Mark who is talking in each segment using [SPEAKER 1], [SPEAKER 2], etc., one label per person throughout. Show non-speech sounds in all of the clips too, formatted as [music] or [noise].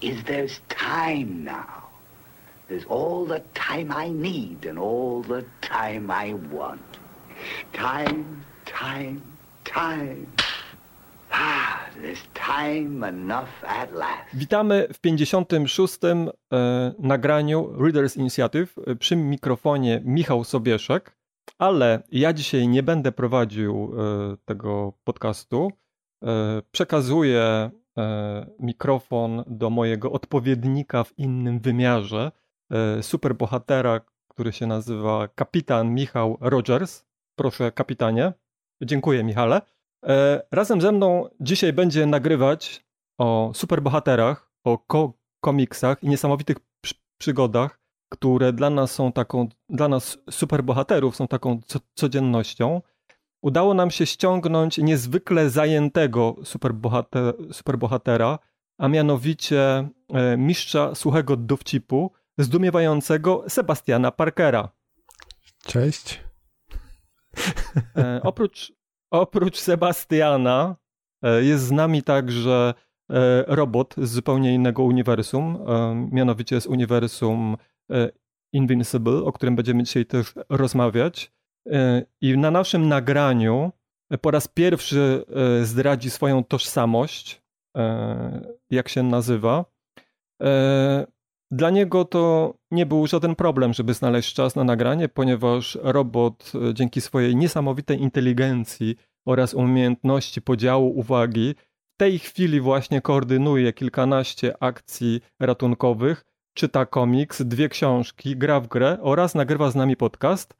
[SPEAKER 1] is there's time now. There's all the time I need and all the time I want. Time, time, time. Ah, there's time enough at last.
[SPEAKER 2] Witamy w 56. E, nagraniu Readers Initiative e, przy mikrofonie Michał Sobieszek, ale ja dzisiaj nie będę prowadził e, tego podcastu. E, przekazuję mikrofon do mojego odpowiednika w innym wymiarze, e, superbohatera, który się nazywa kapitan Michał Rogers. Proszę, kapitanie. Dziękuję, Michale. E, Razem ze mną dzisiaj będzie nagrywać o superbohaterach, o ko komiksach i niesamowitych przy przygodach, które dla nas są taką, dla nas superbohaterów są taką co codziennością. Udało nam się ściągnąć niezwykle zajętego superbohater superbohatera, a mianowicie e, mistrza suchego dowcipu, zdumiewającego Sebastiana Parkera.
[SPEAKER 3] Cześć.
[SPEAKER 2] E, oprócz, oprócz Sebastiana e, jest z nami także e, robot z zupełnie innego uniwersum, e, mianowicie z uniwersum e, Invincible, o którym będziemy dzisiaj też rozmawiać. E, I na naszym nagraniu e, po raz pierwszy e, zdradzi swoją tożsamość, jak się nazywa. Dla niego to nie był żaden problem, żeby znaleźć czas na nagranie, ponieważ robot dzięki swojej niesamowitej inteligencji oraz umiejętności podziału uwagi w tej chwili właśnie koordynuje kilkanaście akcji ratunkowych, czyta komiks, dwie książki, gra w grę oraz nagrywa z nami podcast,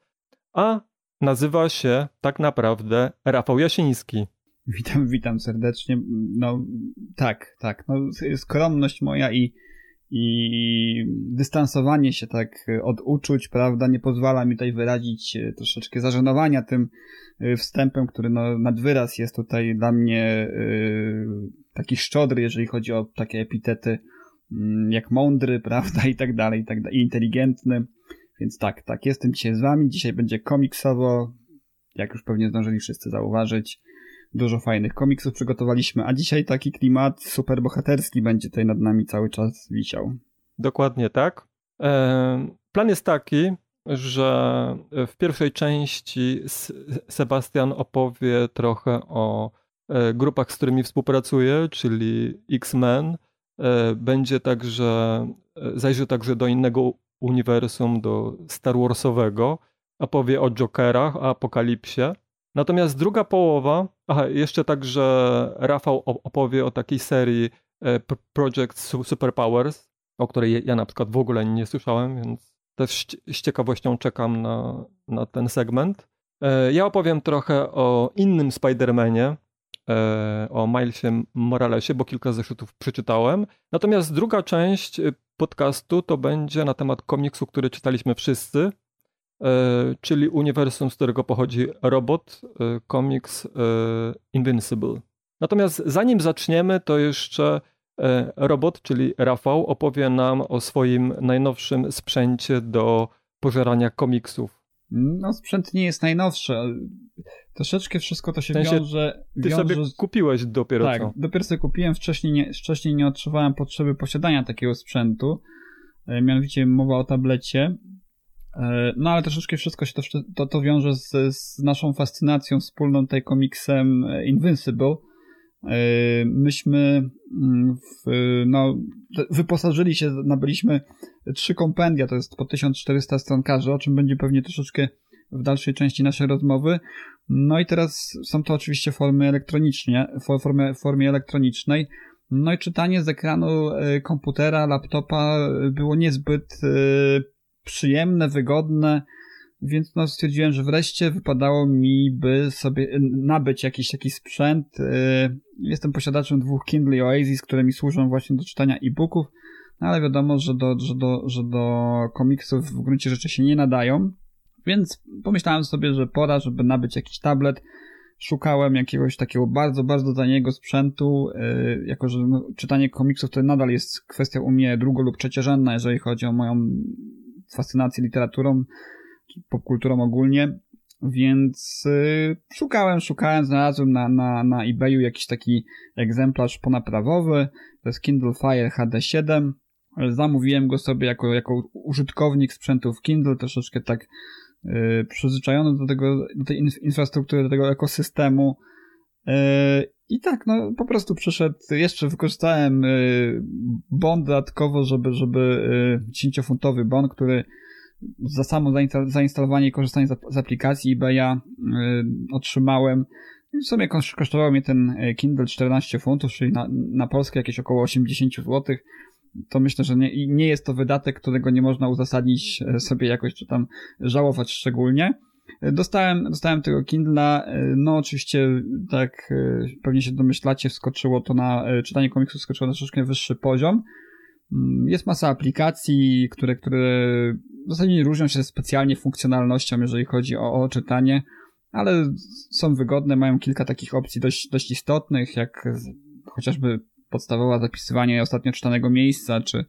[SPEAKER 2] a nazywa się tak naprawdę Rafał Jasiński.
[SPEAKER 4] Witam, witam serdecznie. No tak, tak. No, skromność moja i, i dystansowanie się tak od uczuć, prawda, nie pozwala mi tutaj wyrazić e, troszeczkę zażenowania tym e, wstępem, który no, nad wyraz jest tutaj dla mnie e, taki szczodry, jeżeli chodzi o takie epitety mm, jak mądry, [laughs] prawda, i tak dalej, i tak dalej, inteligentny. Więc tak, tak, jestem dzisiaj z wami. Dzisiaj będzie komiksowo, jak już pewnie zdążyli wszyscy zauważyć. Dużo fajnych komiksów przygotowaliśmy, a dzisiaj taki klimat superbohaterski będzie tutaj nad nami cały czas wisiał.
[SPEAKER 2] Dokładnie tak. E, Plan jest taki, że w pierwszej części Sebastian opowie trochę o e, grupach, z którymi współpracuje, czyli X-Men. E, Będzie także, zajrzy także do innego uniwersum, do Star Warsowego, a powie o Jokerach, o Apokalipsie. Natomiast druga połowa, aha, jeszcze także Rafał opowie o takiej serii e, Project Su- Superpowers, o której ja na przykład w ogóle nie słyszałem, więc też z- ciekawością czekam na, na ten segment. E, Ja opowiem trochę o innym Spider-Manie, e, o Milesie Moralesie, bo kilka zeszytów przeczytałem. Natomiast druga część podcastu to będzie na temat komiksu, który czytaliśmy wszyscy, e, czyli uniwersum, z którego pochodzi robot, e, komiks e, Invincible. Natomiast zanim zaczniemy, to jeszcze robot, czyli Rafał, opowie nam o swoim najnowszym sprzęcie do pożerania komiksów.
[SPEAKER 4] No, sprzęt nie jest najnowszy. Troszeczkę wszystko to się
[SPEAKER 2] W sensie,
[SPEAKER 4] wiąże...
[SPEAKER 2] Ty
[SPEAKER 4] wiąże
[SPEAKER 2] sobie kupiłeś dopiero
[SPEAKER 4] tak,
[SPEAKER 2] co.
[SPEAKER 4] dopiero sobie kupiłem, wcześniej nie, wcześniej nie odczuwałem potrzeby posiadania takiego sprzętu. E, Mianowicie mowa o tablecie. E, No ale troszeczkę wszystko się to, to, to wiąże z, z naszą fascynacją wspólną tutaj komiksem e, Invincible. E, Myśmy mm, w, no, wyposażyli się, nabyliśmy trzy kompendia, to jest po 1400 stronkarzy, o czym będzie pewnie troszeczkę w dalszej części naszej rozmowy. No i teraz są to oczywiście formy elektronicznie, fo- formie, elektronicznej. No i czytanie z ekranu e, komputera, laptopa było niezbyt e, przyjemne, wygodne, więc no stwierdziłem, że wreszcie wypadało mi by sobie nabyć jakiś taki sprzęt. E, Jestem posiadaczem dwóch Kindle Oasis, które mi służą właśnie do czytania e-booków. no ale wiadomo, że do, że, do, że do komiksów w gruncie rzeczy się nie nadają, więc pomyślałem sobie, że pora, żeby nabyć jakiś tablet. Szukałem jakiegoś takiego bardzo, bardzo taniego sprzętu, yy, jako że no, czytanie komiksów to nadal jest kwestia u mnie drugo- lub trzeciorzędna, jeżeli chodzi o moją fascynację literaturą, popkulturą ogólnie. Więc yy, szukałem, szukałem, znalazłem na, na, na eBayu jakiś taki egzemplarz ponaprawowy. To jest Kindle Fire HD7. Zamówiłem go sobie jako, jako użytkownik sprzętów Kindle, troszeczkę tak yy, przyzwyczajony do, tego, do tej inf infrastruktury, do tego ekosystemu. Yy, I tak, no po prostu przyszedł, jeszcze wykorzystałem bon dodatkowo, żeby, żeby yy, 10-funtowy bon, który za samo zainstalowanie i korzystanie z, aplikacji eBaya y, otrzymałem. W sumie kosztował mnie ten y, Kindle 14 funtów, czyli na, na Polskę jakieś około 80 zł. To myślę, że nie, nie jest to wydatek, którego nie można uzasadnić y, sobie jakoś, czy tam żałować szczególnie. Dostałem, dostałem tego Kindla, no oczywiście tak pewnie się domyślacie, wskoczyło to na, czytanie komiksu wskoczyło na troszeczkę wyższy poziom. Mm, jest masa aplikacji, które, które w zasadzie nie różnią się specjalnie funkcjonalnością, jeżeli chodzi o, o czytanie, ale są wygodne, mają kilka takich opcji dość, dość istotnych, jak chociażby podstawowe zapisywanie ostatnio czytanego miejsca, czy,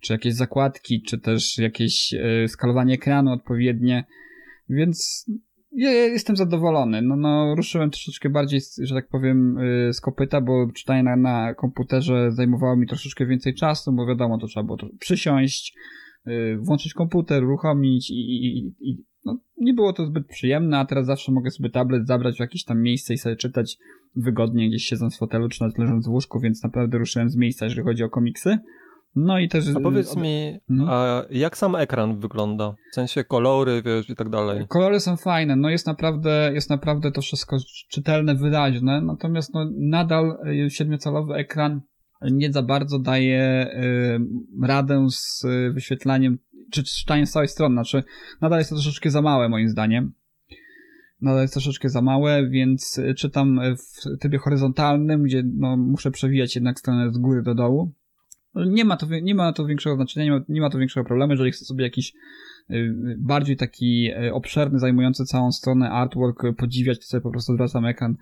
[SPEAKER 4] czy jakieś zakładki, czy też jakieś y, skalowanie ekranu odpowiednie, więc ja jestem zadowolony. No, no, ruszyłem troszeczkę bardziej, że tak powiem, y, z kopyta, bo czytanie na, na komputerze zajmowało mi troszeczkę więcej czasu, bo wiadomo, to trzeba było przysiąść, Y, włączyć komputer, uruchomić i, i, i no, nie było to zbyt przyjemne, a teraz zawsze mogę sobie tablet zabrać w jakieś tam miejsce i sobie czytać wygodnie gdzieś siedząc w fotelu czy nawet leżąc w łóżku, więc naprawdę ruszyłem z miejsca, jeżeli chodzi o komiksy. No i też...
[SPEAKER 2] A powiedz mi, mhm. a jak sam ekran wygląda? W sensie kolory, wiesz, i tak dalej.
[SPEAKER 4] Kolory są fajne, no jest naprawdę, jest naprawdę to wszystko czytelne, wyraźne, natomiast no nadal y, siedmiocalowy ekran nie za bardzo daje y, radę z y, wyświetlaniem, czy czytaniem z całej strony. Znaczy, nadal jest to troszeczkę za małe, moim zdaniem. Nadal jest troszeczkę za małe, więc y, czytam w trybie horyzontalnym, gdzie no, muszę przewijać jednak stronę z góry do dołu. Nie ma to, nie ma to większego znaczenia, nie ma, nie ma to większego problemu, jeżeli chcę sobie jakiś bardziej taki obszerny, zajmujący całą stronę artwork podziwiać, to sobie po prostu zwracam ekran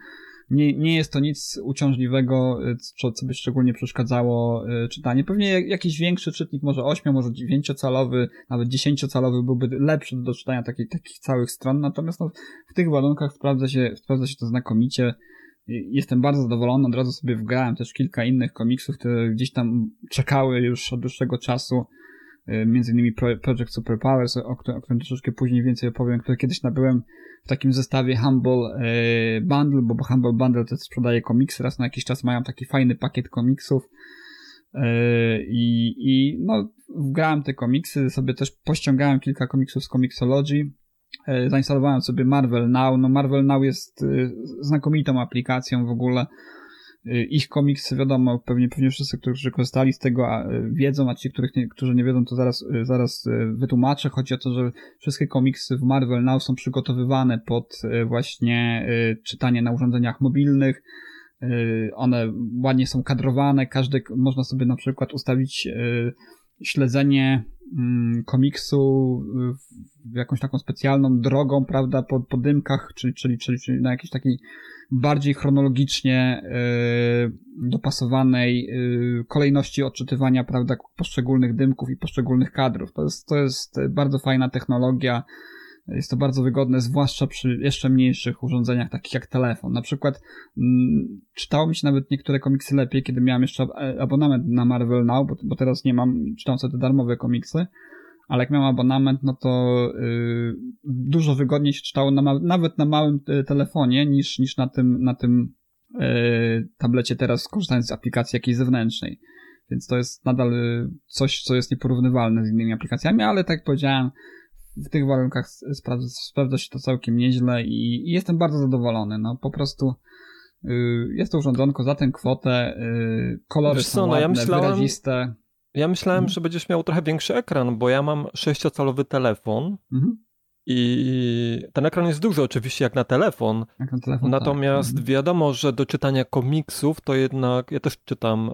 [SPEAKER 4] nie, nie jest to nic uciążliwego, y, co, co by szczególnie przeszkadzało y, czytanie. Pewnie jakiś większy czytnik, może 8, może 9-calowy, nawet 10-calowy byłby lepszy do czytania takich, takich całych stron, natomiast no, w tych warunkach sprawdza się, sprawdza się to znakomicie. Jestem bardzo zadowolony, od razu sobie wgrałem też kilka innych komiksów, które gdzieś tam czekały już od dłuższego czasu. Y, między innymi Project Superpowers, o którym, o którym troszeczkę później więcej opowiem, który kiedyś nabyłem w takim zestawie Humble y, Bundle, bo Humble Bundle to sprzedaje komiksy, raz na jakiś czas mają taki fajny pakiet komiksów. Y, i, i no wgrałem te komiksy, sobie też pościągałem kilka komiksów z Comixology, zainstalowałem sobie Marvel Now, no Marvel Now jest znakomitą aplikacją w ogóle, Y, ich komiksy, wiadomo, pewnie, pewnie wszyscy, którzy korzystali z tego wiedzą, a ci, których nie, którzy nie wiedzą, to zaraz, zaraz wytłumaczę. Chodzi o to, że wszystkie komiksy w Marvel Now są przygotowywane pod właśnie czytanie na urządzeniach mobilnych. One ładnie są kadrowane, każdy, można sobie na przykład ustawić śledzenie komiksu jakąś taką specjalną drogą, prawda, po, po dymkach, czyli, czyli, czyli, czyli na jakiejś takiej bardziej chronologicznie yy, dopasowanej yy, kolejności odczytywania, prawda, poszczególnych dymków i poszczególnych kadrów. To jest, to jest bardzo fajna technologia. Jest to bardzo wygodne, zwłaszcza przy jeszcze mniejszych urządzeniach, takich jak telefon. Na przykład mm, czytało mi się nawet niektóre komiksy lepiej, kiedy miałem jeszcze abonament na Marvel Now, bo, bo teraz nie mam, czytam sobie te darmowe komiksy ale jak miałem abonament, no to yy, dużo wygodniej się czytało na, nawet na małym y, telefonie niż, niż na tym, na tym yy, tablecie teraz korzystając z aplikacji jakiejś zewnętrznej. Więc to jest nadal y, coś, co jest nieporównywalne z innymi aplikacjami, ale tak jak powiedziałem, w tych warunkach sprawdza, sprawdza się to całkiem nieźle i, i, jestem bardzo zadowolony. No po prostu yy, jest to urządzonko za tę kwotę, yy, kolory Wiesz są co, ładne, no ja myślałem, wyraziste.
[SPEAKER 2] Ja myślałem, mhm. że będziesz miał trochę większy ekran, bo ja mam 6-calowy telefon mhm. i ten ekran jest duży oczywiście jak na telefon. Jak na telefon Natomiast tak. wiadomo, że do czytania komiksów to jednak, ja też czytam e,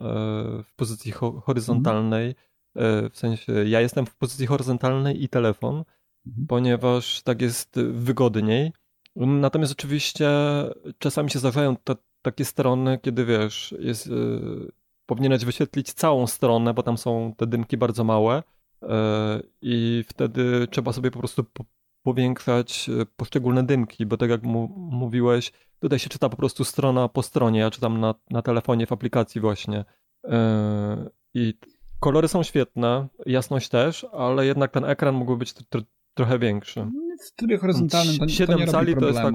[SPEAKER 2] w pozycji ho horyzontalnej, w sensie ja jestem w pozycji horyzontalnej i telefon. Ponieważ tak jest wygodniej. Natomiast oczywiście czasami się zdarzają te, takie strony, kiedy wiesz, jest, yy, powinieneś wyświetlić całą stronę, bo tam są te dymki bardzo małe yy, i wtedy trzeba sobie po prostu po, powiększać y, poszczególne dymki, bo tak jak mówiłeś, tutaj się czyta po prostu strona po stronie, ja czytam na, na telefonie w aplikacji właśnie. I kolory są świetne, jasność też, ale jednak ten ekran mógłby być tr trochę większy.
[SPEAKER 4] W trybie horyzontalnym to, 7 to nie cali to jest tak,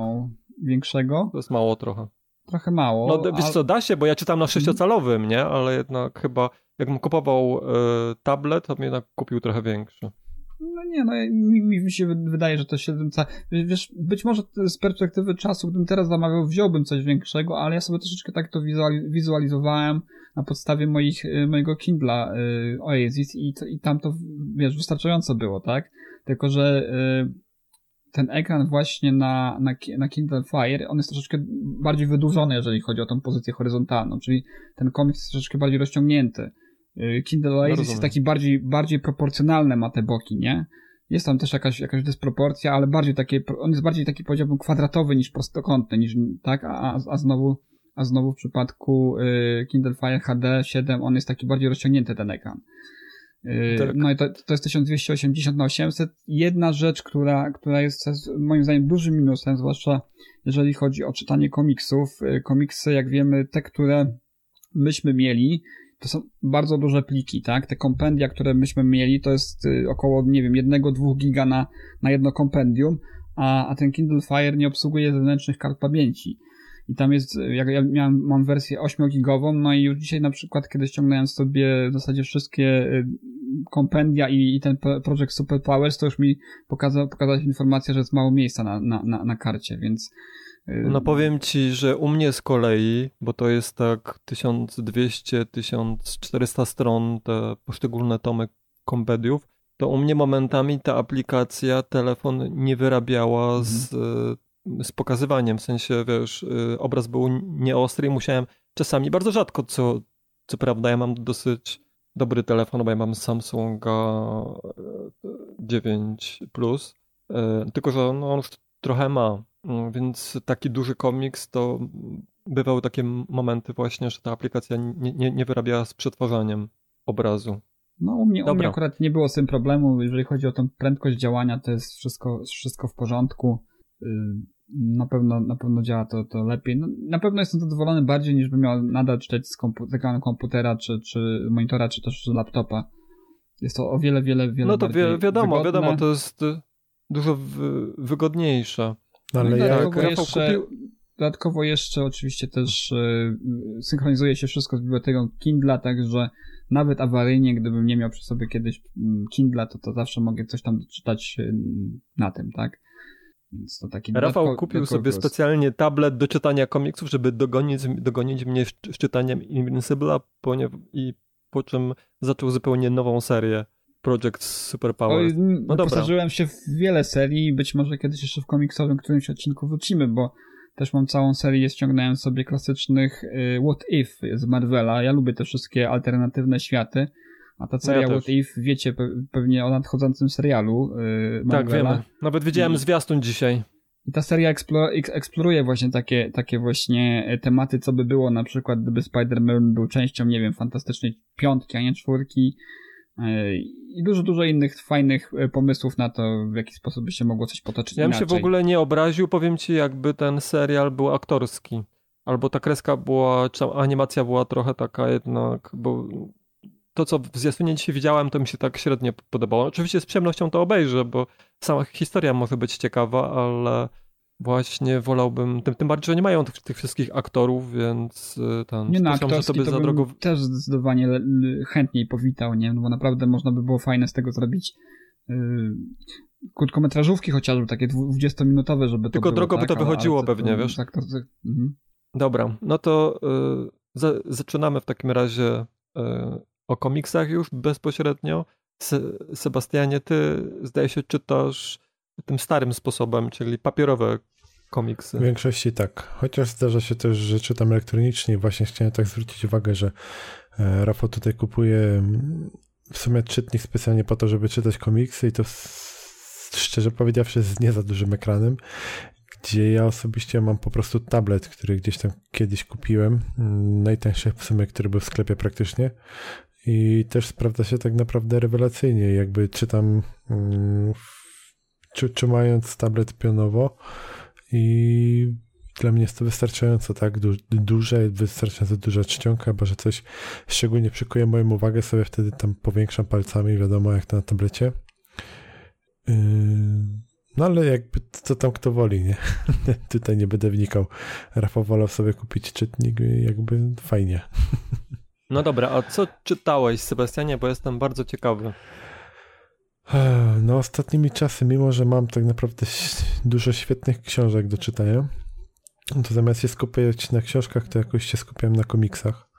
[SPEAKER 4] większego.
[SPEAKER 2] To jest mało trochę.
[SPEAKER 4] Trochę mało.
[SPEAKER 2] No wiesz co, da się, bo ja czytam na sześciocalowym, nie? Ale jednak chyba, jakbym kupował y, tablet, to bym jednak kupił trochę większy.
[SPEAKER 4] No nie, no mi, mi się wydaje, że to 7 cali. Wiesz, być może z perspektywy czasu, gdybym teraz zamawiał, wziąłbym coś większego, ale ja sobie troszeczkę tak to wizualizowałem na podstawie moich, y, mojego Kindla y, Oasis i, i tam to, wiesz, wystarczająco było, tak? Tylko, że y, ten ekran właśnie na, na, na Kindle Fire, on jest troszeczkę bardziej wydłużony, jeżeli chodzi o tą pozycję horyzontalną, czyli ten komiks jest troszeczkę bardziej rozciągnięty. Y, Kindle no Oasis jest taki bardziej, bardziej proporcjonalny, ma te boki, nie? Jest tam też jakaś, jakaś dysproporcja, ale bardziej takie, on jest bardziej taki powiedziałbym kwadratowy niż prostokątny, niż, tak? A, a znowu, a znowu w przypadku y, Kindle Fire HD 7 on jest taki bardziej rozciągnięty ten ekran. Yy, tak. No i to, to jest 1280 na 800. Jedna rzecz, która, która jest moim zdaniem dużym minusem, zwłaszcza jeżeli chodzi o czytanie komiksów. Yy, komiksy, jak wiemy, te, które myśmy mieli, to są bardzo duże pliki, tak? Te kompendia, które myśmy mieli, to jest yy, około, nie wiem, jednego, dwóch giga na, na jedno kompendium, a, a ten Kindle Fire nie obsługuje zewnętrznych kart pamięci. I tam jest, jak ja miałem, mam wersję 8-gigową, no i już dzisiaj na przykład, kiedy ściągnąłem sobie w zasadzie wszystkie kompendia i, i ten projekt Super Powers, to już mi pokazał, pokazała informacja, że jest mało miejsca na, na, na, na karcie, więc
[SPEAKER 2] y, no powiem ci, że u mnie z kolei, bo to jest tak 1200-1400 stron, te poszczególne tomy kompendiów, to u mnie momentami ta aplikacja, telefon nie wyrabiała mhm. z, z pokazywaniem, w sensie, wiesz, y, obraz był nieostry i musiałem czasami, bardzo rzadko, co, co prawda ja mam dosyć dobry telefon, bo ja mam Samsunga 9 e, Plus, e, tylko że no, on już trochę ma, mm, więc taki duży komiks to bywały takie momenty właśnie, że ta aplikacja nie, nie, nie wyrabiała z przetwarzaniem obrazu.
[SPEAKER 4] No u mnie, u mnie akurat nie było z tym problemu, jeżeli chodzi o tą prędkość działania, to jest wszystko, wszystko w porządku. Na pewno, na pewno działa to, to lepiej. No, na pewno jestem zadowolony bardziej niż bym miał nadal czytać z kompu ekranu komputera, czy, czy monitora, czy też z laptopa. Jest to o wiele, wiele, wiele
[SPEAKER 2] No to wi wiadomo, wygodne. wiadomo, to jest y, dużo wygodniejsze.
[SPEAKER 4] No, ale no dodatkowo, ja... jeszcze, kupił... dodatkowo jeszcze oczywiście też yy, synchronizuje się wszystko z biblioteką Kindla, także nawet awaryjnie, gdybym nie miał przy sobie kiedyś mm, Kindla, to, to zawsze mogę coś tam czytać y, na tym, tak?
[SPEAKER 2] Więc to taki Rafał kupił sobie specjalnie tablet do czytania komiksów, żeby dogonić, dogonić mnie z czytaniem Invincible'a, i po czym zaczął zupełnie nową serię. Project Superpower.
[SPEAKER 4] No dobra. się w wiele serii, być może kiedyś jeszcze w komiksowym którymś odcinku wrócimy, bo też mam całą serię, ściągnąłem sobie klasycznych y, What If z Marvela. Ja lubię te wszystkie alternatywne światy. A ta seria ja What If, wiecie pewnie o nadchodzącym serialu yy,
[SPEAKER 2] Tak, wiemy. Nawet widziałem I... zwiastun dzisiaj.
[SPEAKER 4] I ta seria eksploruje właśnie takie, takie właśnie e, tematy, co by było na przykład, gdyby Spider-Man był częścią, nie wiem, fantastycznej piątki, a nie czwórki. E, I dużo, dużo innych fajnych e, pomysłów na to, w jaki sposób by się mogło coś potoczyć.
[SPEAKER 2] Ja bym się w ogóle nie obraził, powiem ci, jakby ten serial był aktorski. Albo ta kreska była, czy animacja była trochę taka jednak, bo to, co w zwiastunie dzisiaj widziałem, to mi się tak średnio podobało. Oczywiście z przyjemnością to obejrzę, bo sama historia może być ciekawa, ale właśnie wolałbym, tym, tym bardziej, że nie mają tych, tych wszystkich aktorów, więc y, ten,
[SPEAKER 4] nie no, że to by za drogo... też zdecydowanie chętniej powitał, nie? No bo naprawdę można by było fajne z tego zrobić yy, krótkometrażówki chociażby, takie 20-minutowe, żeby
[SPEAKER 2] Tylko
[SPEAKER 4] to
[SPEAKER 2] drogo
[SPEAKER 4] tak?
[SPEAKER 2] by to wychodziło to, pewnie, to, wiesz? Tak, to, mhm. Dobra, no to yy, za, zaczynamy w takim razie yy, o komiksach już bezpośrednio. Se Sebastianie, ty zdaje się czytasz tym starym sposobem, czyli papierowe komiksy.
[SPEAKER 3] W większości tak. Chociaż zdarza się też, że czytam elektronicznie. Właśnie chciałem tak zwrócić uwagę, że e, Rafał tutaj kupuje mm, w sumie czytnik specjalnie po to, żeby czytać komiksy i to szczerze powiedziawszy z nie za dużym ekranem, gdzie ja osobiście mam po prostu tablet, który gdzieś tam kiedyś kupiłem, mm, najtańszy w sumie, który był w sklepie praktycznie i też sprawdza się tak naprawdę rewelacyjnie, jakby czytam mm, tr- trzymając tablet pionowo i dla mnie jest to wystarczająco, tak, du- duże, wystarczająco duża czcionka, chyba, że coś szczególnie przykuje moją uwagę, sobie wtedy tam powiększam palcami, wiadomo, jak to na tablecie. Yy, No ale jakby co tam kto woli, nie? [laughs] Tutaj nie będę wnikał. Rafał wolał sobie kupić czytnik, jakby fajnie. [laughs]
[SPEAKER 2] No dobra, a co czytałeś, Sebastianie, bo jestem bardzo ciekawy.
[SPEAKER 3] No ostatnimi czasy, mimo że mam tak naprawdę dużo świetnych książek do czytania, to zamiast się skupiać na książkach, to jakoś się skupiam na komiksach.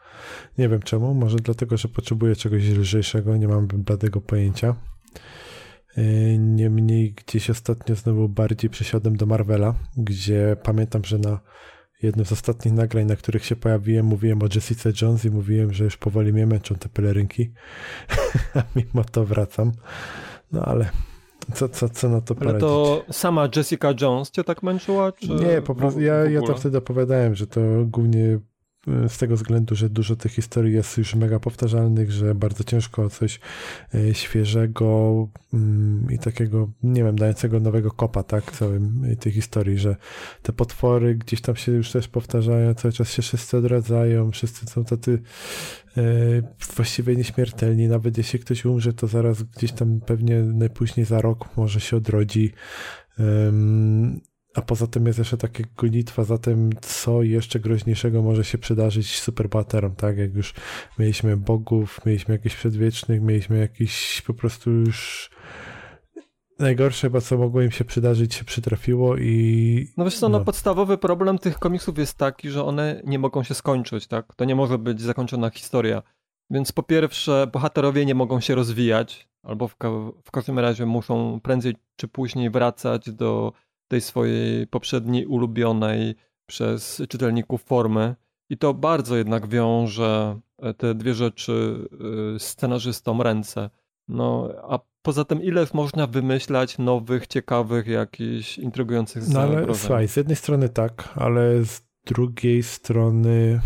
[SPEAKER 3] Nie wiem czemu, może dlatego, że potrzebuję czegoś lżejszego, nie mam bladego pojęcia. Yy, Niemniej gdzieś ostatnio znowu bardziej przesiadłem do Marvela, gdzie pamiętam, że na jednym z ostatnich nagrań, na których się pojawiłem, mówiłem o Jessica Jones i mówiłem, że już powoli mnie męczą te pelerynki. [laughs] A mimo to wracam. No ale co, co, co na to
[SPEAKER 2] Ale
[SPEAKER 3] poradzić?
[SPEAKER 2] to sama Jessica Jones cię tak męczyła? Czy
[SPEAKER 3] Nie, po prostu ja, ja to wtedy opowiadałem, że to głównie z tego względu, że dużo tych historii jest już mega powtarzalnych, że bardzo ciężko coś y, świeżego mm, i takiego, nie wiem, dającego nowego kopa, tak, całym y, tej historii, że te potwory gdzieś tam się już też powtarzają, cały czas się wszyscy odradzają, wszyscy są tacy właściwie nieśmiertelni, nawet jeśli ktoś umrze, to zaraz gdzieś tam pewnie najpóźniej za rok może się odrodzi. A poza tym jest jeszcze taka gonitwa za tym, co jeszcze groźniejszego może się przydarzyć superbohaterom, tak? Jak już mieliśmy bogów, mieliśmy jakichś przedwiecznych, mieliśmy jakiś po prostu już najgorsze chyba, co mogło im się przydarzyć, się przytrafiło i...
[SPEAKER 2] No wiesz co, no.
[SPEAKER 3] No.
[SPEAKER 2] podstawowy problem tych komiksów jest taki, że one nie mogą się skończyć, tak? To nie może być zakończona historia. Więc po pierwsze, bohaterowie nie mogą się rozwijać, albo w, ka w każdym razie muszą prędzej czy później wracać do tej swojej poprzedniej ulubionej przez czytelników formy. I to bardzo jednak wiąże e, te dwie rzeczy y, scenarzystom ręce. No, a poza tym, ile można wymyślać nowych, ciekawych, jakichś intrygujących
[SPEAKER 3] No ale
[SPEAKER 2] zagrożeń?
[SPEAKER 3] słuchaj, z jednej strony tak, ale z drugiej strony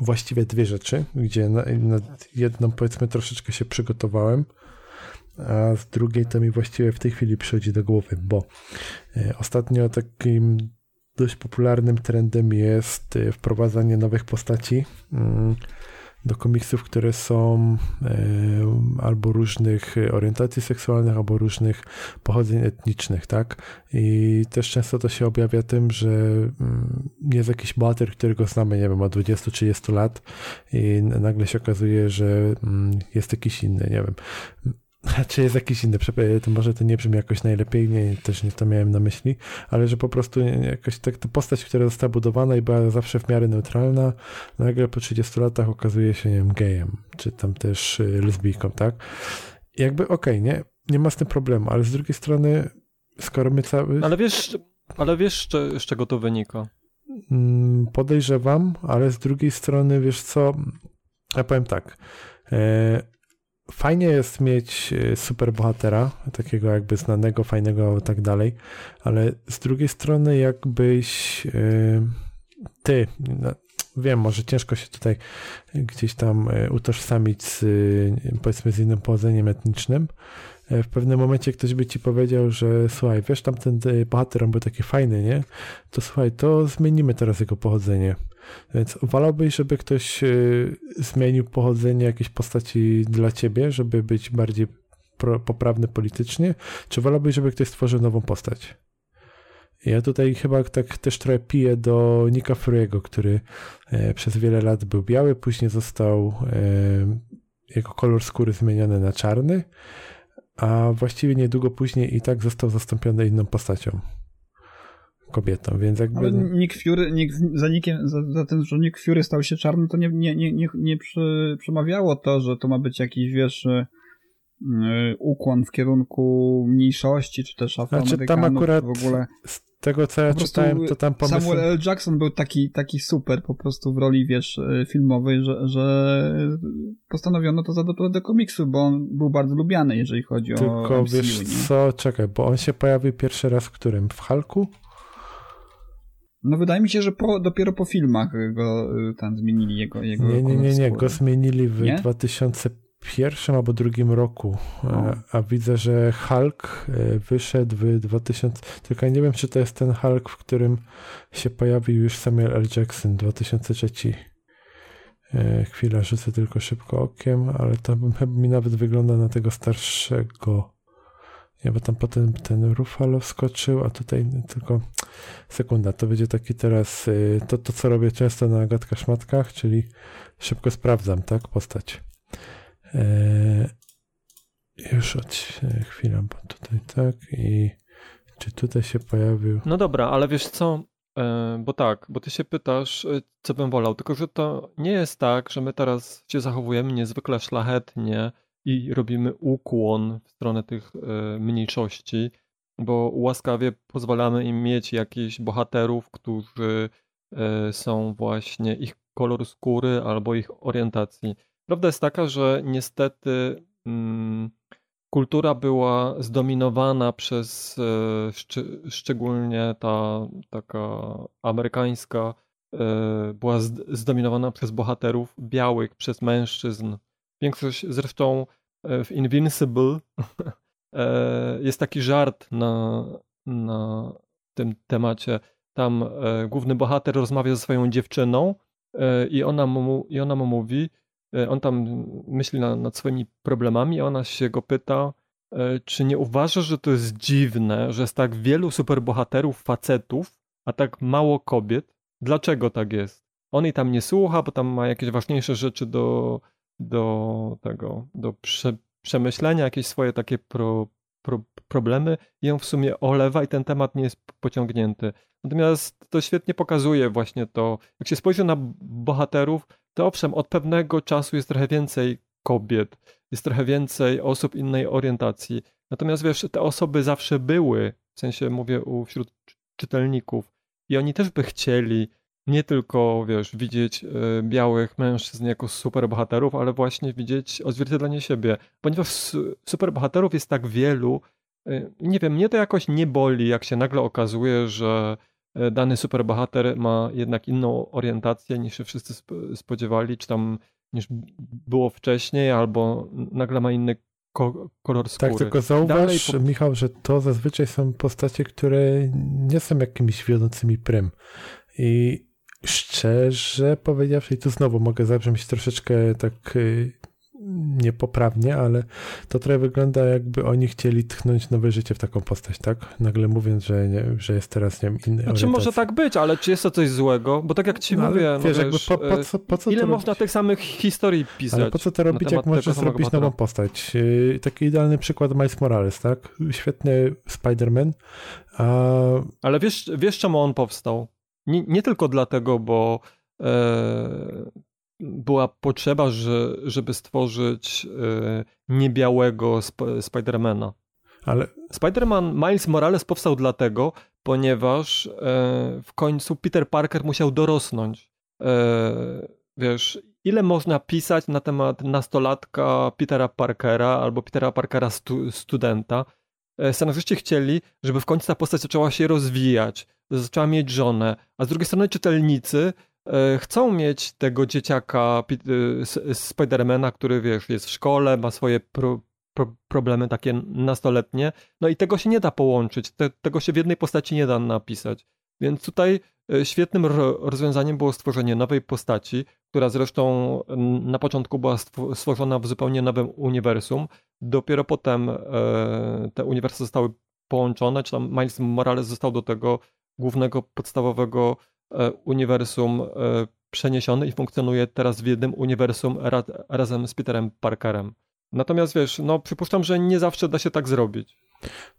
[SPEAKER 3] właściwie dwie rzeczy, gdzie na, na jedną powiedzmy troszeczkę się przygotowałem, a z drugiej to mi właściwie w tej chwili przychodzi do głowy, bo e, ostatnio takim dość popularnym trendem jest e, wprowadzanie nowych postaci mm, do komiksów, które są e, albo różnych orientacji seksualnych, albo różnych pochodzeń etnicznych, tak? I też często to się objawia tym, że mm, jest jakiś bohater, którego znamy, nie wiem, od 20-30 lat i nagle się okazuje, że mm, jest jakiś inny, nie wiem. [laughs] Czy jest jakiś inny, to może to nie brzmi jakoś najlepiej, nie, też nie to miałem na myśli, ale że po prostu jakoś tak ta postać, która została budowana i była zawsze w miarę neutralna, nagle po 30 latach okazuje się, nie wiem, gejem, czy tam też y, lesbijką, tak? Jakby okej, nie? Nie ma z tym problemu, ale z drugiej strony, skoro my cały...
[SPEAKER 2] Ale wiesz, ale wiesz, z czego to wynika?
[SPEAKER 3] Mm, Podejrzewam, ale z drugiej strony, wiesz co, ja powiem tak. E, fajnie jest mieć e, superbohatera, takiego jakby znanego, fajnego i tak dalej, ale z drugiej strony jakbyś e, ty, no, wiem, może ciężko się tutaj gdzieś tam e, utożsamić z, powiedzmy, z innym pochodzeniem etnicznym, w pewnym momencie ktoś by ci powiedział, że słuchaj, wiesz, tamten bohater on był taki fajny, nie? To słuchaj, to zmienimy teraz jego pochodzenie. Więc wolałbyś, żeby ktoś e, zmienił pochodzenie jakiejś postaci dla ciebie, żeby być bardziej pro, poprawny politycznie, czy wolałbyś, żeby ktoś stworzył nową postać? Ja tutaj chyba tak też trochę piję do Nika Fury'ego, który e, przez wiele lat był biały, później został e, jego kolor skóry zmieniony na czarny, a właściwie niedługo później i tak został zastąpiony inną postacią. Kobietą, więc jakby...
[SPEAKER 4] Ale Nick Fury, Nick, za, Nickiem, za, za tym, że Nick Fury stał się czarny, to nie, nie, nie, nie, nie przy, przemawiało to, że to ma być jakiś, wiesz, y, y, ukłon w kierunku mniejszości, czy też afroamerykanów,
[SPEAKER 3] Znaczy, tam akurat
[SPEAKER 4] w ogóle.
[SPEAKER 3] z tego, co ja czytałem, to tam pomysł...
[SPEAKER 4] Samuel L. Jackson był taki, taki super po prostu w roli, wiesz, e, filmowej, że, że postanowiono to zadać do komiksu, bo on był bardzo lubiany, jeżeli chodzi o
[SPEAKER 3] Tylko wiesz
[SPEAKER 4] nie?
[SPEAKER 3] co, czekaj, bo on się pojawił pierwszy raz w którym? W Hulku?
[SPEAKER 4] No wydaje mi się, że po, dopiero po filmach go y, tam zmienili jego, jego
[SPEAKER 3] Nie, nie, nie, nie, go zmienili w
[SPEAKER 4] Nie?
[SPEAKER 3] 2001 albo drugim roku,
[SPEAKER 4] O.
[SPEAKER 3] E, a widzę, że Hulk e, wyszedł w 2000, tylko nie wiem, czy to jest ten Hulk, w którym się pojawił już Samuel L. Jackson, 2003. E, Chwila, rzucę tylko szybko okiem, ale to mi nawet wygląda na tego starszego. Bo tam potem ten Ruffalo wskoczył, a tutaj tylko sekunda, to będzie taki teraz y, to, to co robię często na gadkach szmatkach, czyli szybko sprawdzam, tak, postać. E, już od e, chwilę, bo tutaj tak i czy tutaj się pojawił
[SPEAKER 2] No dobra, ale wiesz co? E, Bo tak, bo ty się pytasz, e, co bym wolał, tylko że to nie jest tak, że my teraz się zachowujemy niezwykle szlachetnie i robimy ukłon w stronę tych e, mniejszości, bo łaskawie pozwalamy im mieć jakichś bohaterów, którzy e, są właśnie ich kolor skóry albo ich orientacji. Prawda jest taka, że niestety mm, kultura była zdominowana przez e, szczególnie ta taka amerykańska była zd- zdominowana przez bohaterów białych, przez mężczyzn. Większość zresztą e, w Invincible [laughs] e, jest taki żart na, na tym temacie. Tam e, główny bohater rozmawia ze swoją dziewczyną i ona mu, i ona mu mówi, on tam myśli na, nad swoimi problemami, a ona się go pyta, czy nie uważasz, że to jest dziwne, że jest tak wielu superbohaterów facetów, a tak mało kobiet? Dlaczego tak jest? On jej tam nie słucha, bo tam ma jakieś ważniejsze rzeczy do, do tego, do prze, przemyślenia, jakieś swoje takie pro, pro, problemy i w sumie olewa i ten temat nie jest pociągnięty. Natomiast to świetnie pokazuje właśnie to, jak się spojrzy na bohaterów, to owszem, od pewnego czasu jest trochę więcej kobiet, jest trochę więcej osób innej orientacji. Natomiast wiesz, te osoby zawsze były, w sensie mówię u, wśród czy- czytelników, i oni też by chcieli nie tylko, wiesz, widzieć y, białych mężczyzn jako superbohaterów, ale właśnie widzieć odzwierciedlenie siebie. Ponieważ su- superbohaterów jest tak wielu, y, nie wiem, mnie to jakoś nie boli, jak się nagle okazuje, że y, dany superbohater ma jednak inną orientację niż się wszyscy sp- spodziewali, czy tam niż było wcześniej, albo nagle ma inny ko- kolor skóry.
[SPEAKER 3] Tak, tylko zauważ,
[SPEAKER 2] po-
[SPEAKER 3] Michał, że to zazwyczaj są postacie, które nie są jakimiś wiodącymi prym. I szczerze powiedziawszy, i tu znowu mogę zabrzmieć troszeczkę tak y, niepoprawnie, ale to trochę wygląda jakby oni chcieli tchnąć nowe życie w taką postać, tak? Nagle mówiąc, że, nie, że jest teraz, nie wiem, inny
[SPEAKER 2] Znaczy może tak być, ale czy jest to coś złego? Bo tak jak ci
[SPEAKER 3] No,
[SPEAKER 2] mówię, no
[SPEAKER 3] wiesz, jakby
[SPEAKER 2] wiesz,
[SPEAKER 3] po, po
[SPEAKER 2] e,
[SPEAKER 3] co, po co
[SPEAKER 2] ile można
[SPEAKER 3] robić?
[SPEAKER 2] tych samych historii pisać?
[SPEAKER 3] Ale po co to robić, jak możesz zrobić nową postać? Yy, Taki idealny przykład Miles Morales, tak? Świetny Spider-Man, a
[SPEAKER 2] Ale wiesz, wiesz czemu on powstał? Nie, nie tylko dlatego, bo e, była potrzeba, że, żeby stworzyć e, niebiałego sp Spidermana.
[SPEAKER 3] ale
[SPEAKER 2] Spider-Man Miles Morales powstał dlatego, ponieważ e, w końcu Peter Parker musiał dorosnąć. E, wiesz, ile można pisać na temat nastolatka Petera Parkera albo Petera Parkera stu, studenta? E, scenarzyści chcieli, żeby w końcu ta postać zaczęła się rozwijać, zaczęła mieć żonę, a z drugiej strony czytelnicy e, chcą mieć tego dzieciaka e, Spidermana, który wiesz, jest w szkole, ma swoje pro, pro, problemy takie nastoletnie, no i tego się nie da połączyć, te, tego się w jednej postaci nie da napisać. Więc tutaj e, świetnym ro- rozwiązaniem było stworzenie nowej postaci, która zresztą na początku była stw- stworzona w zupełnie nowym uniwersum. Dopiero potem te uniwersy zostały połączone, czy tam Miles Morales został do tego głównego, podstawowego e, uniwersum e, przeniesiony i funkcjonuje teraz w jednym uniwersum ra- razem z Peterem Parkerem. Natomiast wiesz, no przypuszczam, że nie zawsze da się tak zrobić.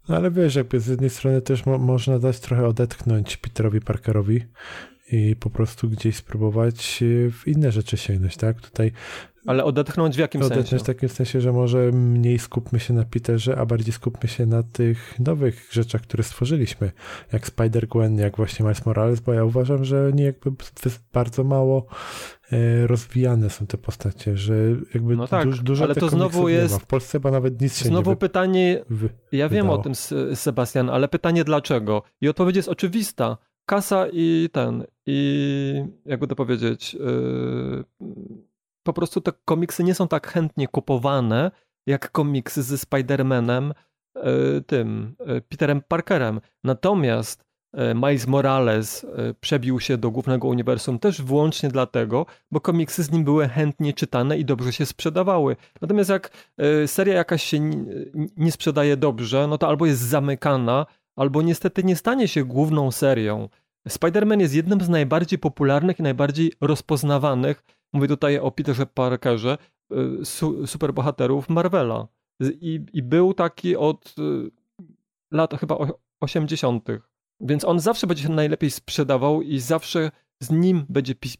[SPEAKER 3] No ale wiesz, jakby z jednej strony też mo można dać trochę odetchnąć Peterowi Parkerowi i po prostu gdzieś spróbować y, w inne rzeczy sięgnąć, tak? Tutaj
[SPEAKER 2] Ale odetchnąć w jakim
[SPEAKER 3] odetchnąć
[SPEAKER 2] sensie?
[SPEAKER 3] w takim sensie, że może mniej skupmy się na Peterze, a bardziej skupmy się na tych nowych rzeczach, które stworzyliśmy, jak Spider-Gwen, jak właśnie Miles Morales, bo ja uważam, że nie jakby bardzo mało e, rozwijane są te postacie, że jakby
[SPEAKER 2] No tak,
[SPEAKER 3] dużo, dużo
[SPEAKER 2] ale to znowu jest-.
[SPEAKER 3] W Polsce chyba nawet nic się
[SPEAKER 2] Znowu
[SPEAKER 3] nie
[SPEAKER 2] pytanie,
[SPEAKER 3] wy,
[SPEAKER 2] ja wiem
[SPEAKER 3] wydało.
[SPEAKER 2] o tym, Sebastian, ale pytanie dlaczego? I odpowiedź jest oczywista. Kasa i ten, i jakby to powiedzieć, yy, po prostu te komiksy nie są tak chętnie kupowane, jak komiksy ze Spider-Manem, yy, tym, yy, Peterem Parkerem. Natomiast yy, Miles Morales przebił się do głównego uniwersum też wyłącznie dlatego, bo komiksy z nim były chętnie czytane i dobrze się sprzedawały. Natomiast jak seria jakaś się nie sprzedaje dobrze, no to albo jest zamykana, albo niestety nie stanie się główną serią. Spider-Man jest jednym z najbardziej popularnych i najbardziej rozpoznawanych, mówię tutaj o Peterze Parkerze, y, su, superbohaterów Marvela. I, I był taki od y, lat chyba o- 80. Więc on zawsze będzie się najlepiej sprzedawał i zawsze z nim będzie pis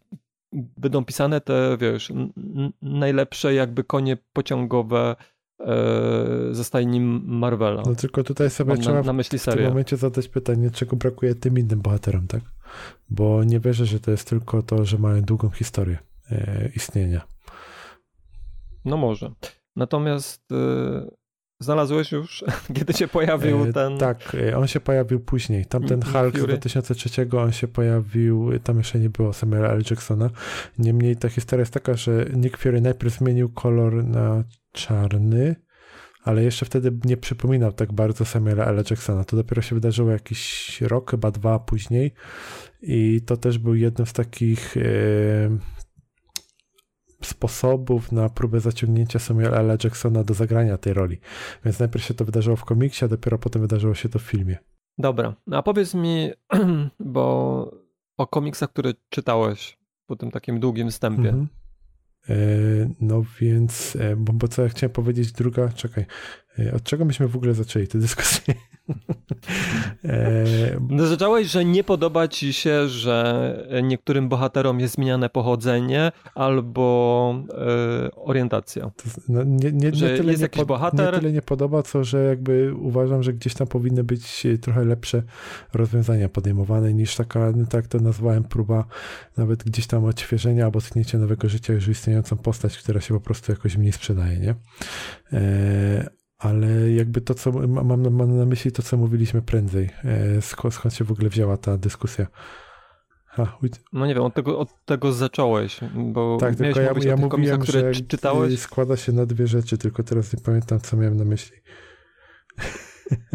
[SPEAKER 2] będą pisane te, wiesz, najlepsze jakby konie pociągowe e, ze stajni Marvela.
[SPEAKER 3] No tylko tutaj sobie
[SPEAKER 2] Mam
[SPEAKER 3] trzeba
[SPEAKER 2] na, na myśli
[SPEAKER 3] w tym
[SPEAKER 2] serię.
[SPEAKER 3] momencie zadać pytanie, czego brakuje tym innym bohaterom, tak? Bo nie wierzę, że to jest tylko to, że mają długą historię istnienia.
[SPEAKER 2] No może. Natomiast e, znalazłeś już, [laughs] kiedy się pojawił
[SPEAKER 3] E,
[SPEAKER 2] ten...
[SPEAKER 3] Tak, e, on się pojawił później. Tamten
[SPEAKER 2] Nick
[SPEAKER 3] Hulk z
[SPEAKER 2] Fury.
[SPEAKER 3] 2003 on się pojawił, tam jeszcze nie było Samuela L. Jacksona. Niemniej ta historia jest taka, że Nick Fury najpierw zmienił kolor na czarny, ale jeszcze wtedy nie przypominał tak bardzo Samuela L. Jacksona. To dopiero się wydarzyło jakiś rok, chyba dwa później i to też był jednym z takich e, sposobów na próbę zaciągnięcia Samuela L. Jacksona do zagrania tej roli. Więc najpierw się to wydarzyło w komiksie, a dopiero potem wydarzyło się to w filmie.
[SPEAKER 2] Dobra, a powiedz mi, [clears throat] bo o komiksach, które czytałeś po tym takim długim wstępie.
[SPEAKER 3] Mhm. E, no więc, e, bo, bo co ja chciałem powiedzieć, druga, czekaj, od czego myśmy w ogóle zaczęli tę dyskusję? [laughs] e,
[SPEAKER 2] No, Zacząłeś, że nie podoba ci się, że niektórym bohaterom jest zmieniane pochodzenie albo e, orientacja.
[SPEAKER 3] to, no, nie, nie, nie,
[SPEAKER 2] Że
[SPEAKER 3] tyle
[SPEAKER 2] jest
[SPEAKER 3] nie
[SPEAKER 2] jakiś
[SPEAKER 3] pod-
[SPEAKER 2] bohater?
[SPEAKER 3] nie tyle nie podoba, co że jakby uważam, że gdzieś tam powinny być e, trochę lepsze rozwiązania podejmowane niż taka, no tak to nazwałem, próba nawet gdzieś tam odświeżenia albo tknięcia nowego życia już istniejącą postać, która się po prostu jakoś mniej sprzedaje, nie? E, ale jakby to, co ma- mam, na- mam na myśli, to co mówiliśmy prędzej, e, skąd, skąd się w ogóle wzięła ta dyskusja? Ha,
[SPEAKER 2] No nie wiem, od tego, od tego zacząłeś, bo
[SPEAKER 3] tak, tylko ja, ja mówiłem,
[SPEAKER 2] które
[SPEAKER 3] że
[SPEAKER 2] czy- czytałeś.
[SPEAKER 3] składa się na dwie rzeczy, tylko teraz nie pamiętam, co miałem na myśli. [laughs]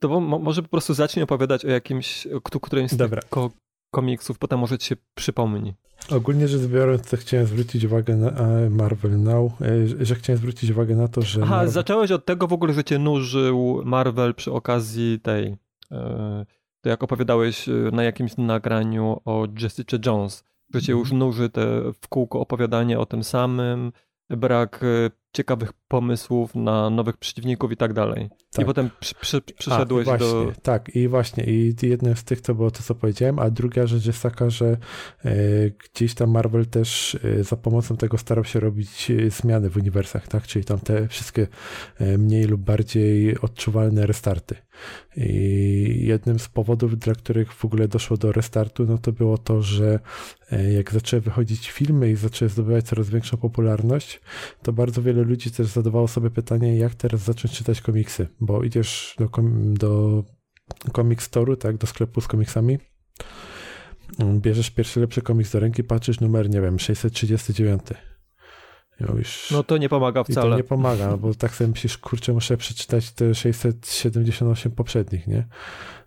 [SPEAKER 2] To bo, mo- może po prostu zacznij opowiadać o jakimś, o któ- którymś z tych
[SPEAKER 3] Dobra.
[SPEAKER 2] ko- komiksów, potem może ci się przypomni.
[SPEAKER 3] Ogólnie rzecz biorąc, to chciałem zwrócić uwagę na a, Marvel Now, e, że- chciałem zwrócić uwagę na to, że
[SPEAKER 2] Aha,
[SPEAKER 3] Marvel,
[SPEAKER 2] zacząłeś od tego w ogóle, że cię nużył Marvel przy okazji tej, e, to jak opowiadałeś e, na jakimś nagraniu o Jessica Jones, że cię już nuży te w kółko opowiadanie o tym samym, brak e, ciekawych pomysłów na nowych przeciwników i tak dalej. I
[SPEAKER 3] Tak.
[SPEAKER 2] potem przy, przy,
[SPEAKER 3] A,
[SPEAKER 2] przyszedłeś
[SPEAKER 3] właśnie,
[SPEAKER 2] do...
[SPEAKER 3] Tak, i właśnie, i jednym z tych to było to, co powiedziałem, a druga rzecz jest taka, że e, gdzieś tam Marvel też e, za pomocą tego starał się robić e, zmiany w uniwersach, tak? Czyli tam te wszystkie mniej lub bardziej odczuwalne restarty. I jednym z powodów, dla których w ogóle doszło do restartu, no to było to, że jak zaczęły wychodzić filmy i zaczęły zdobywać coraz większą popularność, to bardzo wiele ludzi też zadawało sobie pytanie, jak teraz zacząć czytać komiksy, bo idziesz do, kom- do Comic Store'u, tak, do sklepu z komiksami, bierzesz pierwszy lepszy komiks do ręki, patrzysz numer, nie wiem, 639. I mówisz,
[SPEAKER 2] No to nie pomaga
[SPEAKER 3] i to
[SPEAKER 2] wcale.
[SPEAKER 3] nie pomaga, bo tak sobie myślisz, kurczę, muszę przeczytać te 678 poprzednich, nie?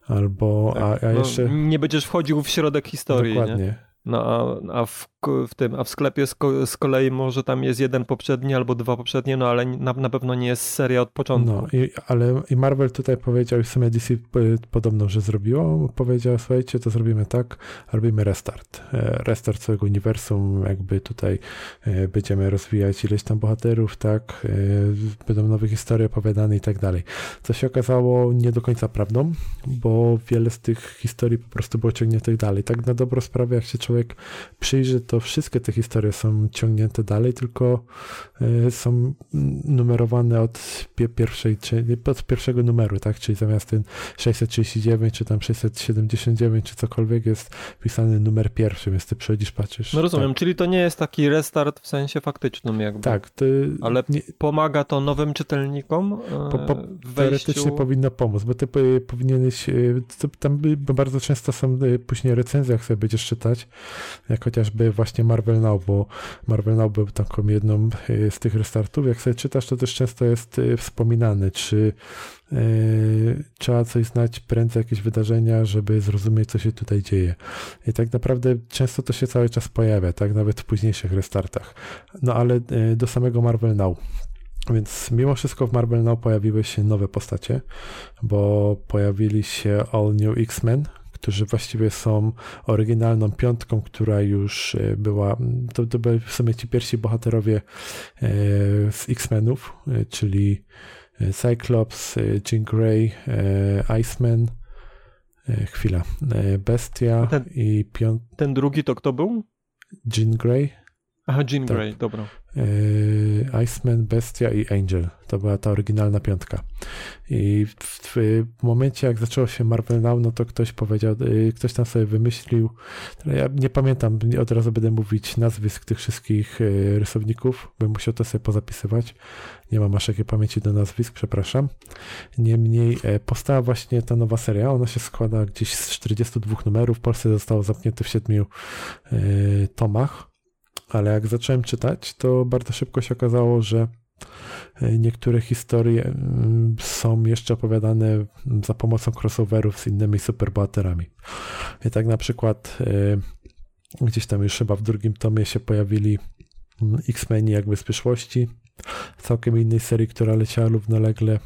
[SPEAKER 3] Albo, a, a
[SPEAKER 2] No,
[SPEAKER 3] jeszcze...
[SPEAKER 2] Nie będziesz wchodził w środek historii, nie?
[SPEAKER 3] Dokładnie.
[SPEAKER 2] No a, a w, w tym, a w sklepie z, ko, z kolei może tam jest jeden poprzedni albo dwa poprzednie, no ale na, na pewno nie jest seria od początku.
[SPEAKER 3] No, i, ale i Marvel tutaj powiedział, i w sumie DC po- podobno, że zrobiło, powiedział, słuchajcie, to zrobimy tak, robimy restart. E, Restart całego uniwersum, jakby tutaj e, będziemy rozwijać ileś tam bohaterów, tak, e, będą nowe historie opowiadane i tak dalej. Co się okazało nie do końca prawdą, bo wiele z tych historii po prostu było ciągniętych dalej. Tak na dobrą sprawę, jak się człowiek przyjrzy to wszystkie te historie są ciągnięte dalej, tylko y, są numerowane od pierwszej, od pierwszego numeru, tak? Czyli zamiast ten 639, czy tam 679, czy cokolwiek jest wpisany numer pierwszy, więc ty przychodzisz, patrzysz.
[SPEAKER 2] No rozumiem,
[SPEAKER 3] tak.
[SPEAKER 2] czyli to nie jest taki restart w sensie faktycznym jakby.
[SPEAKER 3] Tak, ty,
[SPEAKER 2] ale nie, pomaga to nowym czytelnikom
[SPEAKER 3] po, po, w Teoretycznie powinno pomóc, bo ty powinieneś, tam bardzo często są później recenzjach sobie będziesz czytać, jak chociażby właśnie Marvel Now, bo Marvel Now był taką jedną z tych restartów. Jak sobie czytasz, to też często jest wspominany, czy Yy, trzeba coś znać, prędzej jakieś wydarzenia, żeby zrozumieć, co się tutaj dzieje. I tak naprawdę często to się cały czas pojawia, tak, nawet w późniejszych restartach. No ale yy, do samego Marvel Now. Więc mimo wszystko w Marvel Now pojawiły się nowe postacie, bo pojawili się All New X-Men, którzy właściwie są oryginalną piątką, która już yy, była, to, to byli w sumie ci pierwsi bohaterowie z X-Menów, czyli Cyclops, Jean Grey, Iceman, chwila, Bestia
[SPEAKER 2] ten,
[SPEAKER 3] i piąt...
[SPEAKER 2] Ten drugi to kto był?
[SPEAKER 3] Jean Grey.
[SPEAKER 2] Aha, Jean tak. Grey, dobra.
[SPEAKER 3] Iceman, Bestia i Angel. To była ta oryginalna piątka. I w, w, momencie, jak zaczęło się Marvel Now, no to ktoś powiedział, ktoś tam sobie wymyślił, ja nie pamiętam, od razu będę mówić nazwisk tych wszystkich rysowników, bym musiał to sobie pozapisywać. Nie mam aż jakiej pamięci do nazwisk, przepraszam. Niemniej powstała właśnie ta nowa seria. Ona się składa gdzieś z 42 numerów. W Polsce zostało zamknięte w siedmiu tomach ale jak zacząłem czytać, to bardzo szybko się okazało, że e, niektóre historie są jeszcze opowiadane za pomocą crossoverów z innymi superbohaterami. I tak na przykład e, gdzieś tam już chyba w drugim tomie się pojawili X-Meni jakby z przyszłości, całkiem innej serii, która leciała równolegle.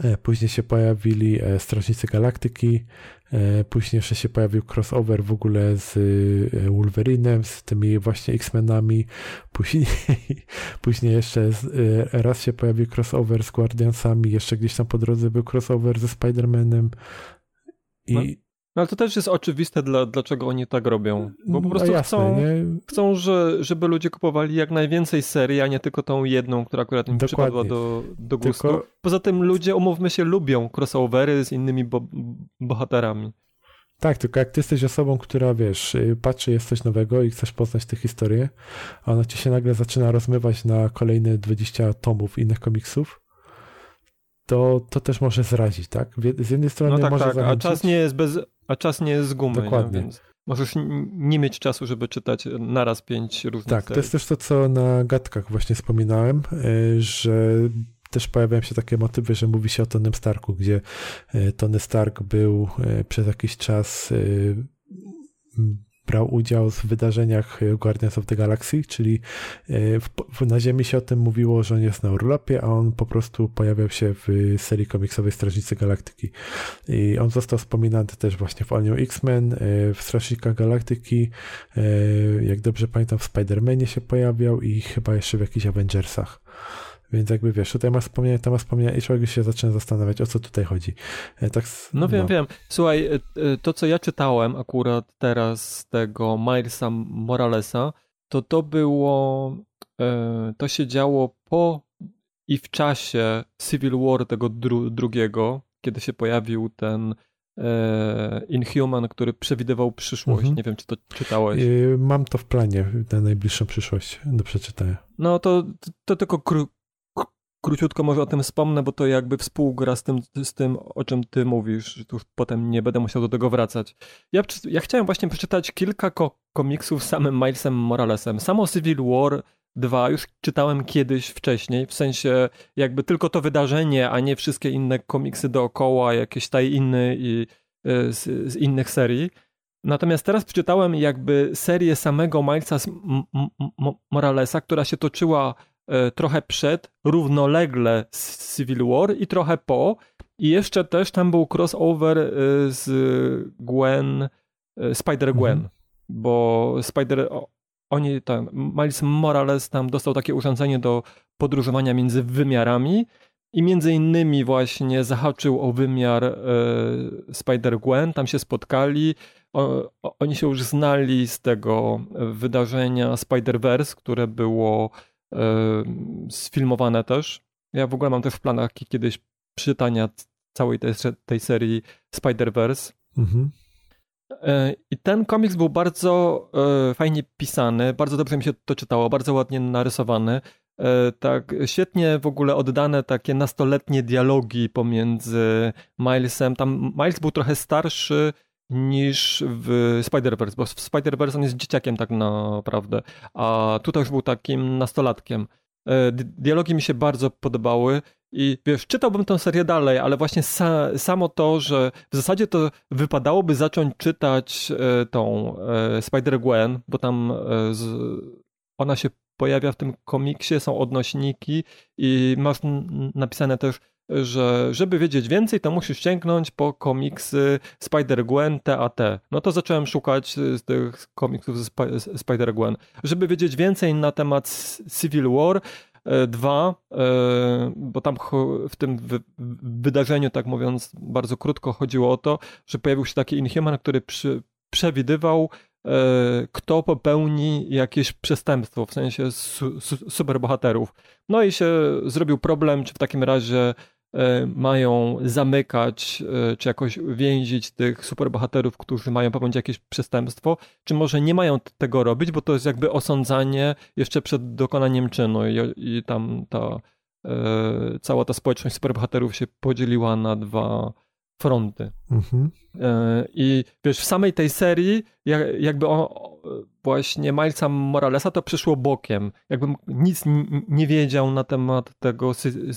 [SPEAKER 3] E, później się pojawili Strażnicy Galaktyki, E, później jeszcze się pojawił crossover w ogóle z e, Wolverinem, z tymi właśnie X-Menami. Później, [laughs] później jeszcze e, raz się pojawił crossover z Guardiansami, jeszcze gdzieś tam po drodze był crossover ze Spider-Manem. I,
[SPEAKER 2] no. No ale to też jest oczywiste, dla, dlaczego oni tak robią. Bo po
[SPEAKER 3] no
[SPEAKER 2] prostu
[SPEAKER 3] jasne,
[SPEAKER 2] chcą,
[SPEAKER 3] nie?
[SPEAKER 2] chcą że, żeby ludzie kupowali jak najwięcej serii, a nie tylko tą jedną, która akurat im
[SPEAKER 3] Dokładnie.
[SPEAKER 2] przypadła do, do gustu.
[SPEAKER 3] Tylko-
[SPEAKER 2] Poza tym ludzie, umówmy się, lubią crossovery z innymi bo, bohaterami.
[SPEAKER 3] Tak, tylko jak ty jesteś osobą, która wiesz, y, patrzy, jest coś nowego i chcesz poznać tę historię, a ona ci się nagle zaczyna rozmywać na kolejne 20 tomów innych komiksów, to, to też może zrazić, tak? Z jednej strony
[SPEAKER 2] No tak,
[SPEAKER 3] może
[SPEAKER 2] tak, a
[SPEAKER 3] zachęcić,
[SPEAKER 2] czas nie jest bez, a czas nie jest z gumy,
[SPEAKER 3] Dokładnie.
[SPEAKER 2] Możesz nie mieć czasu, żeby czytać naraz pięć różnych
[SPEAKER 3] Tak, to
[SPEAKER 2] serii.
[SPEAKER 3] jest też to, co na gadkach właśnie wspominałem, y, że też pojawiają się takie motywy, że mówi się o Tonym Starku, gdzie y, Tony Stark był y, przez jakiś czas brał udział w wydarzeniach y, Guardians of the Galaxy, czyli y, w, w, na Ziemi się o tym mówiło, że on jest na urlopie, a on po prostu pojawiał się w serii komiksowej Strażnicy Galaktyki. I on został wspominany też właśnie w All New X-Men, w Strażnikach Galaktyki, jak dobrze pamiętam w Spider-Manie się pojawiał i chyba jeszcze w jakichś Avengersach. Więc jakby wiesz, tutaj ma wspomnienie, tam ma wspomnienie i człowiek się zaczyna zastanawiać, o co tutaj chodzi. E, Tak,
[SPEAKER 2] No wiem, wiem. Słuchaj, y, y, to co ja czytałem akurat teraz z tego Milesa Moralesa, to to było, e, to się działo po i w czasie Civil War tego dru, drugiego, kiedy się pojawił ten e, Inhuman, który przewidywał przyszłość.
[SPEAKER 3] Mhm.
[SPEAKER 2] Nie wiem, czy to czytałeś.
[SPEAKER 3] Mam to w planie na najbliższą przyszłość do przeczytania.
[SPEAKER 2] No to, to tylko kró, króciutko może o tym wspomnę, bo to jakby współgra z tym, z tym, o czym ty mówisz. Tu potem nie będę musiał do tego wracać. Ja, ja chciałem właśnie przeczytać kilka ko komiksów samym Milesem Moralesem. Samo Civil War 2 już czytałem kiedyś wcześniej, w sensie jakby tylko to wydarzenie, a nie wszystkie inne komiksy dookoła, jakieś tie-iny i y, z, z innych serii. Natomiast teraz przeczytałem jakby serię samego Milesa Moralesa, która się toczyła trochę przed, równolegle z Civil War i trochę po. I jeszcze też tam był crossover e, z Gwen, e, Spider-Gwen,
[SPEAKER 3] Mhm.
[SPEAKER 2] bo Spider... Oni tam, Miles Morales tam dostał takie urządzenie do podróżowania między wymiarami i między innymi właśnie zahaczył o wymiar e, Spider-Gwen, tam się spotkali, o, o, oni się już znali z tego wydarzenia Spider-Verse, które było e, sfilmowane też. Ja w ogóle mam też w planach kiedyś czytania całej tej, tej serii Spider-Verse. Mhm. E, I ten komiks był bardzo e, fajnie pisany, bardzo dobrze mi się to czytało, bardzo ładnie narysowany. E, tak świetnie w ogóle oddane takie nastoletnie dialogi pomiędzy Milesem. Tam Miles był trochę starszy niż w Spider-Verse, bo w Spider-Verse on jest dzieciakiem tak naprawdę, a tutaj już był takim nastolatkiem. Dialogi mi się bardzo podobały. I wiesz, czytałbym tę serię dalej, ale właśnie sa, samo to, że w zasadzie to wypadałoby zacząć czytać e, tą e, Spider-Gwen, bo tam e, ona się pojawia w tym komiksie, są odnośniki i masz napisane też, że żeby wiedzieć więcej, to musisz sięgnąć po komiksy Spider-Gwen TAT. No to zacząłem szukać z tych komiksów Spider-Gwen. Żeby wiedzieć więcej na temat Civil War, E, dwa, e, bo tam w tym wydarzeniu, tak mówiąc bardzo krótko, chodziło o to, że pojawił się taki Inhuman, który przy, przewidywał, kto popełni jakieś przestępstwo, w sensie su, su, superbohaterów. No i się zrobił problem, czy w takim razie mają zamykać, e, czy jakoś więzić tych superbohaterów, którzy mają popełnić jakieś przestępstwo, czy może nie mają tego robić, bo to jest jakby osądzanie jeszcze przed dokonaniem czynu i, i tam ta e, cała ta społeczność superbohaterów się podzieliła na dwa fronty. Mhm. E, I wiesz, w samej tej serii, jakby on, właśnie Milesa Moralesa to przyszło bokiem. Jakbym nic nie wiedział na temat tego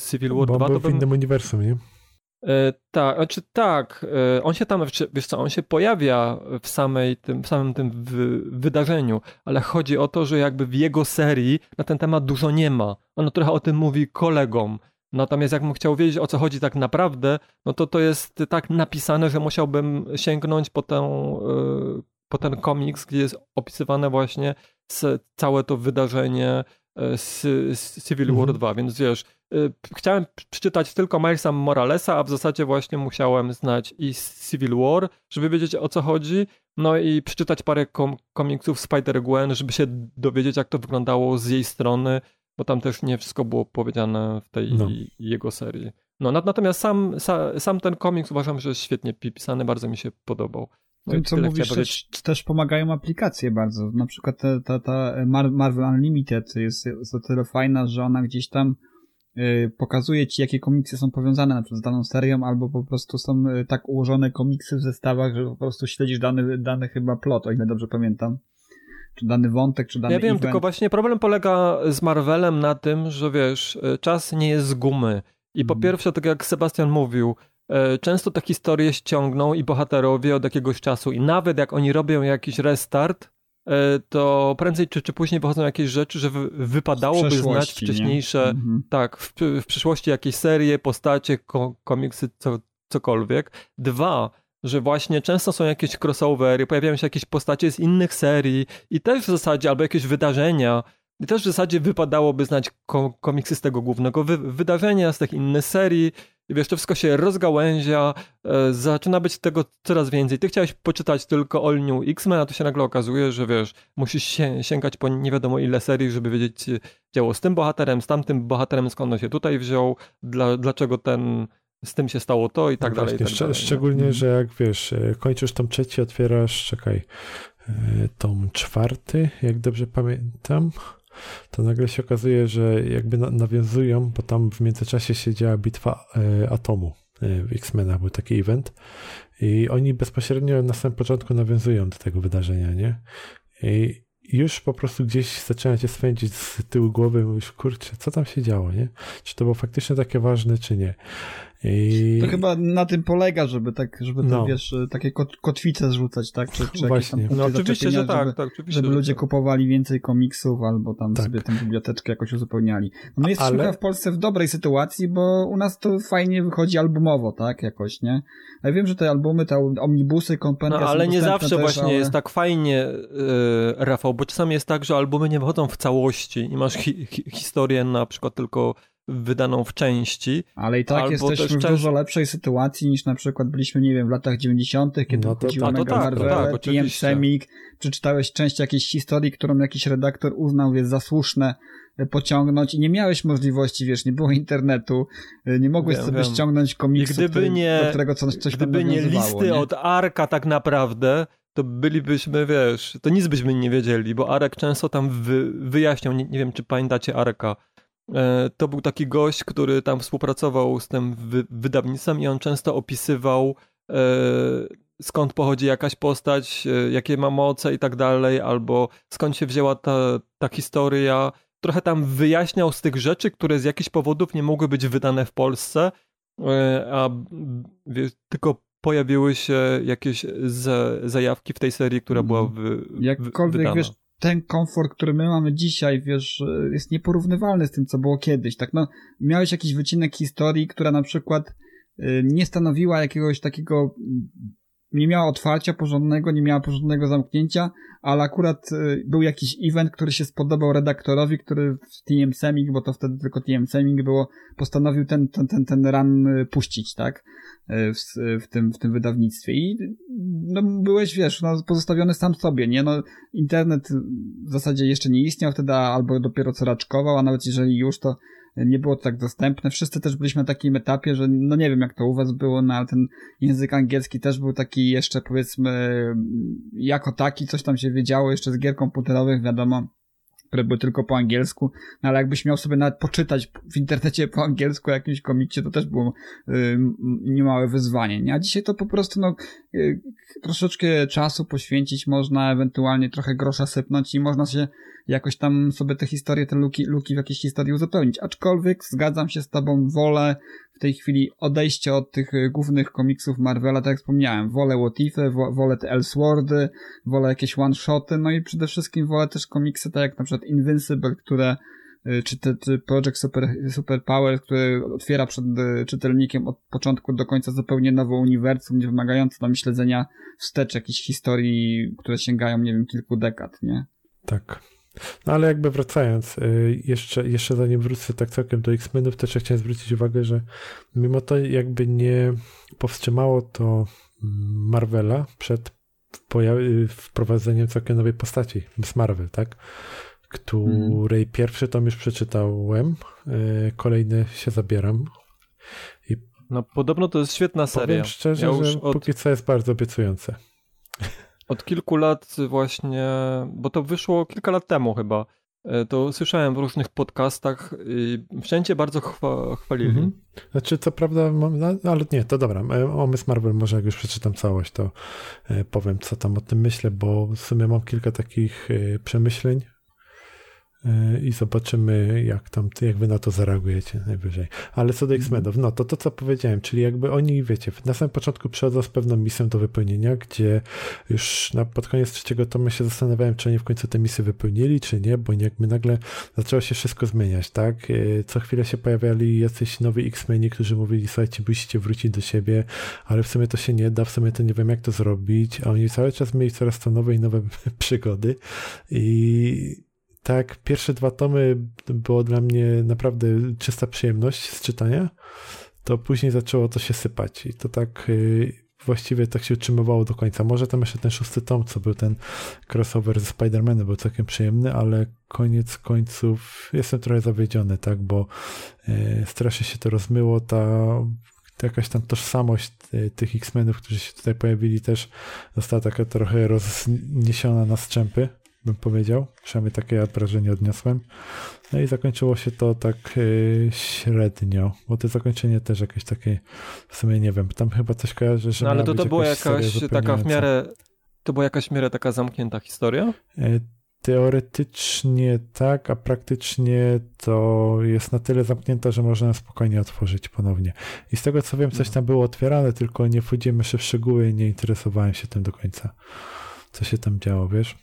[SPEAKER 2] Civil War
[SPEAKER 3] Bo
[SPEAKER 2] 2.
[SPEAKER 3] Był
[SPEAKER 2] to
[SPEAKER 3] w innym uniwersum, nie?
[SPEAKER 2] E, tak, znaczy tak, e, on się tam, wiesz co, on się pojawia w, samej tym, w samym tym wydarzeniu, ale chodzi o to, że jakby w jego serii na ten temat dużo nie ma. On trochę o tym mówi kolegom, Natomiast jakbym chciał wiedzieć o co chodzi tak naprawdę, no to to jest tak napisane, że musiałbym sięgnąć po, tę, e, po ten komiks, gdzie jest opisywane właśnie całe to wydarzenie e, z, z Civil War mhm. 2, więc wiesz, e, chciałem przeczytać tylko Milesa Moralesa, a w zasadzie właśnie musiałem znać i Civil War, żeby wiedzieć o co chodzi, no i przeczytać parę kom komiksów Spider-Gwen, żeby się dowiedzieć jak to wyglądało z jej strony, bo tam też nie wszystko było powiedziane w tej no. jego serii. No, natomiast sam, sa, sam ten komiks uważam, że jest świetnie pisany, bardzo mi się podobał.
[SPEAKER 4] No i co mówisz, też, też, pomagają aplikacje bardzo. Na przykład ta, ta, ta Marvel Unlimited jest, jest o tyle fajna, że ona gdzieś tam y, pokazuje ci, jakie komiksy są powiązane na przykład z daną serią, albo po prostu są y, tak ułożone komiksy w zestawach, że po prostu śledzisz dany, dany chyba plot, o ile dobrze pamiętam czy dany wątek, czy dany
[SPEAKER 2] Ja wiem,
[SPEAKER 4] event.
[SPEAKER 2] tylko właśnie problem polega z Marvelem na tym, że wiesz, e, czas nie jest z gumy. I po mm. pierwsze, tak jak Sebastian mówił, e, często te historie ściągną i bohaterowie od jakiegoś czasu i nawet jak oni robią jakiś restart, e, to prędzej czy, czy później wychodzą jakieś rzeczy, że wypadałoby znać wcześniejsze, mhm. tak, w, w przyszłości jakieś serie, postacie, ko komiksy, co, cokolwiek. Dwa, że właśnie często są jakieś crossovery, pojawiają się jakieś postacie z innych serii i też w zasadzie, albo jakieś wydarzenia, i też w zasadzie wypadałoby znać komiksy z tego głównego wy wydarzenia, z tych innych serii. I wiesz, to wszystko się rozgałęzia, e, zaczyna być tego coraz więcej. Ty chciałeś poczytać tylko All New X-Men, a tu się nagle okazuje, że wiesz, musisz się, sięgać po nie wiadomo ile serii, żeby wiedzieć, działo z tym bohaterem, z tamtym bohaterem, skąd on się tutaj wziął, dla, dlaczego ten z tym się stało to i tak no dalej.
[SPEAKER 3] Właśnie,
[SPEAKER 2] tak dalej
[SPEAKER 3] szczególnie, no. że jak wiesz, e, kończysz tom trzeci, otwierasz, czekaj, e, tom czwarty, jak dobrze pamiętam, to nagle się okazuje, że jakby nawiązują, bo tam w międzyczasie się działa bitwa e, atomu w X-Menach, był taki event i oni bezpośrednio na samym początku nawiązują do tego wydarzenia, nie? I już po prostu gdzieś zaczyna cię swędzić z tyłu głowy, mówisz, kurczę, co tam się działo, nie? Czy to było faktycznie takie ważne, czy nie?
[SPEAKER 4] I... To chyba na tym polega, żeby tak, żeby no. wiesz, takie kot, kotwice zrzucać, tak? Czy, czy
[SPEAKER 3] Właśnie.
[SPEAKER 2] no oczywiście, że tak,
[SPEAKER 4] żeby,
[SPEAKER 2] tak oczywiście,
[SPEAKER 4] żeby ludzie tak. kupowali więcej komiksów albo tam tak. sobie tę biblioteczkę jakoś uzupełniali. No my jesteśmy Ale... w Polsce w dobrej sytuacji, bo u nas to fajnie wychodzi albumowo, tak? Jakoś, nie? A ja wiem, że te albumy, te omnibusy, kompendia
[SPEAKER 2] No ale nie zawsze
[SPEAKER 4] też,
[SPEAKER 2] właśnie
[SPEAKER 4] ale...
[SPEAKER 2] jest tak fajnie, yy, Rafał, bo czasami jest tak, że albumy nie wychodzą w całości i masz hi hi historię na przykład tylko wydaną w części.
[SPEAKER 4] Ale i tak
[SPEAKER 2] Albo
[SPEAKER 4] jesteśmy
[SPEAKER 2] też
[SPEAKER 4] w
[SPEAKER 2] część-
[SPEAKER 4] dużo lepszej sytuacy niż na przykład byliśmy, nie wiem, w latach 90., kiedy
[SPEAKER 3] No to-
[SPEAKER 4] chodziło
[SPEAKER 2] a to
[SPEAKER 4] Mega
[SPEAKER 2] tak, tak,
[SPEAKER 4] TM
[SPEAKER 2] oczywiście.
[SPEAKER 4] Semik, przeczytałeś część jakiejś historii, którą jakiś redaktor uznał jest za słuszne y, pociągnąć i nie miałeś możliwości, wiesz, nie było internetu, y, nie mogłeś
[SPEAKER 2] Wiem,
[SPEAKER 4] sobie
[SPEAKER 2] wiem.
[SPEAKER 4] ściągnąć
[SPEAKER 2] I
[SPEAKER 4] komiksu,
[SPEAKER 2] gdyby
[SPEAKER 4] który,
[SPEAKER 2] nie,
[SPEAKER 4] do którego coś, coś tam
[SPEAKER 2] gdyby nie listy
[SPEAKER 4] nie?
[SPEAKER 2] od Arka tak naprawdę, to bylibyśmy, wiesz, to nic byśmy nie wiedzieli, bo Arek często tam wy, wyjaśniał, nie, nie wiem czy pamiętacie Arka, E, to był taki gość, który tam współpracował z tym wy, wydawnictwem i on często opisywał e, skąd pochodzi jakaś postać, e, jakie ma moce i tak dalej, albo skąd się wzięła ta, ta historia. Trochę tam wyjaśniał z tych rzeczy, które z jakichś powodów nie mogły być wydane w Polsce, e, a wie, tylko pojawiły się jakieś za, zajawki w tej serii, która była wy, wy,
[SPEAKER 4] Jakkolwiek,
[SPEAKER 2] wydana.
[SPEAKER 4] wiesz, ten komfort, który my mamy dzisiaj, wiesz, y, jest nieporównywalny z tym, co było kiedyś, tak, no, miałeś jakiś wycinek historii, która na przykład y, nie stanowiła jakiegoś takiego, nie miała otwarcia porządnego, nie miała porządnego zamknięcia, ale akurat y, był jakiś event, który się spodobał redaktorowi, który w TM Semik, bo to wtedy tylko TM Semik było, postanowił ten, ten, ten, ten run y, puścić, tak, y, w, w, tym, w tym wydawnictwie. I no, byłeś, wiesz, no, pozostawiony sam sobie, nie, no, internet w zasadzie jeszcze nie istniał wtedy, albo dopiero co raczkował, a nawet jeżeli już, to nie było to tak dostępne. Wszyscy też byliśmy na takim etapie, że no nie wiem jak to u was było, no ale ten język angielski też był taki jeszcze powiedzmy jako taki, coś tam się wiedziało jeszcze z gier komputerowych, wiadomo, które były tylko po angielsku, no ale jakbyś miał sobie nawet poczytać w internecie po angielsku o jakimś komikcie, to też było y, niemałe wyzwanie, nie? A dzisiaj to po prostu no y, troszeczkę czasu poświęcić można, ewentualnie trochę grosza sypnąć i można się jakoś tam sobie te historie, te luki, luki w jakiejś historii uzupełnić. Aczkolwiek zgadzam się z tobą, wolę w tej chwili odejście od tych y, głównych komiksów Marvela, tak jak wspomniałem. Wolę What Ify, wo, wolę te Elseworldy, wolę jakieś one-shoty, no i przede wszystkim wolę też komiksy tak jak na przykład Invincible, które y, czy, te, czy Project Super, Super Power, który otwiera przed y, czytelnikiem od początku do końca zupełnie nowe uniwersum, nie wymagające tam śledzenia wstecz jakichś historii, które sięgają, nie wiem, kilku dekad, nie?
[SPEAKER 3] Tak. No ale jakby wracając, y, jeszcze, jeszcze zanim wrócę tak całkiem do X-Menów, też ja chciałem zwrócić uwagę, że mimo to jakby nie powstrzymało to mm, Marvela przed pojaw- wprowadzeniem całkiem nowej postaci, Miss Marvel, tak? Której pierwszy tom już przeczytałem, y, kolejny się zabieram.
[SPEAKER 2] No podobno to jest świetna seria.
[SPEAKER 3] Powiem szczerze,
[SPEAKER 2] ja
[SPEAKER 3] że
[SPEAKER 2] od,
[SPEAKER 3] póki co jest bardzo obiecujące.
[SPEAKER 2] Od kilku lat właśnie, bo to wyszło kilka lat temu chyba, e, to słyszałem w różnych podcastach wszędzie bardzo chwa, chwalili.
[SPEAKER 3] Mhm. Znaczy, co prawda, mam, no, ale nie, to dobra. e, O Miss Marvel, może jak już przeczytam całość, to e, powiem, co tam o tym myślę, bo w sumie mam kilka takich przemyśleń i zobaczymy, jak tam, jak wy na to zareagujecie najwyżej. Ale co do X-Menów, no to to, co powiedziałem, czyli jakby oni, wiecie, na samym początku przychodzą z pewną misją do wypełnienia, gdzie już na, pod koniec trzeciego tomu się zastanawiałem, czy oni w końcu tę misję wypełnili, czy nie, bo jakby nagle zaczęło się wszystko zmieniać, tak? E, Co chwilę się pojawiali jacyś nowi X-Meni, którzy mówili, słuchajcie, musicie wrócić do siebie, ale w sumie to się nie da, w sumie to nie wiem, jak to zrobić, a oni cały czas mieli coraz to nowe i nowe [laughs] przygody i tak, pierwsze dwa tomy było dla mnie naprawdę czysta przyjemność z czytania, to później zaczęło to się sypać i to tak y, właściwie tak się utrzymywało do końca. Może tam jeszcze ten szósty tom, co był ten crossover ze Spider-Manem, był całkiem przyjemny, ale koniec końców jestem trochę zawiedziony, tak, bo y, strasznie się to rozmyło, ta jakaś tam tożsamość y, tych X-Menów, którzy się tutaj pojawili też została taka trochę rozniesiona na strzępy, bym powiedział. Przynajmniej takie ja wrażenie odniosłem. No i zakończyło się to tak y, średnio, bo to zakończenie też jakieś takie, w sumie nie wiem, tam chyba coś kojarzy, że
[SPEAKER 2] No ale to, to była
[SPEAKER 3] jakaś
[SPEAKER 2] taka w miarę, to była jakaś w miarę taka zamknięta historia?
[SPEAKER 3] E, Teoretycznie tak, a praktycznie to jest na tyle zamknięta, że można spokojnie otworzyć ponownie. I z tego co wiem, coś tam było otwierane, tylko nie wchodzimy jeszcze w szczegóły i nie interesowałem się tym do końca. Co się tam działo, wiesz?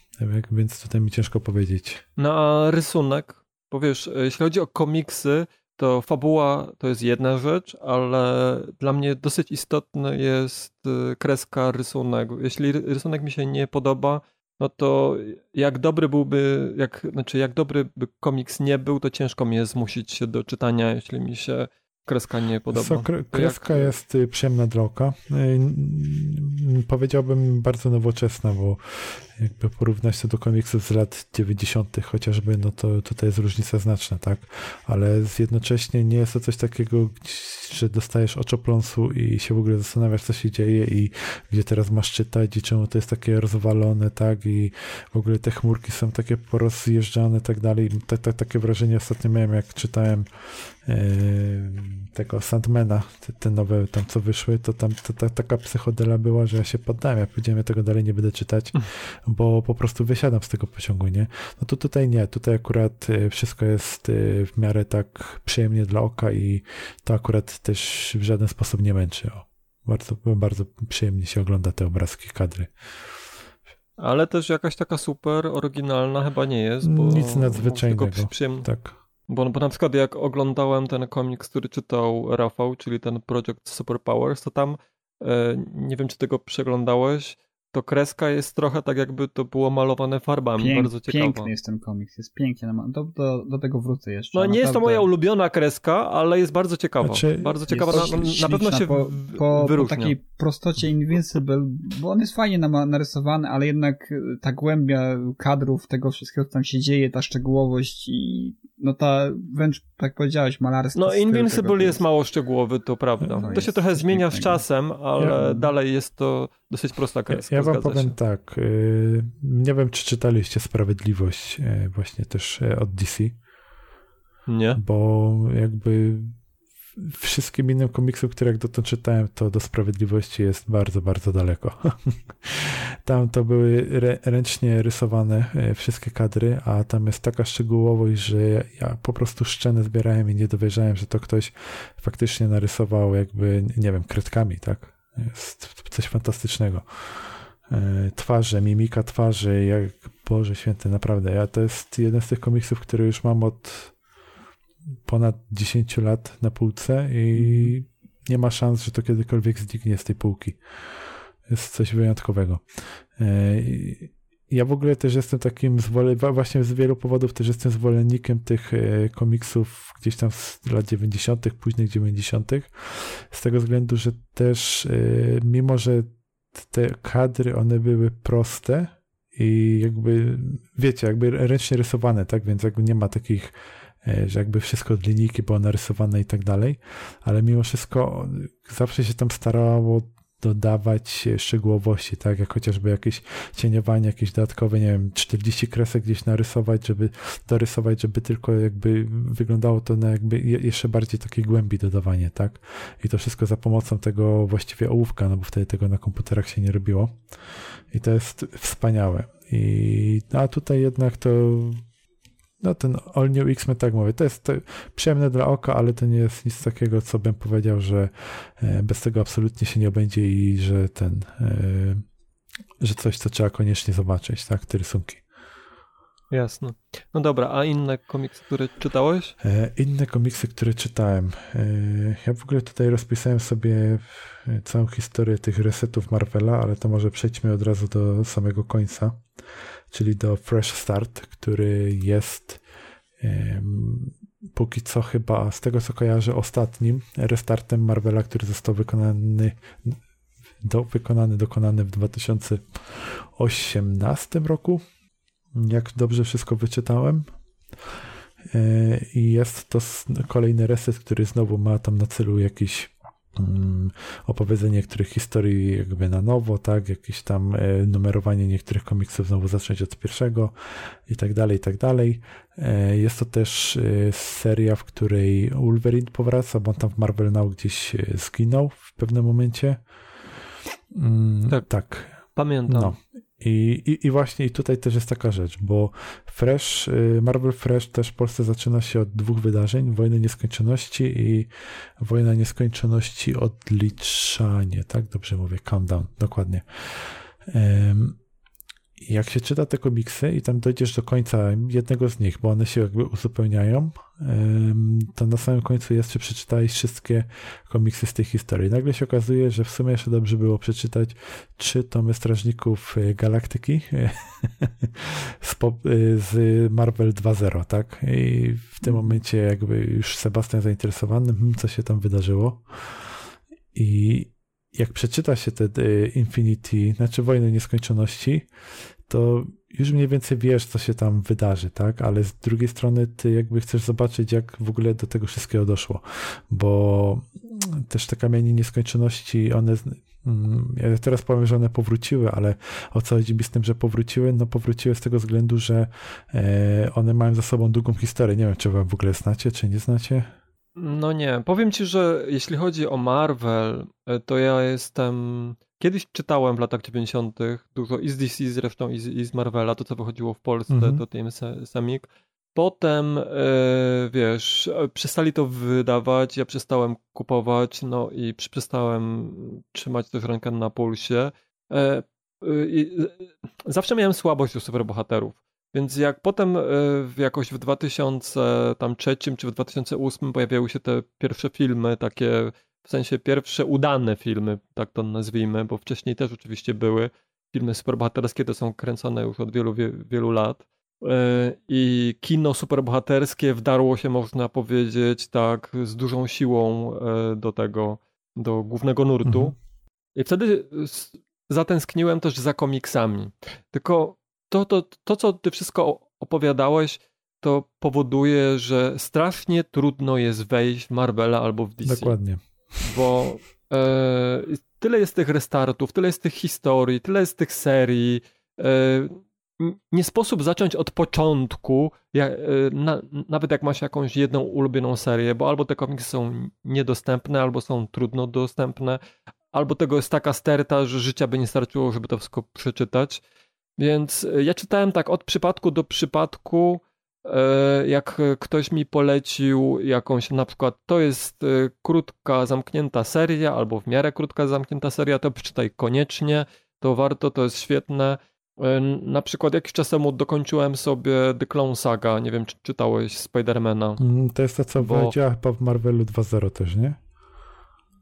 [SPEAKER 3] Więc tutaj mi ciężko powiedzieć.
[SPEAKER 2] No a rysunek, bo wiesz, jeśli chodzi o komiksy, to fabuła to jest jedna rzecz, ale dla mnie dosyć istotny jest y, kreska, rysunek. Jeśli ry- rysunek mi się nie podoba, no to jak dobry byłby, jak, znaczy jak dobry by komiks nie był, to ciężko mnie zmusić się do czytania, jeśli mi się kreska nie podoba.
[SPEAKER 3] Co, kreska jak... jest y, przyjemna dla oka. Y, powiedziałbym bardzo nowoczesna, bo jakby porównać to do komiksów z lat 90. chociażby, no to tutaj jest różnica znaczna, tak? Ale jednocześnie nie jest to coś takiego, że dostajesz oczopląsu i się w ogóle zastanawiasz, co się dzieje i gdzie teraz masz czytać i czemu to jest takie rozwalone, tak? I w ogóle te chmurki są takie porozjeżdżane, tak dalej. takie wrażenie ostatnio miałem, jak czytałem tego Sandmana, te, te, nowe tam co wyszły, to tam to, ta, taka psychodela była, że ja się poddałem. Ja powiedziałem, ja tego dalej nie będę czytać, mm. Bo po prostu wysiadam z tego pociągu, nie? No to tutaj nie, tutaj akurat e, wszystko jest e, w miarę tak przyjemnie dla oka i to akurat też w żaden sposób nie męczy. O, bardzo, bardzo przyjemnie się ogląda te obrazki, kadry.
[SPEAKER 2] Ale też jakaś taka super oryginalna chyba nie jest, bo
[SPEAKER 3] nic nadzwyczajnego. Przyjem... Tak.
[SPEAKER 2] Bo, bo na przykład jak oglądałem ten komiks, który czytał Rafał, czyli ten Project Superpowers, to tam, e, nie wiem czy tego przeglądałeś, to kreska jest trochę tak jakby to było malowane farbami, Pięk, bardzo ciekawa.
[SPEAKER 4] Piękny jest ten komiks, jest pięknie, do, do, do tego wrócę jeszcze.
[SPEAKER 2] No nie naprawdę... jest to moja ulubiona kreska, ale jest bardzo ciekawa. Znaczy, bardzo ciekawa, na, na, pewno się
[SPEAKER 4] po, po, po, takiej prostocie Invincible, bo on jest fajnie narysowany, ale jednak ta głębia kadrów, tego wszystkiego, co tam się dzieje, ta szczegółowość i no ta wręcz, tak powiedziałeś, malarska.
[SPEAKER 2] No Invincible jest mało szczegółowy, to prawda. To, to się trochę zmienia z czasem, ale ja, dalej jest to dosyć prosta kreska.
[SPEAKER 3] Ja, ja wam powiem się. tak, y, nie wiem, czy czytaliście Sprawiedliwość y, właśnie też y, od DC.
[SPEAKER 2] Nie.
[SPEAKER 3] Bo jakby wszystkim innym komiksom, które jak dotąd czytałem, to do sprawiedliwości jest bardzo, bardzo daleko. [laughs] tam to były ręcznie rysowane wszystkie kadry, a tam jest taka szczegółowość, że ja, ja po prostu szczenę zbierałem i nie dowierzałem, że to ktoś faktycznie narysował jakby, nie wiem, kredkami, tak? Jest coś fantastycznego. E, twarze, mimika twarzy, jak Boże Święty, naprawdę. Ja to jest jeden z tych komiksów, który już mam od ponad 10 lat na półce i nie ma szans, że to kiedykolwiek zniknie z tej półki. Jest coś wyjątkowego. E, ja w ogóle też jestem takim, właśnie z wielu powodów też jestem zwolennikiem tych e, komiksów gdzieś tam z lat 90., późnych 90., z tego względu, że też mimo, że te kadry, one były proste i jakby, wiecie, jakby ręcznie rysowane, tak, więc jakby nie ma takich E, że jakby wszystko od linijki było narysowane i tak dalej, ale mimo wszystko zawsze się tam starało dodawać szczegółowości, tak, jak chociażby jakieś cieniowanie, jakieś dodatkowe, nie wiem, 40 kresek gdzieś narysować, żeby dorysować, żeby tylko jakby wyglądało to na jakby jeszcze bardziej takiej głębi dodawanie, tak, i to wszystko za pomocą tego właściwie ołówka, no bo wtedy tego na komputerach się nie robiło. I to jest wspaniałe. I a tutaj jednak to no ten All New X-Men, tak mówię, to jest przyjemne dla oka, ale to nie jest nic takiego, co bym powiedział, że e, bez tego absolutnie się nie obędzie i że ten, e, że coś, co trzeba koniecznie zobaczyć, tak, te rysunki.
[SPEAKER 2] Jasne. No dobra, a inne komiksy, które czytałeś?
[SPEAKER 3] E, inne komiksy, które czytałem. Ja w ogóle tutaj rozpisałem sobie całą historię tych resetów Marvela, ale to może przejdźmy od razu do samego końca czyli do Fresh Start, który jest póki co chyba z tego co kojarzę ostatnim restartem Marvela, który został wykonany do, wykonany, dokonany w 2018 roku. Jak dobrze wszystko wyczytałem. E, I jest to kolejny reset, który znowu ma tam na celu jakiś opowiedzenie niektórych historii jakby na nowo, tak, jakieś tam e, numerowanie niektórych komiksów znowu zacząć od pierwszego i tak dalej, i tak dalej. E, jest to też e, seria, w której Wolverine powraca, bo on tam w Marvel Now gdzieś zginął w pewnym momencie.
[SPEAKER 2] Mm, tak. tak. Pamiętam. No.
[SPEAKER 3] I, i, I właśnie tutaj też jest taka rzecz, bo Fresh, y, Marvel Fresh też w Polsce zaczyna się od dwóch wydarzeń, Wojny Nieskończoności i Wojna Nieskończoności Odliczanie, tak? Dobrze mówię, Countdown, dokładnie. Jak się czyta te komiksy i tam dojdziesz do końca jednego z nich, bo one się jakby uzupełniają, to na samym końcu jest, czy przeczytałeś wszystkie komiksy z tej historii. Nagle się okazuje, że w sumie jeszcze dobrze było przeczytać trzy tomy Strażników e, Galaktyki [laughs] z, z Marvel 2.0, tak? I w tym momencie jakby już Sebastian zainteresowany, hmm, co się tam wydarzyło. I jak przeczyta się te Infinity, znaczy Wojny Nieskończoności, to już mniej więcej wiesz, co się tam wydarzy, tak? Ale z drugiej strony ty jakby chcesz zobaczyć, jak w ogóle do tego wszystkiego doszło, bo też te kamienie nieskończoności, one mm, ja teraz powiem, że one powróciły, ale o co chodzi mi z tym, że powróciły? No powróciły z tego względu, że e, one mają za sobą długą historię. Nie wiem, czy wy w ogóle znacie, czy nie znacie?
[SPEAKER 2] No nie. Powiem ci, że jeśli chodzi o Marvel, e, to ja jestem. Kiedyś czytałem w latach 90. dużo i z DC zresztą, i z, i z Marvela, to co wychodziło w Polsce, mhm. to tym Semik. Potem, e, wiesz, e, przestali to wydawać, ja przestałem kupować, no i przestałem trzymać też rękę na pulsie. zawsze miałem słabość do superbohaterów. Więc jak potem e, jakoś w 2003 czy w 2008 pojawiały się te pierwsze filmy, takie w sensie pierwsze udane filmy, tak to nazwijmy, bo wcześniej też oczywiście były filmy superbohaterskie, to są kręcone już od wielu, wielu lat. E, I kino superbohaterskie wdarło się, można powiedzieć, tak, z dużą siłą e, do tego, do głównego nurtu. Mhm. I wtedy zatęskniłem też za komiksami. Tylko to, to, to, co ty wszystko opowiadałeś, to powoduje, że strasznie trudno jest wejść w Marvela albo w DC.
[SPEAKER 3] Dokładnie.
[SPEAKER 2] Bo e, tyle jest tych restartów, tyle jest tych historii, tyle jest tych serii. E, nie sposób zacząć od początku, jak, e, na, nawet jak masz jakąś jedną ulubioną serię, bo albo te komiksy są niedostępne, albo są trudno dostępne, albo tego jest taka sterta, że życia by nie starczyło, żeby to wszystko przeczytać. Więc e, ja czytałem tak od przypadku do przypadku, e, jak ktoś mi polecił jakąś, na przykład to jest e, krótka, zamknięta seria, albo w miarę krótka, zamknięta seria, to przeczytaj koniecznie, to warto, to jest świetne. Na przykład jakiś czas temu dokończyłem sobie The Clone Saga, nie wiem czy czytałeś Spidermana.
[SPEAKER 3] Mm, to jest to, co bo... chyba w Marvelu 2.0 też, nie?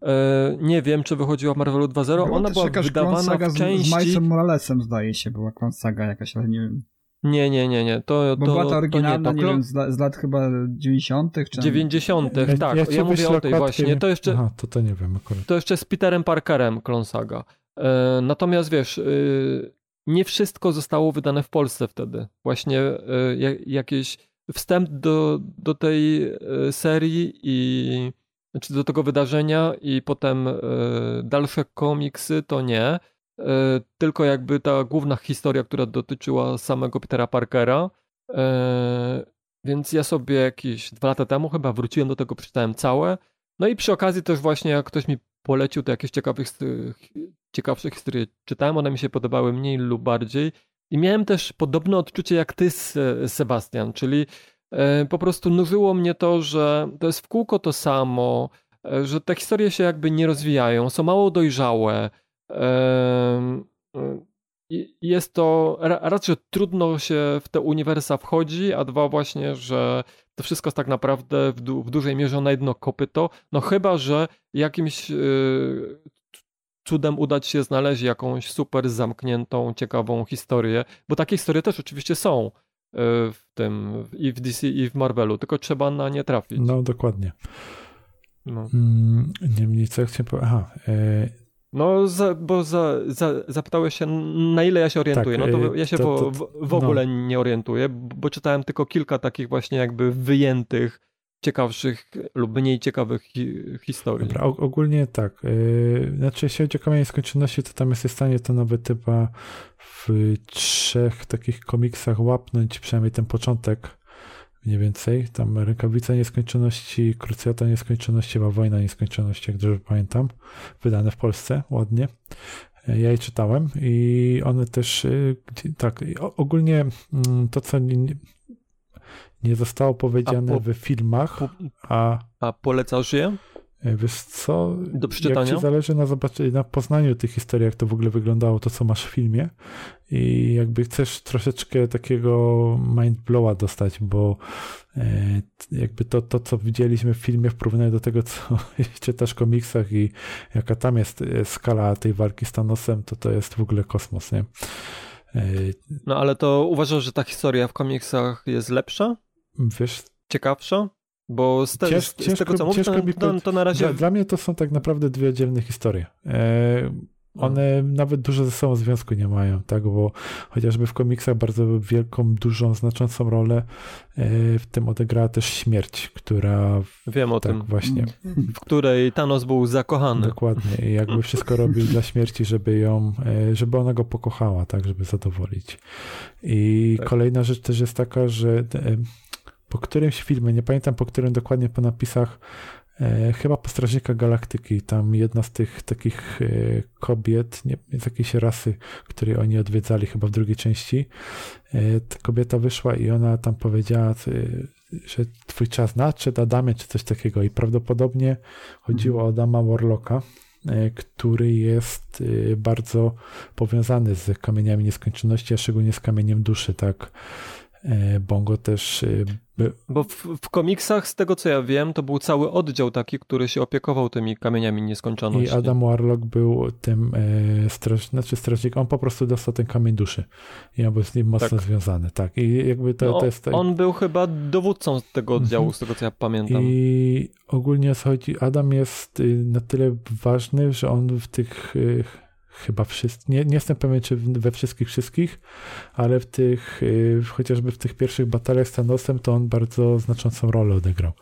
[SPEAKER 2] E, nie wiem, czy wychodziła w Marvelu 2.0. Ona była wydawana w części...
[SPEAKER 4] Z, Milesem Moralesem zdaje się, była Clone Saga jakaś, ale nie wiem.
[SPEAKER 2] Nie, nie, nie, nie. To,
[SPEAKER 4] Bo
[SPEAKER 2] to,
[SPEAKER 4] była ta oryginalna, nie, to... nie wiem, z, lat, z lat chyba 90. czy
[SPEAKER 2] 90. Ja, tak. Ja, ja mówię o tej właśnie. To jeszcze,
[SPEAKER 3] Aha, to to nie wiem akurat.
[SPEAKER 2] To jeszcze z Peterem Parkerem Clone Saga. E, natomiast wiesz, e, nie wszystko zostało wydane w Polsce wtedy. Właśnie e, jakieś wstęp do, do tej e, serii i znaczy do tego wydarzenia i potem e, dalsze komiksy to nie, e, tylko jakby ta główna historia, która dotyczyła samego Petera Parkera. E, więc ja sobie jakieś dwa lata temu chyba wróciłem do tego, przeczytałem całe. No i przy okazji też właśnie jak ktoś mi polecił, to jakieś ciekawych, ciekawsze historie czytałem, one mi się podobały mniej lub bardziej. I miałem też podobne odczucie jak ty, Sebastian, czyli po prostu nużyło mnie to, że to jest w kółko to samo, e, że te historie się jakby nie rozwijają, są mało dojrzałe. E, jest to raz, że trudno się w te uniwersa wchodzi, a dwa właśnie, że to wszystko jest tak naprawdę w, du w dużej mierze na jedno kopyto, no chyba, że jakimś cudem udać się znaleźć jakąś super zamkniętą, ciekawą historię, bo takie historie też oczywiście są. E, w tym i w DC i w Marvelu, tylko trzeba na nie trafić.
[SPEAKER 3] No, dokładnie. No. Mm, Niemniej co chciałem powiedzieć, aha, e...
[SPEAKER 2] No, za, bo za, za, zapytałeś się, na ile ja się orientuję. Tak, no to e, ja się to, to, w, w, ogóle no. nie orientuję, bo czytałem tylko kilka takich właśnie jakby wyjętych ciekawszych lub mniej ciekawych hi historii.
[SPEAKER 3] Dobra, ogólnie tak. Yy, znaczy, jeśli chodzi o kamienie skończoności, to tam jesteś w stanie to nawet chyba w trzech takich komiksach łapnąć przynajmniej ten początek mniej więcej. Tam Rękawica Nieskończoności, Krucjata Nieskończoności, chyba Wojna Nieskończoności, jak dobrze pamiętam, wydane w Polsce, ładnie. E, ja je czytałem i one też, y, tak, ogólnie mm, to, co nie zostało powiedziane po, w filmach.
[SPEAKER 2] a, a polecasz je?
[SPEAKER 3] E, wiesz co?
[SPEAKER 2] Do przeczytania?
[SPEAKER 3] Jak ci zależy na, zobaczeniu, na poznaniu tych historii, jak to w ogóle wyglądało, to co masz w filmie i jakby chcesz troszeczkę takiego mindblowa dostać, bo e, jakby to, to, co widzieliśmy w filmie w porównaniu do tego, co [laughs] czytasz w komiksach i jaka tam jest e, skala tej walki z Thanosem, to to jest w ogóle kosmos, nie?
[SPEAKER 2] No ale to uważasz, że ta historia w komiksach jest lepsza?
[SPEAKER 3] Wiesz...
[SPEAKER 2] Ciekawsza? Bo z, te, Cięż, z, z tego, co mówisz, to, to, to, na razie...
[SPEAKER 3] Dla, dla, mnie to są tak naprawdę dwie oddzielne historie. E, one no. nawet dużo ze sobą związku nie mają, tak, bo chociażby w komiksach bardzo wielką, dużą, znaczącą rolę e, w tym odegrała też śmierć, która...
[SPEAKER 2] Wiem o
[SPEAKER 3] tak,
[SPEAKER 2] tym.
[SPEAKER 3] właśnie.
[SPEAKER 2] W której Thanos był zakochany.
[SPEAKER 3] Dokładnie i jakby wszystko robił dla śmierci, żeby ją, e, żeby ona go pokochała, tak, żeby zadowolić. I tak. kolejna rzecz też jest taka, że po którymś filmie, nie pamiętam po którym dokładnie po napisach, e, chyba po Strażnika Galaktyki, tam jedna z tych takich e, kobiet, nie, z jakiejś rasy, której oni odwiedzali chyba w drugiej części, e, ta kobieta wyszła i ona tam powiedziała, że twój czas nadszedł, Adamie, czy coś takiego. I prawdopodobnie chodziło o Adama Warlocka, e, który jest e, bardzo powiązany z kamieniami nieskończoności, a szczególnie z kamieniem duszy, tak. E, Bongo też
[SPEAKER 2] bo w, w, komiksach, z tego co ja wiem, to był cały oddział taki, który się opiekował tymi kamieniami nieskończoności.
[SPEAKER 3] I Adam Warlock był tym e, straż, znaczy strażnikiem, on po prostu dostał ten kamień duszy. I on był z nim mocno tak. związany, tak. I jakby to, no, to jest...
[SPEAKER 2] On był chyba dowódcą tego oddziału, mhm. z tego co ja pamiętam.
[SPEAKER 3] I ogólnie chodzi, Adam jest y, na tyle ważny, że on w tych y, chyba wszyscy, nie, nie jestem pewien, czy we wszystkich, wszystkich, ale w tych, y, chociażby w tych pierwszych bataliach z Thanosem, to on bardzo znaczącą rolę odegrał.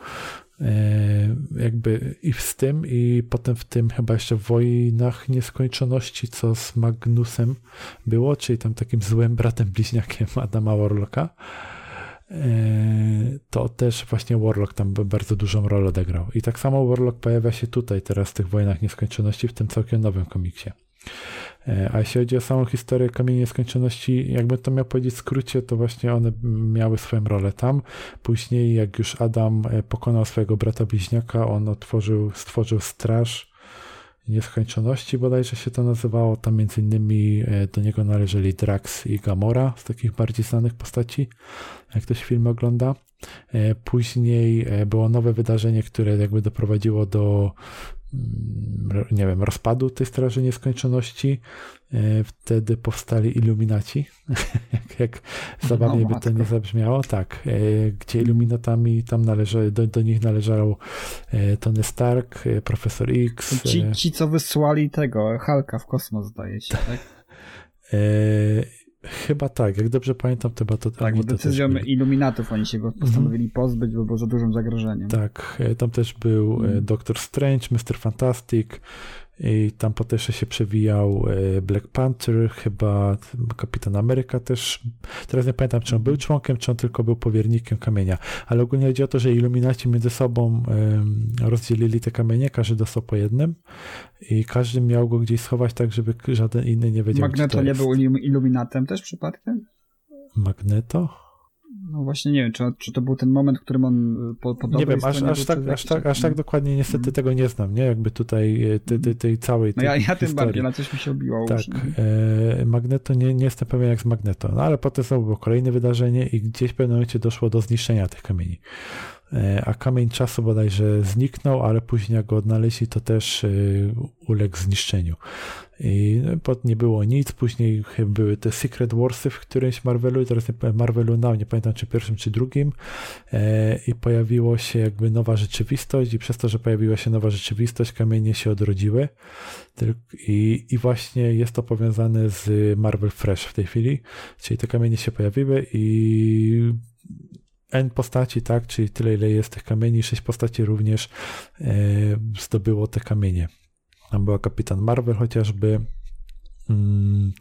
[SPEAKER 3] E, jakby i z tym, i potem w tym chyba jeszcze w Wojnach Nieskończoności, co z Magnusem było, czyli tam takim złym bratem bliźniakiem [laughs] Adama Warlocka, e, to też właśnie Warlock tam bardzo dużą rolę odegrał. I tak samo Warlock pojawia się tutaj teraz w tych Wojnach Nieskończoności, w tym całkiem nowym komiksie. E, a jeśli chodzi o samą historię Kamieni Nieskończoności, jakby to miał powiedzieć w skrócie, to właśnie one miały swoją rolę tam. Później, jak już Adam e, pokonał swojego brata bliźniaka, on otworzył, stworzył straż Nieskończoności, bodajże się to nazywało. Tam między innymi e, do niego należeli Drax i Gamora, z takich bardziej znanych postaci, jak ktoś film ogląda. Później było nowe wydarzenie, które jakby doprowadziło do nie wiem, rozpadu tej Straży Nieskończoności. E, wtedy powstali iluminaci, [laughs] jak, jak zabawnie no, by to nie zabrzmiało. Tak, e, gdzie iluminatami tam należy, do, do nich należał e, Tony Stark, Profesor X.
[SPEAKER 4] Ci, ci co wysłali tego, Halka w kosmos, zdaje się, tak? [laughs]
[SPEAKER 3] Chyba tak, jak dobrze pamiętam, to chyba to
[SPEAKER 4] Tak, bo decyzją iluminatów oni się go mhm. postanowili mm -hmm. pozbyć, bo był za dużym zagrożeniem.
[SPEAKER 3] Tak, e, tam też był mm. Doctor Strange, Mr. Fantastic, i tam potem się przewijał e, Black Panther, chyba Kapitan Ameryka też. Teraz nie pamiętam, czy on był członkiem, czy on tylko był powiernikiem kamienia. Ale ogólnie chodzi o to, że iluminaci między sobą rozdzielili te kamienie, każdy dostał po jednym i każdy miał go gdzieś schować tak, żeby żaden inny nie wiedział.
[SPEAKER 4] Magneto nie był iluminatem też przypadkiem?
[SPEAKER 3] Magneto?
[SPEAKER 4] No właśnie nie wiem, czy, czy to był ten moment, w którym on y, po, po
[SPEAKER 3] Nie wiem, aż, aż, tak, aż, tak, aż tak dokładnie niestety mm. tego nie znam, nie? Jakby tutaj y, tej, tej, tej całej
[SPEAKER 4] No ja, ja tym bardziej, na coś mi się obiło
[SPEAKER 3] Tak, e, Magneto, nie, nie jestem pewien jak z Magneto, no ale potem znowu było kolejne wydarzenie i gdzieś w pewnym momencie doszło do zniszczenia tych kamieni. E, a kamień czasu bodajże zniknął, ale później jak go odnaleźli, to też e, uległ zniszczeniu. I no, nie było nic, później były te Secret Warsy w którymś Marvelu, teraz Marvelu Now, nie pamiętam czy pierwszym, czy drugim. E, i pojawiło się jakby nowa rzeczywistość. I przez to, że pojawiła się nowa rzeczywistość, kamienie się odrodziły. I, i właśnie jest to powiązane z Marvel Fresh w tej chwili, czyli te kamienie się pojawiły i N postaci, tak, czyli tyle, ile jest tych kamieni, sześć postaci również e, zdobyło te kamienie. Tam była Kapitan Marvel chociażby, mm,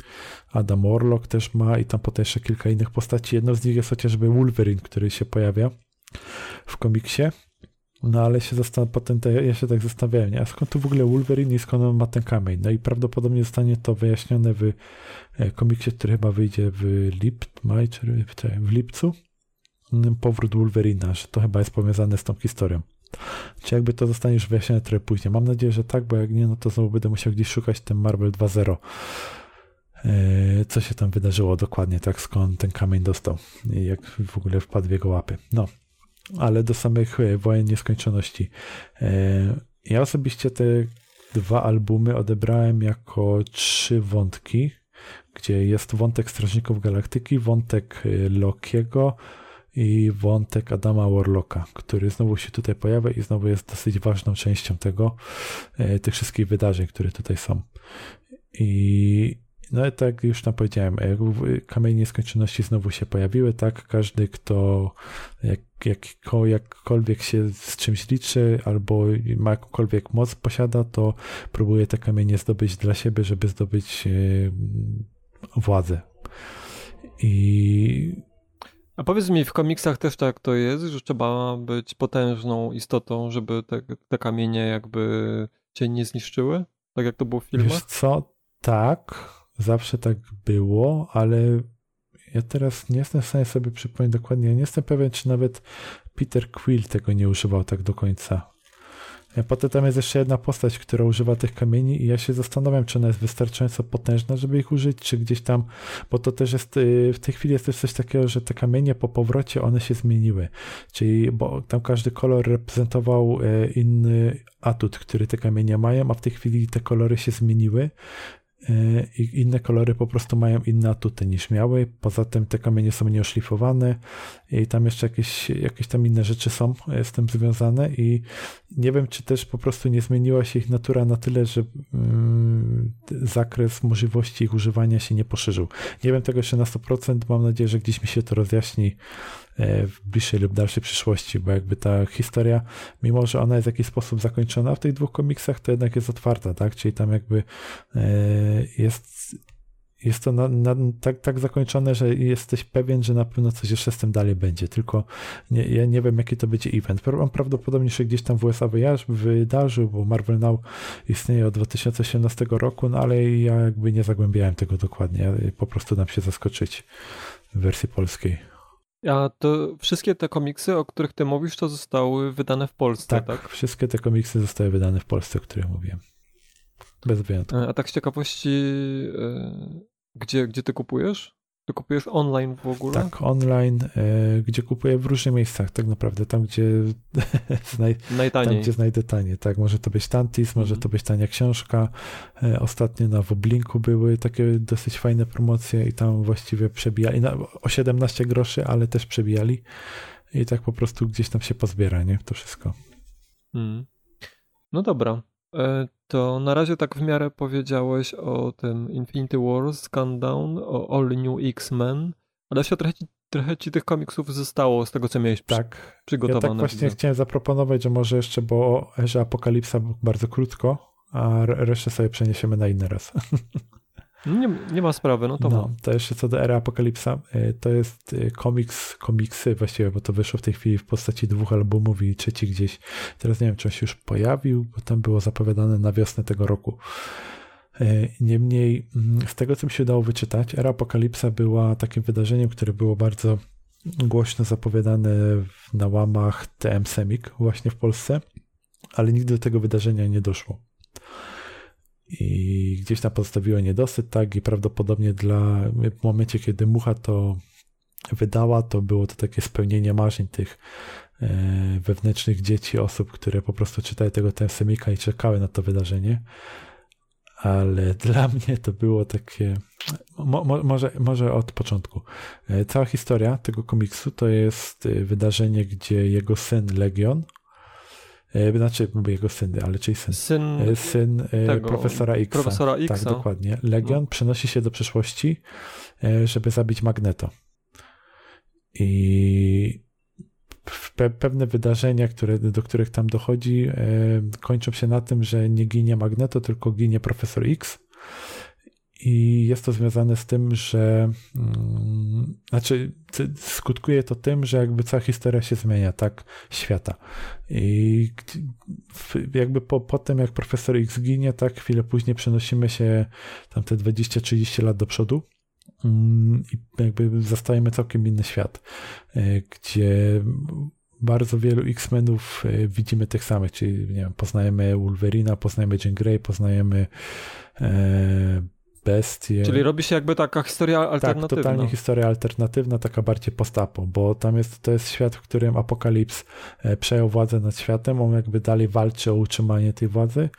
[SPEAKER 3] Adam Warlock też ma i tam potem jeszcze kilka innych postaci. Jedną z nich jest chociażby Wolverine, który się pojawia w komiksie. No ale się zastan- potem te, ja się tak zastanawiałem, nie? a skąd tu w ogóle Wolverine i skąd on ma ten kamień? No i prawdopodobnie zostanie to wyjaśnione w e, komiksie, który chyba wyjdzie w lip, maj, czy w lipcu powrót Wolverina, że to chyba jest powiązane z tą historią. Czy jakby to zostanie już wyjaśnione trochę później? Mam nadzieję, że tak, bo jak nie, no to znowu będę musiał gdzieś szukać ten Marvel 2.0. E, co się tam wydarzyło dokładnie, tak skąd ten kamień dostał i jak w ogóle wpadł w jego łapy. No, ale do samych e, wojen nieskończoności. E, ja osobiście te dwa albumy odebrałem jako trzy wątki, gdzie jest wątek Strażników Galaktyki, wątek Lokiego i wątek Adama Warlocka, który znowu się tutaj pojawia i znowu jest dosyć ważną częścią tego, tych wszystkich wydarzeń, które tutaj są. I no tak już tam powiedziałem, kamienie nieskończoności znowu się pojawiły, tak? Każdy, kto jak, jak, jakkolwiek się z czymś liczy albo ma jakąkolwiek moc posiada, to próbuje te kamienie zdobyć dla siebie, żeby zdobyć władzę. I
[SPEAKER 2] a powiedz mi, w komiksach też tak to jest, że trzeba być potężną istotą, żeby te, te kamienie jakby cię nie zniszczyły? Tak jak to było w filmach? Wiesz
[SPEAKER 3] co? Tak, zawsze tak było, ale ja teraz nie jestem w stanie sobie przypomnieć dokładnie. Ja nie jestem pewien, czy nawet Peter Quill tego nie używał tak do końca. Potem tam jest jeszcze jedna postać, która używa tych kamieni i ja się zastanawiam, czy ona jest wystarczająco potężna, żeby ich użyć, czy gdzieś tam, bo to też jest, y, w tej chwili jest też coś takiego, że te kamienie po powrocie, one się zmieniły. Czyli, bo tam każdy kolor reprezentował y, inny atut, który te kamienie mają, a w tej chwili te kolory się zmieniły i inne kolory po prostu mają inne atuty niż miały. Poza tym te kamienie są nieoszlifowane i tam jeszcze jakieś, jakieś tam inne rzeczy są e, z tym związane i nie wiem, czy też po prostu nie zmieniła się ich natura na tyle, że mm, zakres możliwości ich używania się nie poszerzył. Nie wiem tego jeszcze na 100%, mam nadzieję, że gdzieś mi się to rozjaśni E, w bliższej lub dalszej przyszłości, bo jakby ta historia, mimo że ona jest w jakiś sposób zakończona w tych dwóch komiksach, to jednak jest otwarta, tak? Czyli tam jakby e, jest jest to na, na, tak, tak zakończone, że jesteś pewien, że na pewno coś jeszcze z tym dalej będzie, tylko nie, ja nie wiem, jaki to będzie event. On prawdopodobnie się gdzieś tam w USA wydarzył, bo Marvel Now istnieje od 2018 roku, no ale ja jakby nie zagłębiałem tego dokładnie. Po prostu dam się zaskoczyć w wersji polskiej.
[SPEAKER 2] A to wszystkie te komiksy, o których ty mówisz, to zostały wydane w Polsce, tak?
[SPEAKER 3] Tak, wszystkie te komiksy zostały wydane w Polsce, o których mówiłem. Bez wyjątku.
[SPEAKER 2] A tak z ciekawości, e, gdzie, gdzie ty kupujesz? Ty kupujesz online w ogóle?
[SPEAKER 3] Tak, online, e, gdzie kupuję w różnych miejscach, tak naprawdę, tam gdzie, [laughs] znaj
[SPEAKER 2] Najtaniej.
[SPEAKER 3] tam, gdzie znajdę tanie, tak, może to być Tantis, może mhm. to być tania książka, e, ostatnio na Woblinku były takie dosyć fajne promocje i tam właściwie przebijali, na, o 17 groszy, ale też przebijali i tak po prostu gdzieś tam się pozbiera, nie, to wszystko.
[SPEAKER 2] Mhm. No dobra, to na razie tak w miarę powiedziałeś o tym Infinity Wars, Countdown, o All New X-Men, ale się trochę, trochę ci tych komiksów zostało z tego, co miałeś tak. przygotowane.
[SPEAKER 3] Ja tak właśnie widzę. chciałem zaproponować, że może jeszcze, bo o Erze Apokalipsa bardzo krótko, a resztę sobie przeniesiemy na inny raz. [laughs]
[SPEAKER 2] Nie, nie ma sprawy, no to
[SPEAKER 3] No, to jeszcze co do Ery Apokalipsa, y, to jest y, komiks, komiksy właściwie, bo to wyszło w tej chwili w postaci dwóch albumów i trzeci gdzieś, teraz nie wiem, czy on się już pojawił, bo tam było zapowiadane na wiosnę tego roku. Y, niemniej, mm, z tego co mi się udało wyczytać, Era Apokalipsa była takim wydarzeniem, które było bardzo głośno zapowiadane na łamach TM Semik właśnie w Polsce, ale nigdy do tego wydarzenia nie doszło i gdzieś tam pozostawiła niedosyt, tak, i prawdopodobnie dla, w momencie, kiedy mucha to wydała, to było to takie spełnienie marzeń tych e, wewnętrznych dzieci, osób, które po prostu czytały tego Semika i czekały na to wydarzenie. Ale [laughs] dla mnie to było takie, mo, mo, może, może od początku. E, cała historia tego komiksu to jest e, wydarzenie, gdzie jego syn Legion, znaczy mówię jego syny, ale czyli syn.
[SPEAKER 2] Syn,
[SPEAKER 3] e, syn e, tego, profesora X.
[SPEAKER 2] Profesora X.
[SPEAKER 3] Tak, dokładnie. Legion no. przenosi się do przyszłości, żeby zabić Magneto. I pe pewne wydarzenia, które, do których tam dochodzi, kończą się na tym, że nie ginie Magneto, tylko ginie profesor X. I jest to związane z tym, że mm, znaczy skutkuje to tym, że jakby cała historia się zmienia, tak, świata. I jakby po, po tym, jak profesor X ginie, tak, chwilę później przenosimy się tam te 20-30 lat do przodu mm, i jakby zastajemy całkiem inny świat, e, gdzie bardzo wielu X-Menów e, widzimy tych samych, czyli nie wiem, poznajemy Wolverina, poznajemy Jean Grey, poznajemy e, Bestię.
[SPEAKER 2] Czyli robi się jakby taka historia alternatywna.
[SPEAKER 3] Tak, totalnie historia alternatywna, taka bardziej postapo, bo tam jest, to jest świat, w którym Apokalips e, przejął władzę nad światem, on jakby dalej walczy o utrzymanie tej władzy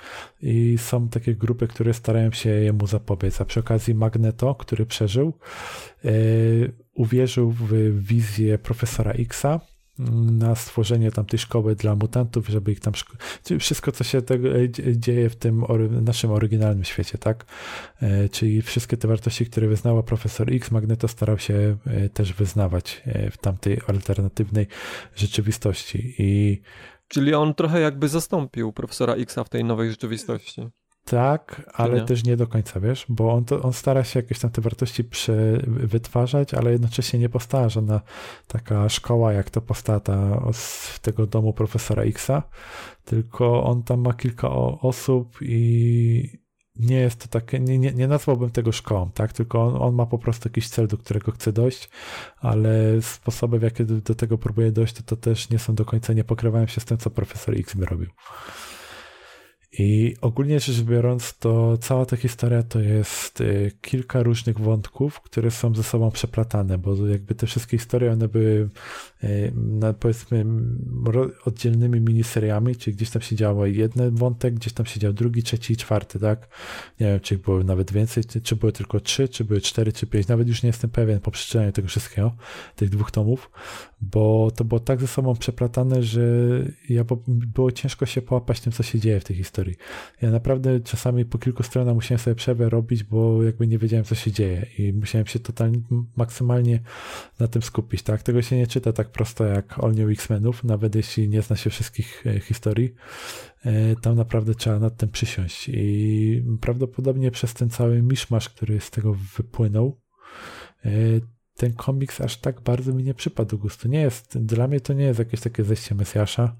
[SPEAKER 3] i są takie grupy, które starają się jemu zapobiec, a przy okazji Magneto, który przeżył, e, uwierzył w wizję profesora Xa, na stworzenie tamtej szkoły dla mutantów, żeby ich tam szko- wszystko, co się tego e, dzieje w tym naszym oryginalnym świecie, tak? E, czyli wszystkie te wartości, które wyznała profesor X, Magneto starał się e, też wyznawać e, w tamtej alternatywnej rzeczywistości i
[SPEAKER 2] Czyli on trochę jakby zastąpił profesora Xa w tej nowej rzeczywistości.
[SPEAKER 3] Tak, ale
[SPEAKER 2] nie?
[SPEAKER 3] też nie do końca, wiesz, bo on, to, on stara się jakieś tam te wartości prze, wytwarzać, ale jednocześnie nie powstała żadna taka szkoła, jak to powstała ta, z tego domu profesora Xa, tylko on tam ma kilka osób i nie jest to takie, nie, nie, nie nazwałbym tego szkołą, tak, tylko on, on ma po prostu jakiś cel, do którego chce dojść, ale sposoby, w jakie do, do tego próbuje dojść, to, to też nie są do końca, nie pokrywają się z tym, co profesor X by robił. I ogólnie rzecz biorąc, to cała ta historia to jest y, kilka różnych wątków, które są ze sobą przeplatane, bo jakby te wszystkie historie, one były y, powiedzmy oddzielnymi miniseriami, czyli gdzieś tam się działo jeden wątek, gdzieś tam się dział drugi, trzeci i czwarty, tak? Nie wiem, czy było nawet więcej, czy były tylko trzy, czy były cztery, czy pięć, nawet już nie jestem pewien po przeczytaniu tego wszystkiego, tych dwóch tomów, bo to było tak ze sobą przeplatane, że ja, było ciężko się połapać tym, co się dzieje w tej historii. Ja naprawdę czasami po kilku stronach musiałem sobie przerwę robić, bo jakby nie wiedziałem, co się dzieje i musiałem się totalnie, maksymalnie na tym skupić, tak? Tego się nie czyta tak prosto jak All New X-Menów, nawet jeśli nie zna się wszystkich e, historii, e, tam naprawdę trzeba nad tym przysiąść i prawdopodobnie przez ten cały miszmasz, który z tego wypłynął, e, ten komiks aż tak bardzo mi nie przypadł do gustu. Nie jest, dla mnie to nie jest jakieś takie zejście Mesjasza,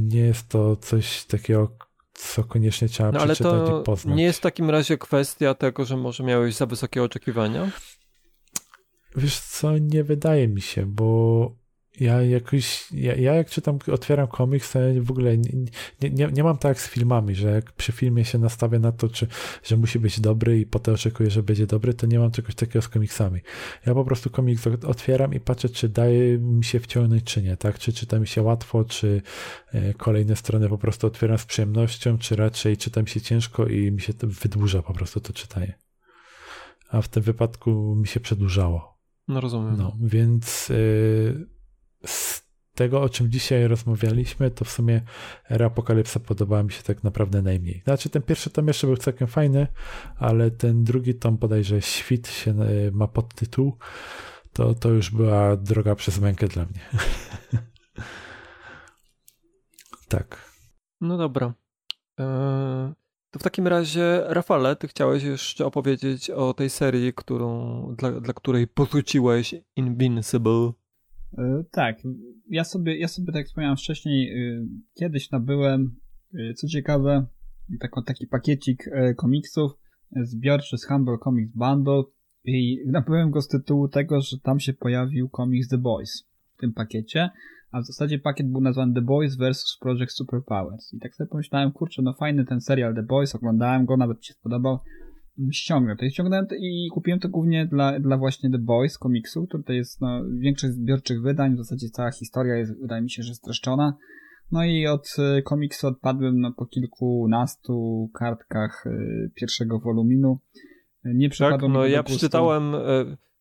[SPEAKER 3] nie jest to coś takiego, co koniecznie trzeba
[SPEAKER 2] no, ale
[SPEAKER 3] przeczytać
[SPEAKER 2] to
[SPEAKER 3] i poznać.
[SPEAKER 2] Nie jest w takim razie kwestia tego, że może miałeś za wysokie oczekiwania?
[SPEAKER 3] Wiesz co, nie wydaje mi się, bo ja jakoś, ja, ja jak czytam, otwieram komiks, to ja w ogóle nie, nie, nie, nie mam tak jak z filmami, że jak przy filmie się nastawię na to, czy, że musi być dobry i potem oczekuję, że będzie dobry, to nie mam czegoś takiego z komiksami. Ja po prostu komiks otwieram i patrzę, czy daje mi się wciągnąć, czy nie, tak? Czy czyta mi się łatwo, czy e, kolejne strony po prostu otwieram z przyjemnością, czy raczej czytam się ciężko i mi się to wydłuża po prostu to czytanie. A w tym wypadku mi się przedłużało.
[SPEAKER 2] No rozumiem.
[SPEAKER 3] No, więc... Yy, z tego, o czym dzisiaj rozmawialiśmy, to w sumie Era Apokalipsa podobała mi się tak naprawdę najmniej. Znaczy, ten pierwszy tom jeszcze był całkiem fajny, ale ten drugi tom bodajże Świt się e, ma podtytuł, to, to już była droga przez mękę dla mnie. [laughs] tak.
[SPEAKER 2] No dobra. Eee, to w takim razie, Rafale, ty chciałeś jeszcze opowiedzieć o tej serii, którą, dla, dla której porzuciłeś Invincible.
[SPEAKER 4] E, tak, ja sobie, ja sobie tak jak wspomniałem wcześniej, e, kiedyś nabyłem, e, co ciekawe, taki, pakiecik komiksów zbiorczy z Humble Comics Bundle i nabyłem go z tytułu tego, że tam się pojawił komiks The Boys w tym pakiecie, a w zasadzie pakiet był nazwany The Boys vs. Project Superpowers i tak sobie pomyślałem, kurczę, no fajny ten serial The Boys, oglądałem go, nawet mi się spodobał, ściągnę. To ściągnąłem i kupiłem to głównie dla, dla właśnie The Boys komiksu, który to jest no, większość zbiorczych wydań, w zasadzie cała historia jest, wydaje mi się, że streszczona. No i od y, komiksu odpadłem no, po kilkunastu kartkach y, pierwszego woluminu. Nie przypadło
[SPEAKER 2] tak, no ja przeczytałem,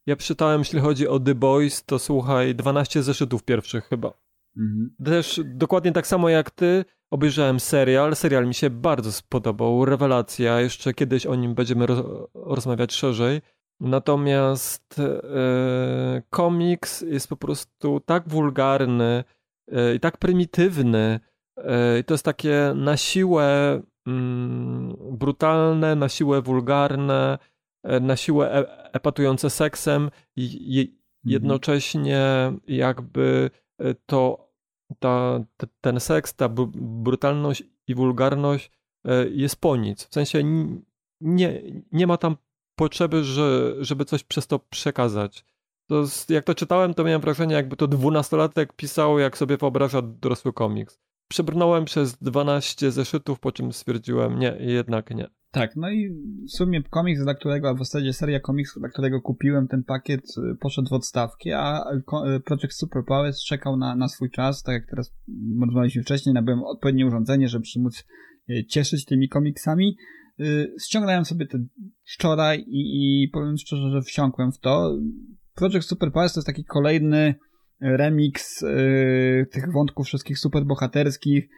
[SPEAKER 2] ja przeczytałem, jeśli chodzi o The Boys, to słuchaj, 12 zeszytów pierwszych chyba. Mhm. Też dokładnie tak samo jak ty, obejrzałem serial. Serial mi się bardzo spodobał. Rewelacja. Jeszcze kiedyś o nim będziemy rozmawiać szerzej. Natomiast e, komiks jest po prostu tak wulgarny e, i tak prymitywny. E, I to jest takie na siłę mm, brutalne, na siłę wulgarne, e, na siłę e, epatujące seksem i, i mhm. jednocześnie jakby e, to ta, ten seks, ta brutalność i wulgarność e, jest po nic. W sensie nie, nie ma tam potrzeby, że, żeby coś przez to przekazać. To jak to czytałem, to miałem wrażenie, jakby to dwunastolatek pisał, jak sobie wyobraża dorosły komiks. Przebrnąłem przez 12 zeszytów, po czym stwierdziłem, nie, jednak nie.
[SPEAKER 4] Tak, no i w sumie komiks, dla którego, a w zasadzie seria komiksów, dla którego kupiłem ten pakiet, y, poszedł w odstawki, a y, Project Super Powers czekał na, na swój czas, tak jak teraz rozmawialiśmy wcześniej, nabyłem odpowiednie urządzenie, żeby się móc y, cieszyć tymi komiksami. Ściągnąłem sobie to wczoraj i, i powiem szczerze, że wsiąkłem w to. Project Super Powers to jest taki kolejny remix tych wątków wszystkich superbohaterskich,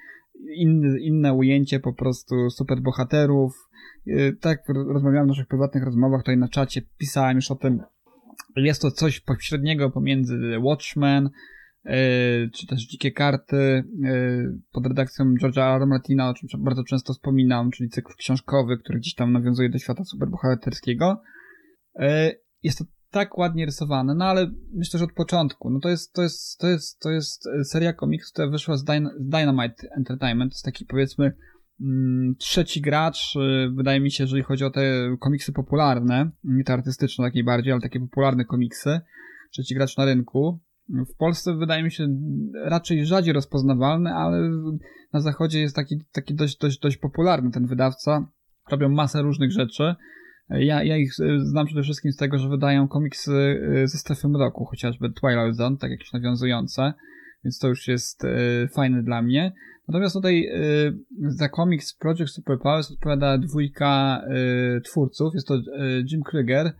[SPEAKER 4] inne, inne ujęcie po prostu superbohaterów. Yy, tak rozmawiałem w naszych prywatnych rozmowach, tutaj na czacie pisałem już o tym. Jest to coś pośredniego pomiędzy Watchmen, yy, czy też Dzikie Karty yy, pod redakcją George'a R. Martina, o czym bardzo często wspominam, czyli cykl książkowy, który gdzieś tam nawiązuje do świata superbohaterskiego. Jest to tak ładnie rysowane, no ale myślę, że od początku. No to jest, to jest, to jest, to jest seria komiksów, która wyszła z, Dyn Dynamite Entertainment. To jest taki powiedzmy mm, trzeci gracz, y, wydaje mi się, jeżeli chodzi o te komiksy popularne, nie te artystyczne takiej bardziej, ale takie popularne komiksy. Trzeci gracz na rynku. W Polsce wydaje mi się raczej rzadziej rozpoznawalny, ale na zachodzie jest taki, taki dość, dość, dość popularny ten wydawca. Robią masę różnych rzeczy. Ja, ja ich e, znam przede wszystkim z tego, że wydają komiksy e, ze strefy mroku, chociażby Twilight Zone, tak jakieś nawiązujące, więc to już jest e, fajne dla mnie. Natomiast tutaj za komiks Project Super Powers odpowiada dwójka twórców. Jest to Jim Krieger,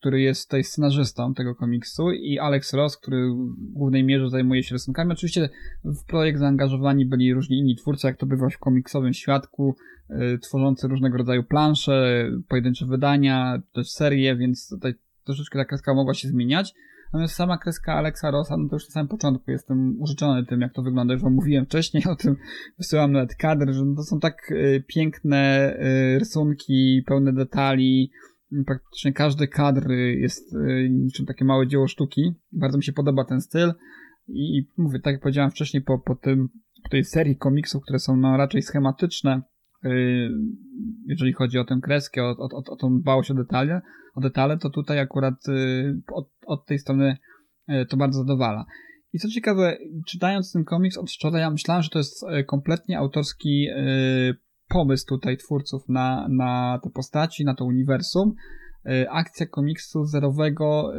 [SPEAKER 4] który jest tutaj scenarzystą tego komiksu i Alex Ross, który w głównej mierze zajmuje się rysunkami. Oczywiście w projekt zaangażowani byli różni inni twórcy, jak to bywa w komiksowym świadku, Y, tworzący różnego rodzaju plansze, pojedyncze wydania, też serie, więc tutaj troszeczkę ta kreska mogła się zmieniać. Natomiast sama kreska Alexa Rossa, no to już na samym początku jestem użyczony tym, jak to wygląda. Już wam mówiłem wcześniej [laughs] o tym, wysyłam nawet kadr, że to są tak y, piękne y, rysunki, pełne detali. Praktycznie każdy kadr jest niczym takie małe dzieło sztuki. Bardzo mi się podoba ten styl. I mówię, tak jak powiedziałem wcześniej, po, po tym, po tej serii komiksów, które są no, raczej schematyczne, Y, jeżeli chodzi o tę kreskę, o, o, o tą dbałość o detale, o detale, to tutaj akurat y, od, od tej strony to bardzo zadowala. I co ciekawe, czytając ten komiks od wczoraj, ja myślałem, że to jest kompletnie autorski pomysł tutaj twórców na, na te postaci, na to uniwersum. Akcja komiksu zerowego,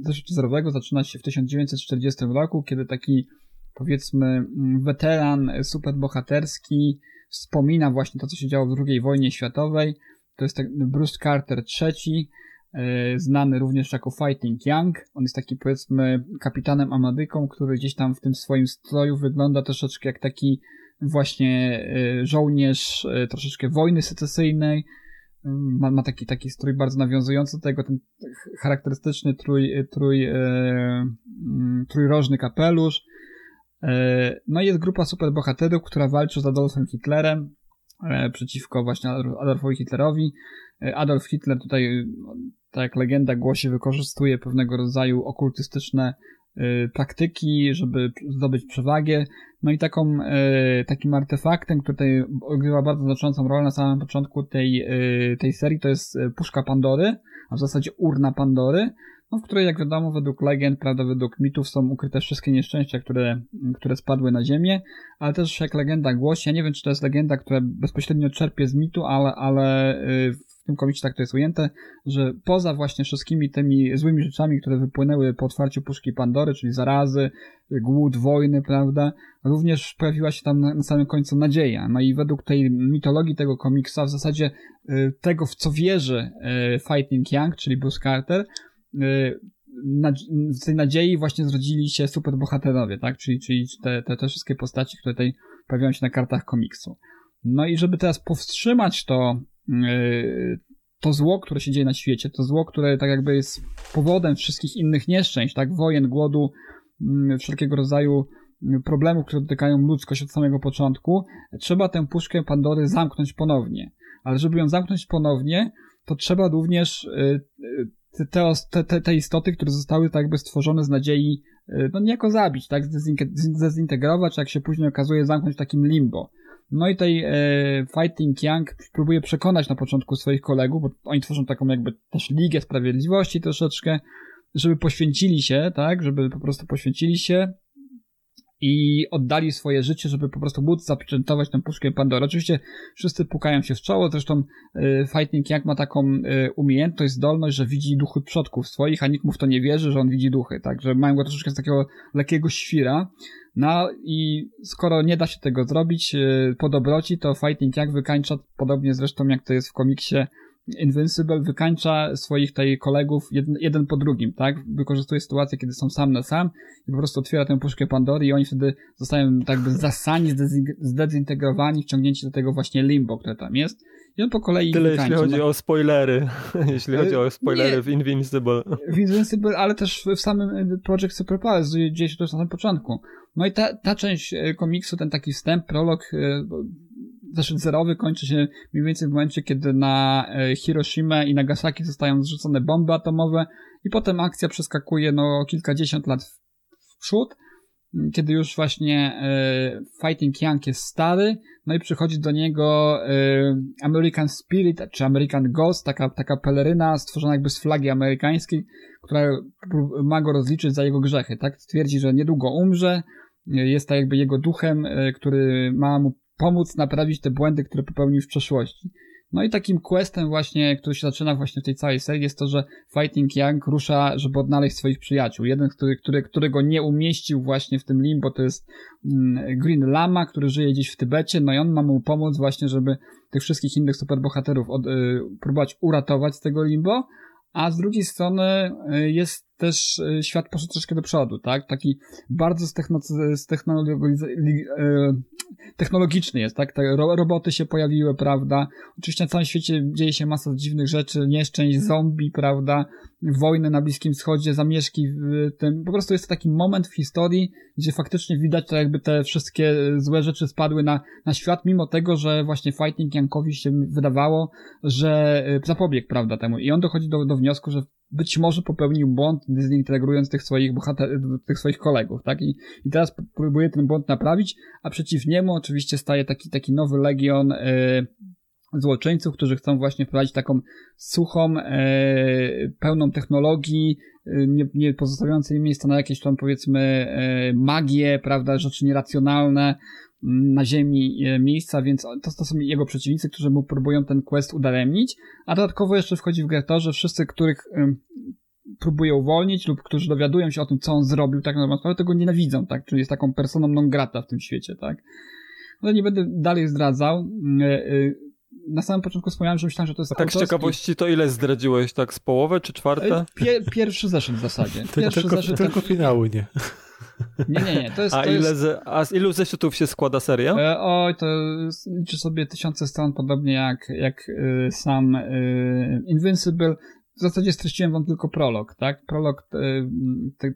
[SPEAKER 4] zeszytu zerowego zaczyna się w 1940 roku, kiedy taki powiedzmy mm, weteran superbohaterski wspomina właśnie to, co się działo w II wojnie światowej. To jest Bruce Carter III, e, znany również jako Fighting Young. On jest taki powiedzmy kapitanem Amadyką, który gdzieś tam w tym swoim stroju wygląda troszeczkę jak taki właśnie e, żołnierz e, troszeczkę wojny secesyjnej. Ma, ma taki, taki strój bardzo nawiązujący do tego, ten charakterystyczny trój, trój, mm, trójrożny kapelusz. No i jest grupa superbohaterów, która walczy z Adolfem Hitlerem przeciwko właśnie Adolfowi Hitlerowi. Adolf Hitler tutaj, tak jak legenda głosi, wykorzystuje pewnego rodzaju okultystyczne praktyki, żeby zdobyć przewagę. No i taką, takim artefaktem, który tutaj odgrywa bardzo znaczącą rolę na samym początku tej, tej serii, to jest puszka Pandory, a w zasadzie urna Pandory, no, w której, jak wiadomo, według legend, prawda, według mitów są ukryte wszystkie nieszczęścia, które, które spadły na ziemię, ale też jak legenda głosi, ja nie wiem, czy to jest legenda, która bezpośrednio czerpie z mitu, ale, ale y, w tym komiksie tak to jest ujęte, że poza właśnie wszystkimi tymi złymi rzeczami, które wypłynęły po otwarciu puszki Pandory, czyli zarazy, głód, wojny, prawda, również pojawiła się tam na, na samym końcu nadzieja. No i według tej mitologii tego komiksa, w zasadzie y, tego, w co wierzy y, Fighting Young, czyli Bruce Carter, Y, w tej nadziei właśnie zrodzili się superbohaterowie, tak? Czyli, czyli te, te, te wszystkie postaci, które tutaj pojawiają się na kartach komiksu. No i żeby teraz powstrzymać to, to zło, które się dzieje na świecie, to zło, które tak jakby jest powodem wszystkich innych nieszczęść, tak? Wojen, głodu, mm, wszelkiego rodzaju problemów, które dotykają ludzkość od samego początku, trzeba tę puszkę Pandory zamknąć ponownie. Ale żeby ją zamknąć ponownie, to trzeba również y, te, te, te istoty, które zostały tak jakby stworzone z nadziei, y, no niejako zabić, tak, zdezintegrować, jak się później okazuje, zamknąć w takim limbo. No i tej e, Fighting Young próbuje przekonać na początku swoich kolegów, bo oni tworzą taką jakby też Ligę Sprawiedliwości troszeczkę, żeby poświęcili się, tak, żeby po prostu poświęcili się i oddali swoje życie, żeby po prostu móc zapieczętować tę puszkę Pandory. Oczywiście wszyscy pukają się w czoło, zresztą y, Fighting jak ma taką y, umiejętność, zdolność, że widzi duchy przodków swoich, a nikt mu w to nie wierzy, że on widzi duchy, tak, że mają go troszeczkę z takiego lekkiego świra. No i skoro nie da się tego zrobić y, po dobroci, to Fighting jak wykańcza, podobnie zresztą jak to jest w komiksie Invincible wykańcza swoich tutaj kolegów jeden, jeden, po drugim, tak? Wykorzystuje sytuację, kiedy są sam na sam i po prostu otwiera tę puszkę Pandory i oni wtedy zostają tak jakby zasani, zdezintegrowani, wciągnięci do tego właśnie limbo, które tam jest. I on po kolei
[SPEAKER 2] Tyle
[SPEAKER 4] wykańczy.
[SPEAKER 2] jeśli chodzi
[SPEAKER 4] no.
[SPEAKER 2] o spoilery. [laughs] jeśli chodzi o spoilery
[SPEAKER 4] Nie.
[SPEAKER 2] w Invincible.
[SPEAKER 4] W Invincible, ale też w samym Project Super Palace dzieje się to już na samym początku. No i ta, ta część e, komiksu, ten taki wstęp, prolog, zeszyt zerowy kończy się mniej więcej w momencie, kiedy na e, Hiroshima i Nagasaki zostają zrzucone bomby atomowe i potem akcja przeskakuje no kilkadziesiąt lat w, przód, kiedy już właśnie e, Fighting Young jest stary, no i przychodzi do niego e, American Spirit, czy American Ghost, taka, taka peleryna stworzona jakby z flagi amerykańskiej, która ma go rozliczyć za jego grzechy, tak? Twierdzi, że niedługo umrze, jest tak jakby jego duchem, który ma mu pomóc naprawić te błędy, które popełnił w przeszłości. No i takim questem właśnie, który się zaczyna właśnie w tej całej serii jest to, że Fighting Young rusza, żeby odnaleźć swoich przyjaciół. Jeden, który, który, którego nie umieścił właśnie w tym limbo, to jest mm, Green Lama, który żyje gdzieś w Tybecie, no i on ma mu pomóc właśnie, żeby tych wszystkich innych superbohaterów od, y, próbować uratować z tego limbo, a z drugiej strony y, jest też y, świat poszedł troszkę do przodu, tak? Taki bardzo stechno, technologiczny jest, tak? Te ro, roboty się pojawiły, prawda? Oczywiście na całym świecie dzieje się masa dziwnych rzeczy, nieszczęść, zombie, prawda? Wojny na Bliskim Wschodzie, zamieszki w tym. Po prostu jest to taki moment w historii, gdzie faktycznie widać to jakby te wszystkie złe rzeczy spadły na, na świat, mimo tego, że właśnie Fighting Yankowi się wydawało, że zapobiegł, prawda, temu. I on dochodzi do, do wniosku, że być może popełnił błąd, dezintegrując tych swoich bohater, tych swoich kolegów, tak? I, i teraz próbuje ten błąd naprawić, a przeciw niemu oczywiście staje taki, taki nowy legion e, złoczyńców, którzy chcą właśnie wprowadzić taką suchą, e, pełną technologii, e, nie, nie pozostawiającej miejsca na jakieś tam powiedzmy e, magię, prawda, rzeczy nieracjonalne, na ziemi e, miejsca, więc to, to są jego przeciwnicy, którzy mu próbują ten quest udaremnić, a dodatkowo jeszcze wchodzi w grę to, że wszyscy, których ym, próbuje uwolnić lub którzy dowiadują się o tym, co on zrobił, tak naprawdę tego nienawidzą, tak, czyli jest taką personą non grata w tym świecie, tak. Ale nie będę dalej zdradzał. Yy, na samym początku wspomniałem, że myślałem, że to jest
[SPEAKER 2] A tak z ciekawości to ile zdradziłeś? Tak z połowę czy czwarte?
[SPEAKER 4] Pier, pierwszy zeszyt w zasadzie. [laughs] Pierwszy
[SPEAKER 3] tylko,
[SPEAKER 4] zeszyt.
[SPEAKER 3] tylko finały nie.
[SPEAKER 4] Nie, nie, nie. To jest,
[SPEAKER 2] A,
[SPEAKER 4] to
[SPEAKER 2] ile
[SPEAKER 4] jest,
[SPEAKER 2] z, a z ilu zeszytów się składa seria?
[SPEAKER 4] E, oj, to liczy sobie tysiące stron, podobnie jak, jak y, sam y, Invincible. W zasadzie streściłem wam tylko prolog, tak? Prolog, y, te,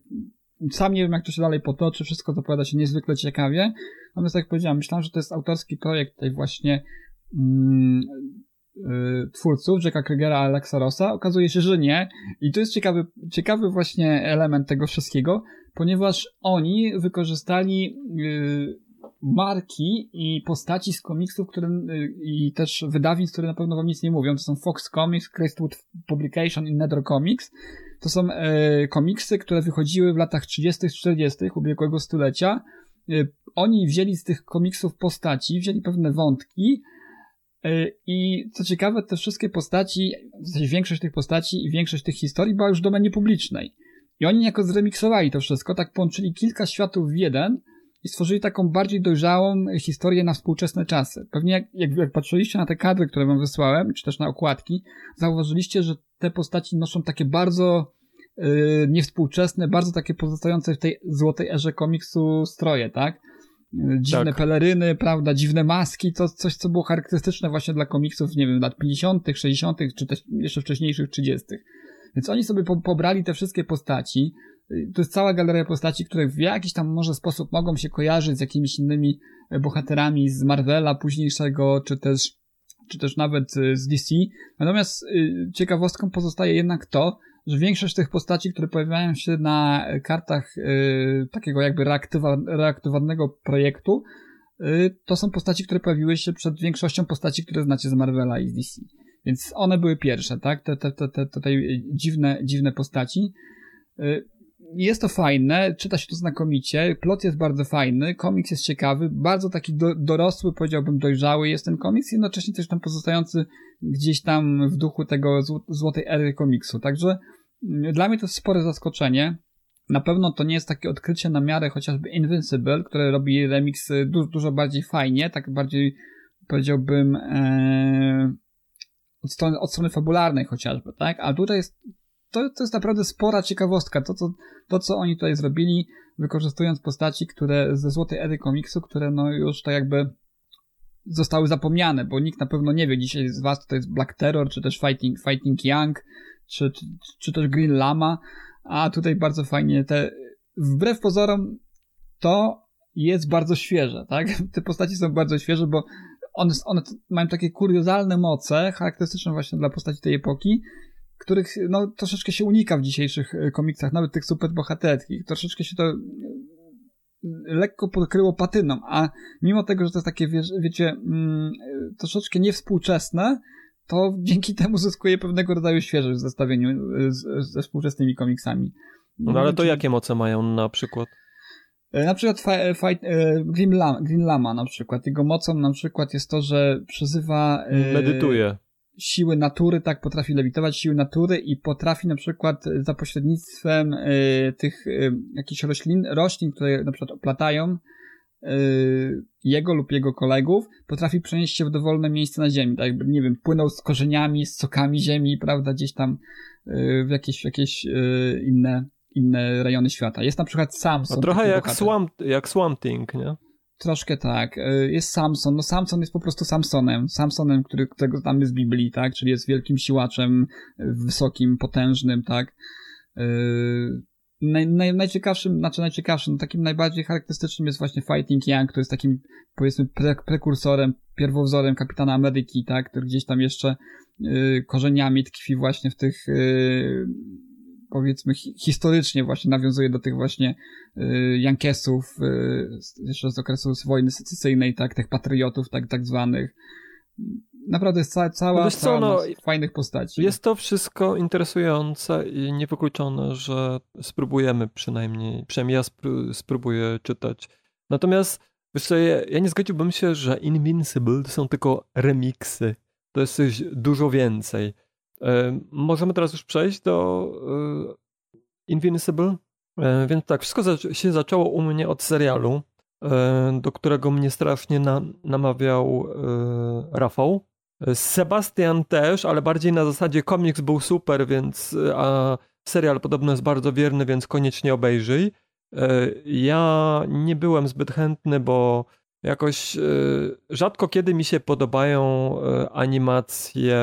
[SPEAKER 4] sam nie wiem, jak to się dalej potoczy, wszystko zapowiada się niezwykle ciekawie. Natomiast tak jak powiedziałem, myślałem, że to jest autorski projekt tutaj właśnie mm, y, twórców, Jacka Krygera, Alexa Rossa. Okazuje się, że nie. I to jest ciekawy, ciekawy właśnie element tego wszystkiego, ponieważ oni wykorzystali y, marki i postaci z komiksów, które y, i też wydawnictw, które na pewno wam nic nie mówią. To są Fox Comics, Crestwood Publication i Nether Comics. To są e, komiksy, które wychodziły w latach 30., 40. ubiegłego stulecia. Y, oni wzięli z tych komiksów postaci, wzięli pewne wątki y, i co ciekawe, te wszystkie postaci, w zasadzie większość tych postaci i większość tych historii była już w domenie publicznej. I oni niejako zremiksowali to wszystko, tak połączyli kilka światów w jeden i stworzyli taką bardziej dojrzałą historię na współczesne czasy. Pewnie jak, jak, jak patrzyliście na te kadry, które wam wysłałem, czy też na okładki, zauważyliście, że te postaci noszą takie bardzo yy, niewspółczesne, bardzo takie pozostające w tej złotej erze komiksu stroje, tak? Dziwne
[SPEAKER 2] Tak.
[SPEAKER 4] peleryny, prawda, dziwne maski, to coś, co było charakterystyczne właśnie dla komiksów, nie wiem, lat 50., 60., czy też jeszcze wcześniejszych 30. Więc oni sobie po, pobrali te wszystkie postaci. Y, To jest cała galeria postaci, które w jakiś tam może sposób mogą się kojarzyć z jakimiś innymi e, bohaterami z Marvela późniejszego, czy też, czy też nawet y, z DC. Natomiast y, ciekawostką pozostaje jednak to, że większość tych postaci, które pojawiają się na kartach y, takiego jakby reaktywa, reaktywowanego projektu, y, to są postaci, które pojawiły się przed większością postaci, które znacie z Marvela i z DC. Więc one były pierwsze, tak? Te, te, te, te tutaj dziwne, dziwne postaci. Y, jest to fajne, czyta się to znakomicie, plot jest bardzo fajny, komiks jest ciekawy, bardzo taki do, dorosły, powiedziałbym dojrzały jest ten komiks, jednocześnie też tam pozostający gdzieś tam w duchu tego złotej ery komiksu. Także y, dla mnie to jest spore zaskoczenie. Na pewno to nie jest takie odkrycie na miarę chociażby Invincible, które robi remix du dużo bardziej fajnie, tak bardziej powiedziałbym e, od, strony, od strony fabularnej chociażby, tak? A tutaj jest to, to jest naprawdę spora ciekawostka. To co, to, co oni tutaj zrobili, wykorzystując postaci, które ze złotej ery komiksu, które no już tak jakby zostały zapomniane, bo nikt na pewno nie wie dzisiaj z was, to jest Black Terror, czy też Fighting, Fighting Young, czy, czy, czy też Green Lama, a tutaj bardzo fajnie te, wbrew pozorom, to jest bardzo świeże, tak? [laughs] Te postaci są bardzo świeże, bo one, one mają takie kuriozalne moce, charakterystyczne właśnie dla postaci tej epoki, których no, troszeczkę się unika w dzisiejszych e, komiksach, nawet tych superbohaterskich. Troszeczkę się to e, lekko podkryło patyną, a mimo tego, że to jest takie, wie, wiecie, mm, troszeczkę niewspółczesne, to dzięki temu zyskuje pewnego rodzaju świeżość w zestawieniu z, ze współczesnymi komiksami.
[SPEAKER 2] No, no ale to jakie moce mają na przykład?
[SPEAKER 4] Na przykład fight, Green, Lama, Green Lama na przykład. Jego mocą na przykład jest to, że przezywa...
[SPEAKER 2] Medytuje
[SPEAKER 4] siły natury, tak, potrafi lewitować siły natury i potrafi na przykład za pośrednictwem tych jakichś roślin, roślin, które na przykład oplatają jego lub jego kolegów, potrafi przenieść się w dowolne miejsce na ziemi, tak jakby, nie wiem, płynął z korzeniami, z sokami ziemi, prawda, gdzieś tam w jakieś, w jakieś inne, inne rejony świata. Jest na przykład Samson.
[SPEAKER 2] A trochę jak Swamp, jak Swamp Thing, nie?
[SPEAKER 4] Troszkę tak. E, jest Samson. No Samson jest po prostu Samsonem. Samsonem, który, którego znamy z Biblii, tak? Czyli jest wielkim siłaczem, e, wysokim, potężnym, tak? E, naj, naj, najciekawszym, znaczy najciekawszym, no takim najbardziej charakterystycznym jest właśnie Fighting Young, który jest takim, powiedzmy, pre, prekursorem, pierwowzorem Kapitana Ameryki, tak? Który gdzieś tam jeszcze korzeniami tkwi właśnie w tych powiedzmy historycznie właśnie nawiązuje do tych właśnie y, Jankesów y, jeszcze z okresu wojny secesyjnej, tak, tych patriotów, tak, tak zwanych. Naprawdę jest ca cała, no cała no, fajnych postaci.
[SPEAKER 2] Jest to wszystko interesujące i niewykluczone, że spróbujemy przynajmniej, przynajmniej ja spróbuję czytać. Natomiast wiesz co, ja, ja nie zgodziłbym się, że Invincible to są tylko remiksy. To jest coś dużo więcej. E, możemy teraz już przejść do e, Invincible. E, więc tak, wszystko się zaczęło u mnie od serialu, do którego mnie strasznie na, namawiał Rafał. Sebastian też, ale bardziej na zasadzie komiks był super, więc a serial podobno jest bardzo wierny, więc koniecznie obejrzyj. Ja nie byłem zbyt chętny, bo jakoś y, rzadko kiedy mi się podobają y, animacje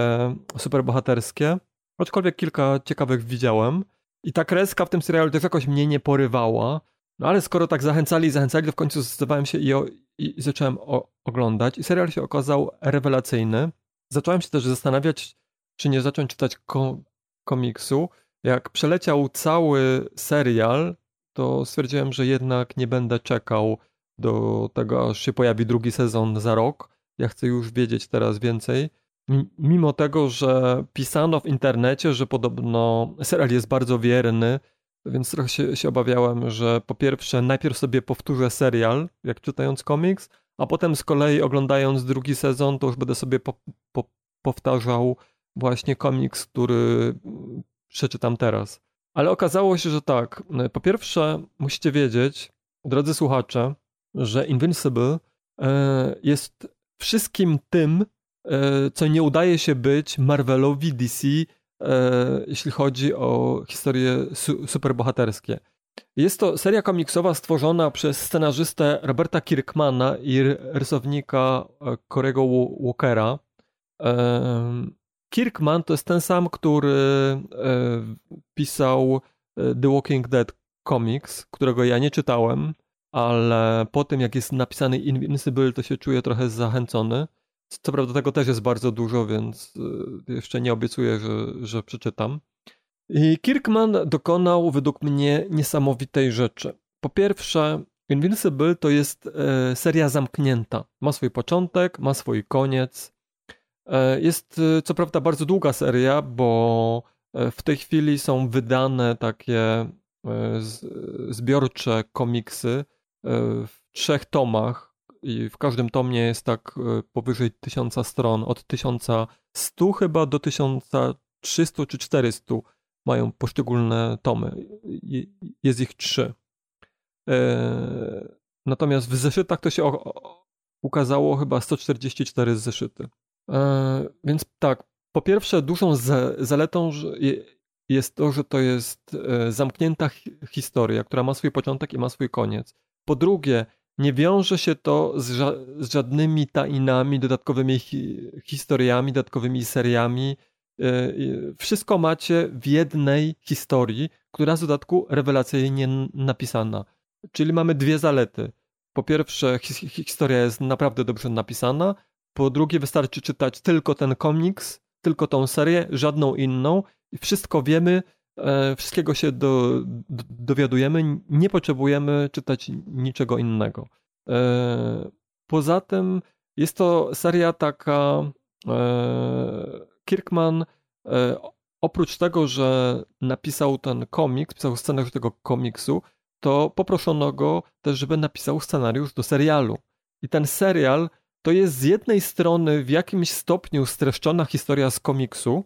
[SPEAKER 2] superbohaterskie, aczkolwiek kilka ciekawych widziałem. I ta kreska w tym serialu też jakoś mnie nie porywała. No ale skoro tak zachęcali i zachęcali, to w końcu zdecydowałem się i, o, i, zacząłem o, oglądać. I serial się okazał rewelacyjny. Zacząłem się też zastanawiać, czy nie zacząć czytać ko komiksu. Jak przeleciał cały serial, to stwierdziłem, że jednak nie będę czekał do tego, aż się pojawi drugi sezon za rok. Ja chcę już wiedzieć teraz więcej. Mimo tego, że pisano w internecie, że podobno serial jest bardzo wierny, więc trochę się, się obawiałem, że po pierwsze najpierw sobie powtórzę serial, jak czytając komiks, a potem z kolei oglądając drugi sezon, to już będę sobie po, po, powtarzał właśnie komiks, który przeczytam teraz. Ale okazało się, że tak. Po pierwsze, musicie wiedzieć, drodzy słuchacze, że Invincible e, jest wszystkim tym, e, co nie udaje się być Marvelowi, DC, e, jeśli chodzi o historie superbohaterskie. Jest to seria komiksowa stworzona przez scenarzystę Roberta Kirkmana i rysownika Corego Walkera. Kirkman to jest ten sam, który pisał The Walking Dead Comics, którego ja nie czytałem ale po tym jak jest napisany Invincible, to się czuję trochę zachęcony. Co prawda tego też jest bardzo dużo, więc y, jeszcze nie obiecuję, że, że przeczytam. I Kirkman dokonał według mnie niesamowitej rzeczy. Po pierwsze, Invincible to jest e, seria zamknięta. Ma swój początek, ma swój koniec. E, jest e, co prawda bardzo długa seria, bo w tej chwili są wydane takie e, zbiorcze komiksy e, w trzech tomach i w każdym tomie jest tak e, powyżej tysiąca stron, od 1100 chyba do 1300 czy 400 mają poszczególne tomy. Jest ich trzy. Natomiast w zeszytach to się ukazało chyba 144 zeszyty. Więc tak, po pierwsze dużą zaletą jest to, że to jest e, zamknięta historia, która ma swój początek i ma swój koniec. Po drugie, nie wiąże się to z, ża z żadnymi tainami, dodatkowymi hi historiami, dodatkowymi seriami. E, wszystko macie w jednej historii, która z dodatku rewelacyjnie napisana. Czyli mamy dwie zalety. Po pierwsze, hi historia jest naprawdę dobrze napisana. Po drugie, wystarczy czytać tylko ten komiks, tylko tą serię, żadną inną wszystko wiemy, wszystkiego się do, dowiadujemy, nie potrzebujemy czytać niczego innego. E, poza tym jest to seria taka. E, Kirkman oprócz tego, że napisał ten komiks, pisał scenariusz tego komiksu, to poproszono go też, żeby napisał scenariusz do serialu. I ten serial to jest z jednej strony w jakimś stopniu streszczona historia z komiksu,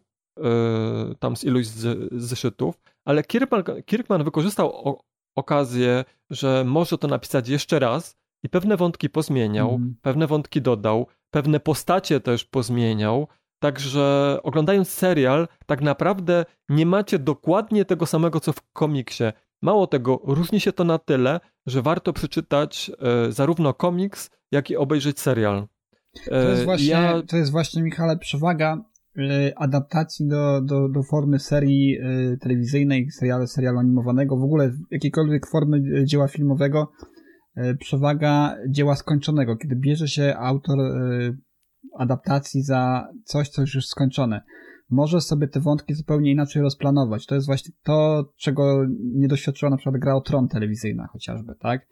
[SPEAKER 2] tam z iluś z, zeszytów, ale Kirkman, Kirkman wykorzystał o, okazję, że może to napisać jeszcze raz i pewne wątki pozmieniał, mm. pewne wątki dodał, pewne postacie też pozmieniał, Także oglądając serial, tak naprawdę nie macie dokładnie tego samego, co w komiksie. Mało tego, różni się to na tyle, że warto przeczytać e, zarówno komiks, jak i obejrzeć serial.
[SPEAKER 4] To jest właśnie, ja... to jest właśnie Michale, przewaga adaptacji do, do, do formy serii e, telewizyjnej, serialu, serialu animowanego, w ogóle jakiejkolwiek formy e, dzieła filmowego, przewaga dzieła skończonego, kiedy bierze się autor adaptacji za coś, co już skończone. Może sobie te wątki zupełnie inaczej rozplanować. To jest właśnie to, czego nie doświadczyła na przykład gra o Tron telewizyjna chociażby, tak?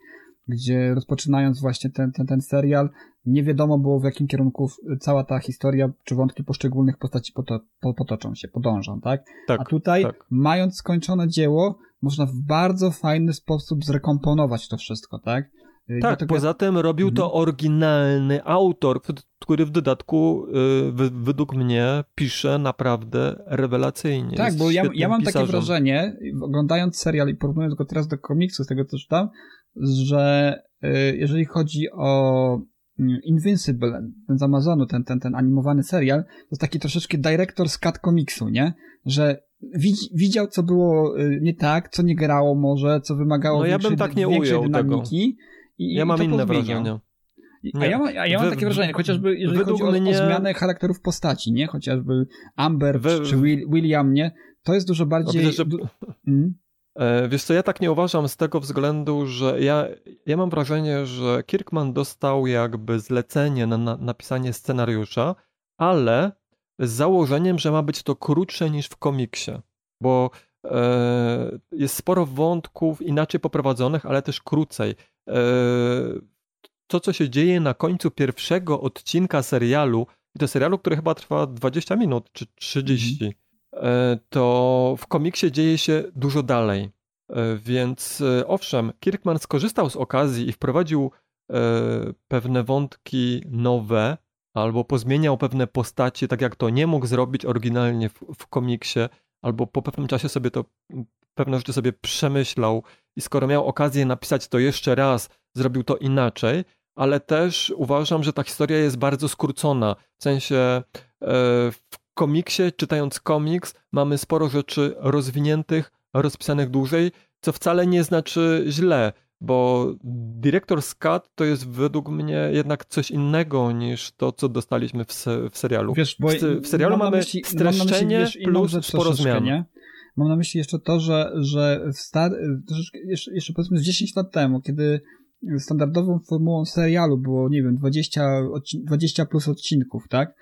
[SPEAKER 4] Gdzie rozpoczynając właśnie ten, ten, ten serial, nie wiadomo było w jakim kierunku cała ta historia czy wątki poszczególnych postaci poto, potoczą się, podążą, tak? tak A tutaj, tak. mając skończone dzieło, można w bardzo fajny sposób zrekomponować to wszystko, tak?
[SPEAKER 2] Y, tak, Dlatego... poza tym robił to mhm. oryginalny autor, który w dodatku y, według mnie pisze naprawdę rewelacyjnie.
[SPEAKER 4] Tak, bo ja, ja mam pisarzem. takie wrażenie, oglądając serial i porównując go teraz do komiksu, z tego co czytam, że y, jeżeli chodzi o mm, Invincible, ten z Amazonu, ten, ten, ten animowany serial, to jest taki troszeczkę director's cut komiksu, nie? Że widział, co było y, nie tak, co nie grało może, co wymagało
[SPEAKER 2] no, ja bym tak nie ujął dynamiki.
[SPEAKER 4] Tego. I,
[SPEAKER 2] ja mam inne wrażenie.
[SPEAKER 4] A ja, a ja mam takie wrażenie, chociażby jeżeli chodzi o, mnie... o zmianę charakterów postaci, nie? Chociażby Amber czy William, nie? To jest dużo bardziej... Że...
[SPEAKER 2] Hmm? E, wiesz co, ja tak nie uważam z tego względu, że ja, ja mam wrażenie, że Kirkman dostał jakby zlecenie na, na napisanie scenariusza, ale z założeniem, że ma być to krótsze niż w komiksie, bo e, jest sporo wątków inaczej poprowadzonych, ale też krócej. E, to, co się dzieje na końcu pierwszego odcinka serialu, i to serialu, który chyba trwa 20 minut czy 30, mm. E, to w komiksie dzieje się dużo dalej. E, więc e, owszem, Kirkman skorzystał z okazji i wprowadził pewne wątki nowe, albo pozmieniał pewne postacie, tak jak to nie mógł zrobić oryginalnie w, w komiksie, albo po pewnym czasie sobie to pewne rzeczy sobie przemyślał i skoro miał okazję napisać to jeszcze raz, zrobił to inaczej, ale też uważam, że ta historia jest bardzo skrócona. W sensie w komiksie, czytając komiks, mamy sporo rzeczy rozwiniętych, rozpisanych dłużej, co wcale nie znaczy źle, bo Director's Cut to jest według mnie jednak coś innego niż to, co dostaliśmy w, se w serialu. Wiesz, bo w, w serialu mamy myśli, streszczenie myśli, wiesz, plus sporo zmian. Nie?
[SPEAKER 4] Mam na myśli jeszcze to, że, że w star... jeszcze, jeszcze powiedzmy z 10 lat temu, kiedy standardową formułą serialu było, nie wiem, 20, 20 plus odcinków, tak?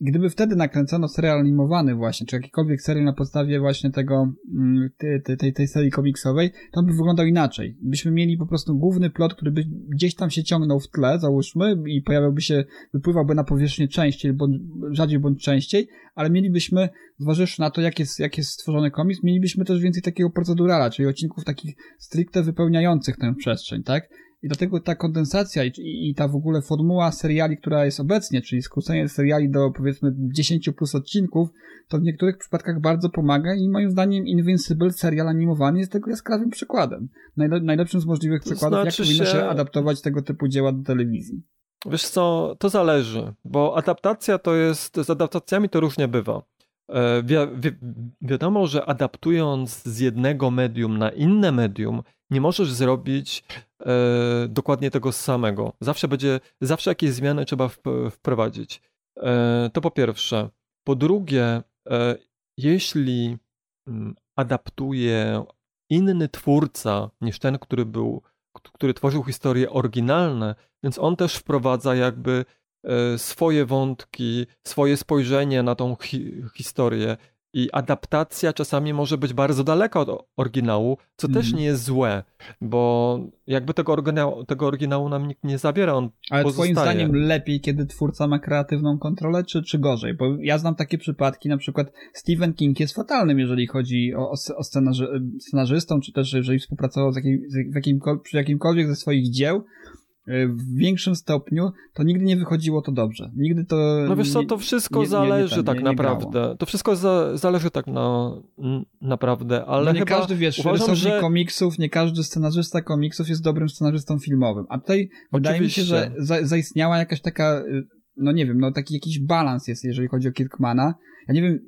[SPEAKER 4] Gdyby wtedy nakręcono serial animowany właśnie, czy jakikolwiek serial na podstawie właśnie tego, mm, tej, tej, tej serii komiksowej, to by wyglądał inaczej. Byśmy mieli po prostu główny plot, który by gdzieś tam się ciągnął w tle, załóżmy, i pojawiałby się, wypływałby na powierzchnię częściej, bądź, rzadziej bądź częściej, ale mielibyśmy, zważywszy na to, jak jest, jak jest stworzony komiks, mielibyśmy też więcej takiego procedurala, czyli odcinków takich stricte wypełniających tę przestrzeń, tak? I dlatego ta kondensacja i, i, ta w ogóle formuła seriali, która jest obecnie, czyli skrócenie seriali do powiedzmy 10 plus odcinków, to w niektórych przypadkach bardzo pomaga i moim zdaniem Invincible serial animowany jest tego jaskrawym przykładem. Najle najlepszym z możliwych przykładów, znaczy jak powinno się... się adaptować tego typu dzieła do telewizji.
[SPEAKER 2] Wiesz co, to zależy, bo adaptacja to jest, z adaptacjami to różnie bywa. E, wi wi wiadomo, że adaptując z jednego medium na inne medium, nie możesz zrobić e, dokładnie tego samego. Zawsze będzie, zawsze jakieś zmiany trzeba wprowadzić. E, to po pierwsze. Po drugie, e, jeśli mm, adaptuje inny twórca niż ten, który był, który tworzył historie oryginalne, więc on też wprowadza jakby swoje wątki, swoje spojrzenie na tą hi historię i adaptacja czasami może być bardzo daleka od oryginału, co mm. też mhm. nie jest złe, bo jakby tego oryginału, tego oryginału nam nikt nie zabiera, on
[SPEAKER 4] Ale
[SPEAKER 2] pozostaje.
[SPEAKER 4] twoim zdaniem lepiej, kiedy twórca ma kreatywną kontrolę, czy, czy gorzej? Bo ja znam takie przypadki, na przykład Stephen King jest fatalnym, jeżeli chodzi o, o scenarzy, scenarzystą, czy też jeżeli współpracował z jakim, z jakim, przy jakimkolwiek ze swoich dzieł, w większym stopniu, to nigdy nie wychodziło to dobrze. Nigdy to.
[SPEAKER 2] No wiesz co, to wszystko nie, zależy nie, nie, tak naprawdę. To wszystko za, zależy tak na, naprawdę, ale. No
[SPEAKER 4] nie
[SPEAKER 2] chyba
[SPEAKER 4] każdy wiesz, uważam, że... komiksów, nie każdy scenarzysta komiksów jest dobrym scenarzystą filmowym. A tutaj Oczywiście. wydaje mi się, że za, zaistniała jakaś taka, y, no nie wiem, no taki jakiś balans jest, jeżeli chodzi o Kirkmana. Ja nie wiem,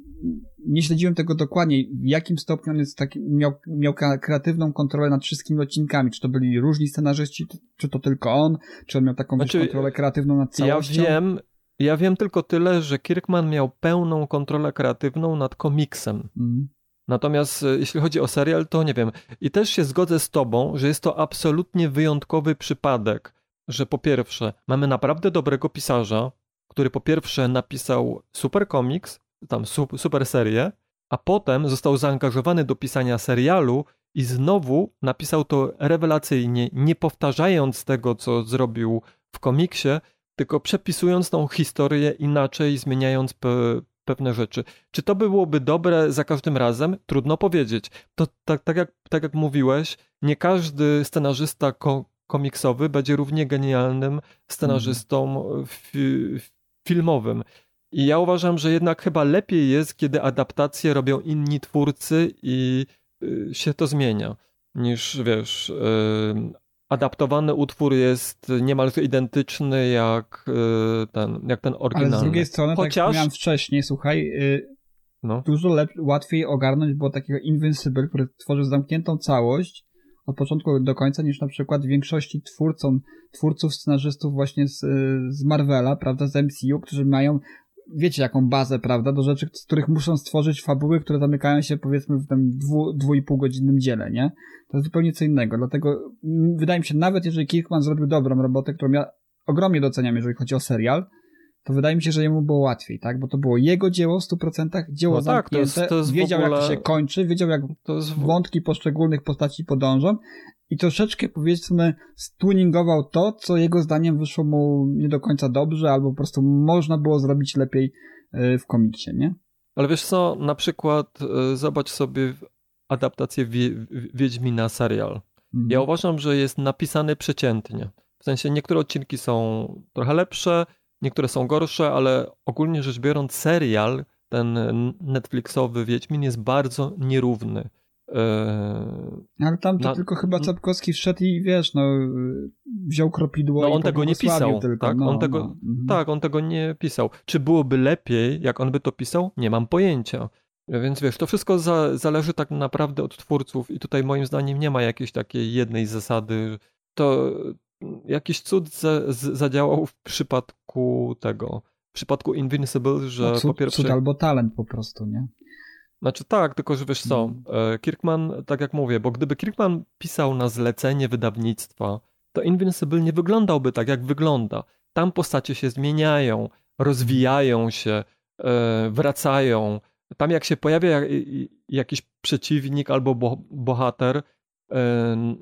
[SPEAKER 4] nie śledziłem tego dokładnie, w jakim stopniu on jest taki, miał, miał kreatywną kontrolę nad wszystkimi odcinkami, czy to byli różni scenarzyści, czy to tylko on, czy on miał taką znaczy, kontrolę kreatywną nad całością.
[SPEAKER 2] Ja wiem, ja wiem tylko tyle, że Kirkman miał pełną kontrolę kreatywną nad komiksem. Mm. Natomiast e, jeśli chodzi o serial, to nie wiem. I też się zgodzę z tobą, że jest to absolutnie wyjątkowy przypadek, że po pierwsze mamy naprawdę dobrego pisarza, który po pierwsze napisał super komiks, tam super serię, a potem został zaangażowany do pisania serialu i znowu napisał to rewelacyjnie, nie powtarzając tego, co zrobił w komiksie, tylko przepisując tą historię inaczej, zmieniając pe pewne rzeczy. Czy to byłoby dobre za każdym razem? Trudno powiedzieć. To tak, tak, jak, tak jak mówiłeś, nie każdy scenarzysta ko komiksowy będzie równie genialnym scenarzystą mm. fi filmowym. I ja uważam, że jednak chyba lepiej jest, kiedy adaptacje robią inni twórcy i y, się to zmienia, niż wiesz, y, adaptowany utwór jest niemalże identyczny jak y, ten, jak ten oryginalny.
[SPEAKER 4] Ale z drugiej strony, Chociaż... tak jak wspomniałem wcześniej, słuchaj, no. dużo lep- łatwiej ogarnąć było takiego Invincible, który tworzy zamkniętą całość od początku do końca, niż na przykład większości twórcom, twórców, scenarzystów właśnie z, z Marvela, prawda, z MCU, którzy mają wiecie jaką bazę, prawda, do rzeczy, z których muszą stworzyć fabuły, które zamykają się powiedzmy w tym dwu, dwu i pół godzinnym dziele, nie? To jest zupełnie co innego, dlatego mm, wydaje mi się, nawet jeżeli Kirkman zrobił dobrą robotę, którą ja ogromnie doceniam, jeżeli chodzi o serial, to wydaje mi się, że jemu było łatwiej, tak? Bo to było jego dzieło w 100%, dzieło no tak, to jest, to jest wiedział ogóle... jak to się kończy, wiedział jak jest... wątki poszczególnych postaci podążą i troszeczkę powiedzmy stuningował to, co jego zdaniem wyszło mu nie do końca dobrze, albo po prostu można było zrobić lepiej e, w komiksie, nie?
[SPEAKER 2] Ale wiesz co, na przykład e, zobacz sobie adaptację Wiedźmina serial. Mhm. Ja uważam, że jest napisany przeciętnie. W sensie niektóre odcinki są trochę lepsze, niektóre są gorsze, ale ogólnie rzecz biorąc serial, ten Netflixowy Wiedźmin jest bardzo nierówny.
[SPEAKER 4] Eee, Ale tam to na... tylko chyba Czapkowski wszedł i wiesz, no wziął kropidło
[SPEAKER 2] no,
[SPEAKER 4] on
[SPEAKER 2] tego nie pisał,
[SPEAKER 4] tylko.
[SPEAKER 2] Tak?
[SPEAKER 4] No,
[SPEAKER 2] on tego,
[SPEAKER 4] no.
[SPEAKER 2] Mhm. tak, on tego nie pisał. Czy byłoby lepiej, jak on by to pisał? Nie mam pojęcia. Więc wiesz, to wszystko za, zależy tak naprawdę od twórców i tutaj moim zdaniem nie ma jakiejś takiej jednej zasady. To jakiś cud za, z, zadziałał w przypadku tego, w przypadku Invincible, że
[SPEAKER 4] no, cud,
[SPEAKER 2] po pierwsze...
[SPEAKER 4] Cud albo talent po prostu, nie?
[SPEAKER 2] Znaczy tak, tylko że wiesz co, mm. e, Kirkman, tak jak mówię, bo gdyby Kirkman pisał na zlecenie wydawnictwa, to Invincible nie wyglądałby tak, jak wygląda. Tam postacie się zmieniają, rozwijają się, e, wracają. Tam jak się pojawia jakiś przeciwnik albo bohater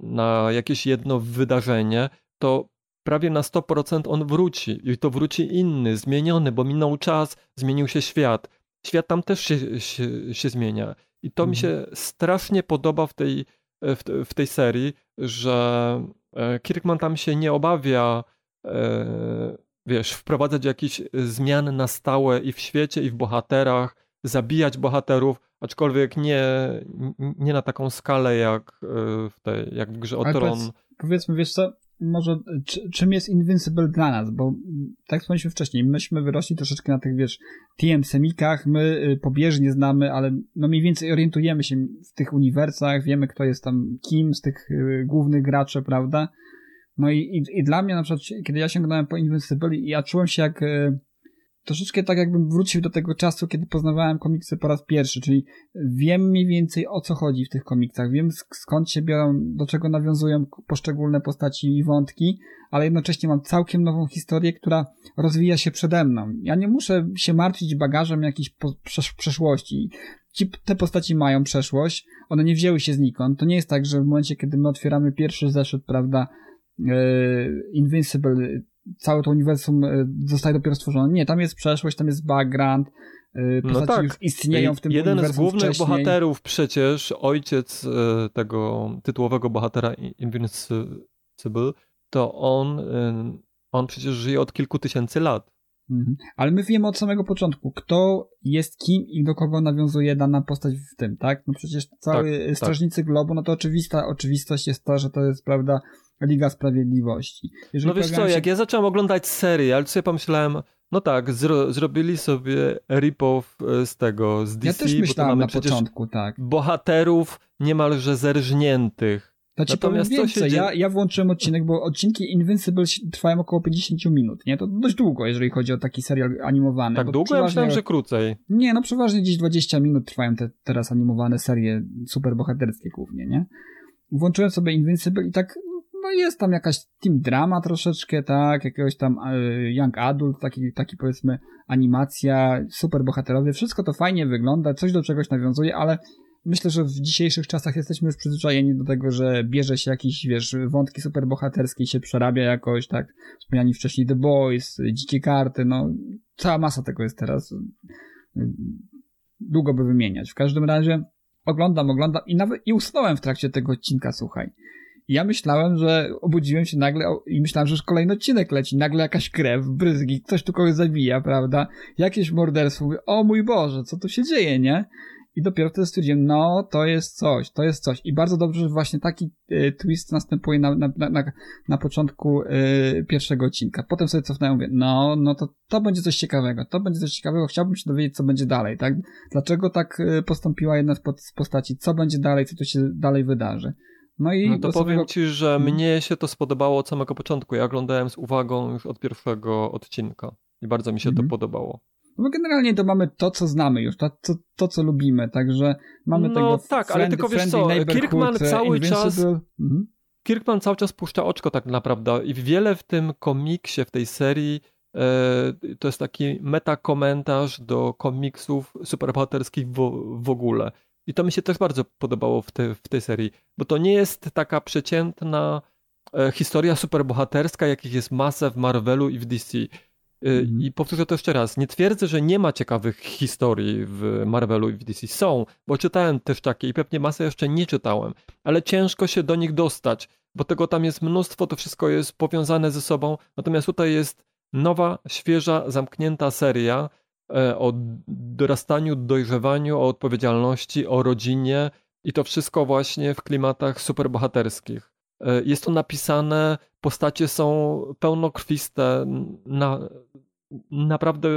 [SPEAKER 2] na jakieś jedno wydarzenie, to prawie na 100% on wróci i to wróci inny, zmieniony, bo minął czas, zmienił się świat. Świat tam też się, się, się zmienia. I to mhm. mi się strasznie podoba w tej, w, w tej serii, że e, Kirkman tam się nie obawia, e, wiesz, wprowadzać jakieś zmiany na stałe i w świecie, i w bohaterach, zabijać bohaterów, aczkolwiek nie, nie na taką skalę jak e, w tej, jak w grze o Tron.
[SPEAKER 4] Powiedzmy, wiesz co, może czym jest Invincible dla nas, bo tak jak wspomnieliśmy wcześniej, myśmy wyrośli troszeczkę na tych, wiesz, TM-semikach, my y, pobieżnie znamy, ale no mniej więcej orientujemy się w tych uniwersach, wiemy kto jest tam kim z tych y, głównych graczy, prawda? No i, i, i dla mnie na przykład, kiedy ja sięgnąłem po Invincible, ja czułem się jak y, troszeczkę tak jakbym wrócił do tego czasu, kiedy poznawałem komiksy po raz pierwszy, czyli wiem mniej więcej o co chodzi w tych komiksach, wiem skąd się biorą, do czego nawiązują poszczególne postaci i wątki, ale jednocześnie mam całkiem nową historię, która rozwija się przede mną. Ja nie muszę się martwić bagażem jakiejś przeszłości. Ci, te postaci mają przeszłość, one nie wzięły się znikąd. To nie jest tak, że w momencie, kiedy my otwieramy pierwszy zeszyt, prawda, e, Invincible, całe to uniwersum e, zostaje dopiero stworzone. Nie, tam jest przeszłość, tam jest background, e, postaci no tak. już istnieją w tym
[SPEAKER 2] Jeden
[SPEAKER 4] uniwersum
[SPEAKER 2] z głównych
[SPEAKER 4] wcześniej.
[SPEAKER 2] bohaterów przecież, ojciec e, tego tytułowego bohatera Invincible, to on, on przecież żyje od kilku tysięcy lat.
[SPEAKER 4] Mhm. Ale my wiemy od samego początku, kto jest kim i do kogo nawiązuje dana postać w tym, tak? No przecież cały tak, Strażnicy tak. Globu, no to oczywista oczywistość jest to, że to jest, prawda, Liga Sprawiedliwości.
[SPEAKER 2] Jeżeli no wiesz co, się... jak ja zacząłem oglądać serial, to sobie pomyślałem, no tak, zro zrobili sobie rip-off e, z tego, z DC.
[SPEAKER 4] Ja też myślałem na początku, tak.
[SPEAKER 2] Bohaterów niemalże zerżniętych.
[SPEAKER 4] To ci Natomiast powiem więcej, ja, ja włączyłem odcinek, bo odcinki Invincible trwają około 50 minut, nie? To dość długo, jeżeli chodzi o taki serial animowany.
[SPEAKER 2] Tak długo? Ja myślałem, że krócej.
[SPEAKER 4] Nie, no przeważnie gdzieś 20 minut trwają te teraz animowane serie superbohaterskie głównie, nie? Włączyłem sobie Invincible i tak no jest tam jakaś team drama troszeczkę, tak, jakiegoś tam e, young adult, taki, taki powiedzmy animacja, super bohaterowie, wszystko to fajnie wygląda, coś do czegoś nawiązuje, ale myślę, że w dzisiejszych czasach jesteśmy już przyzwyczajeni do tego, że bierze się jakieś, wiesz, wątki superbohaterskie i się przerabia jakoś, tak, wspomniani wcześniej The Boys, Dzikie Karty, no, cała masa tego jest teraz. Długo by wymieniać. W każdym razie oglądam, oglądam i nawet i usnąłem w trakcie tego odcinka, słuchaj ja myślałem, że obudziłem się nagle i myślałem, że już kolejny odcinek leci. Nagle jakaś krew, bryzgi, ktoś tu kogoś zabija, prawda? Jakieś morderstwo. Mówię, o mój Boże, co tu się dzieje, nie? I dopiero wtedy stwierdziłem, no, to jest coś, to jest coś. I bardzo dobrze, że właśnie taki y, twist następuje na, na, na, na początku y, pierwszego odcinka. Potem sobie cofnąłem, mówię, no, no to, to będzie coś ciekawego, to będzie coś ciekawego, chciałbym się dowiedzieć, co będzie dalej, tak? Dlaczego tak y, postąpiła jedna z postaci, co będzie dalej, co tu się dalej wydarzy.
[SPEAKER 2] No i no to powiem samego... ci, że hmm. mnie się to spodobało od samego początku. Ja oglądałem z uwagą już od pierwszego odcinka i bardzo mi się hmm. to mhm. podobało.
[SPEAKER 4] No generalnie to mamy to, co znamy już, to, to, to co lubimy, także mamy no, tego
[SPEAKER 2] No tak, ale tylko wiesz co, Kirkman e, cały czas mhm. Kirkman cały czas puszcza oczko tak naprawdę i wiele w tym komiksie, w tej serii e, to jest taki metakomentarz do komiksów superbohaterskich w, w ogóle. I to mi się też bardzo podobało w, te, w tej serii, bo to nie jest taka przeciętna e, historia superbohaterska, jakich jest masa w Marvelu i w DC. Mm. I powtórzę to jeszcze raz. Nie twierdzę, że nie ma ciekawych historii w Marvelu i w DC. Są, bo czytałem też takie i pewnie masę jeszcze nie czytałem, ale ciężko się do nich dostać, bo tego tam jest mnóstwo, to wszystko jest powiązane ze sobą. Natomiast tutaj jest nowa, świeża, zamknięta seria, E, o dorastaniu, dojrzewaniu, o odpowiedzialności, o rodzinie i to wszystko właśnie w klimatach superbohaterskich. E, jest to napisane, postacie są pełnokrwiste, na, naprawdę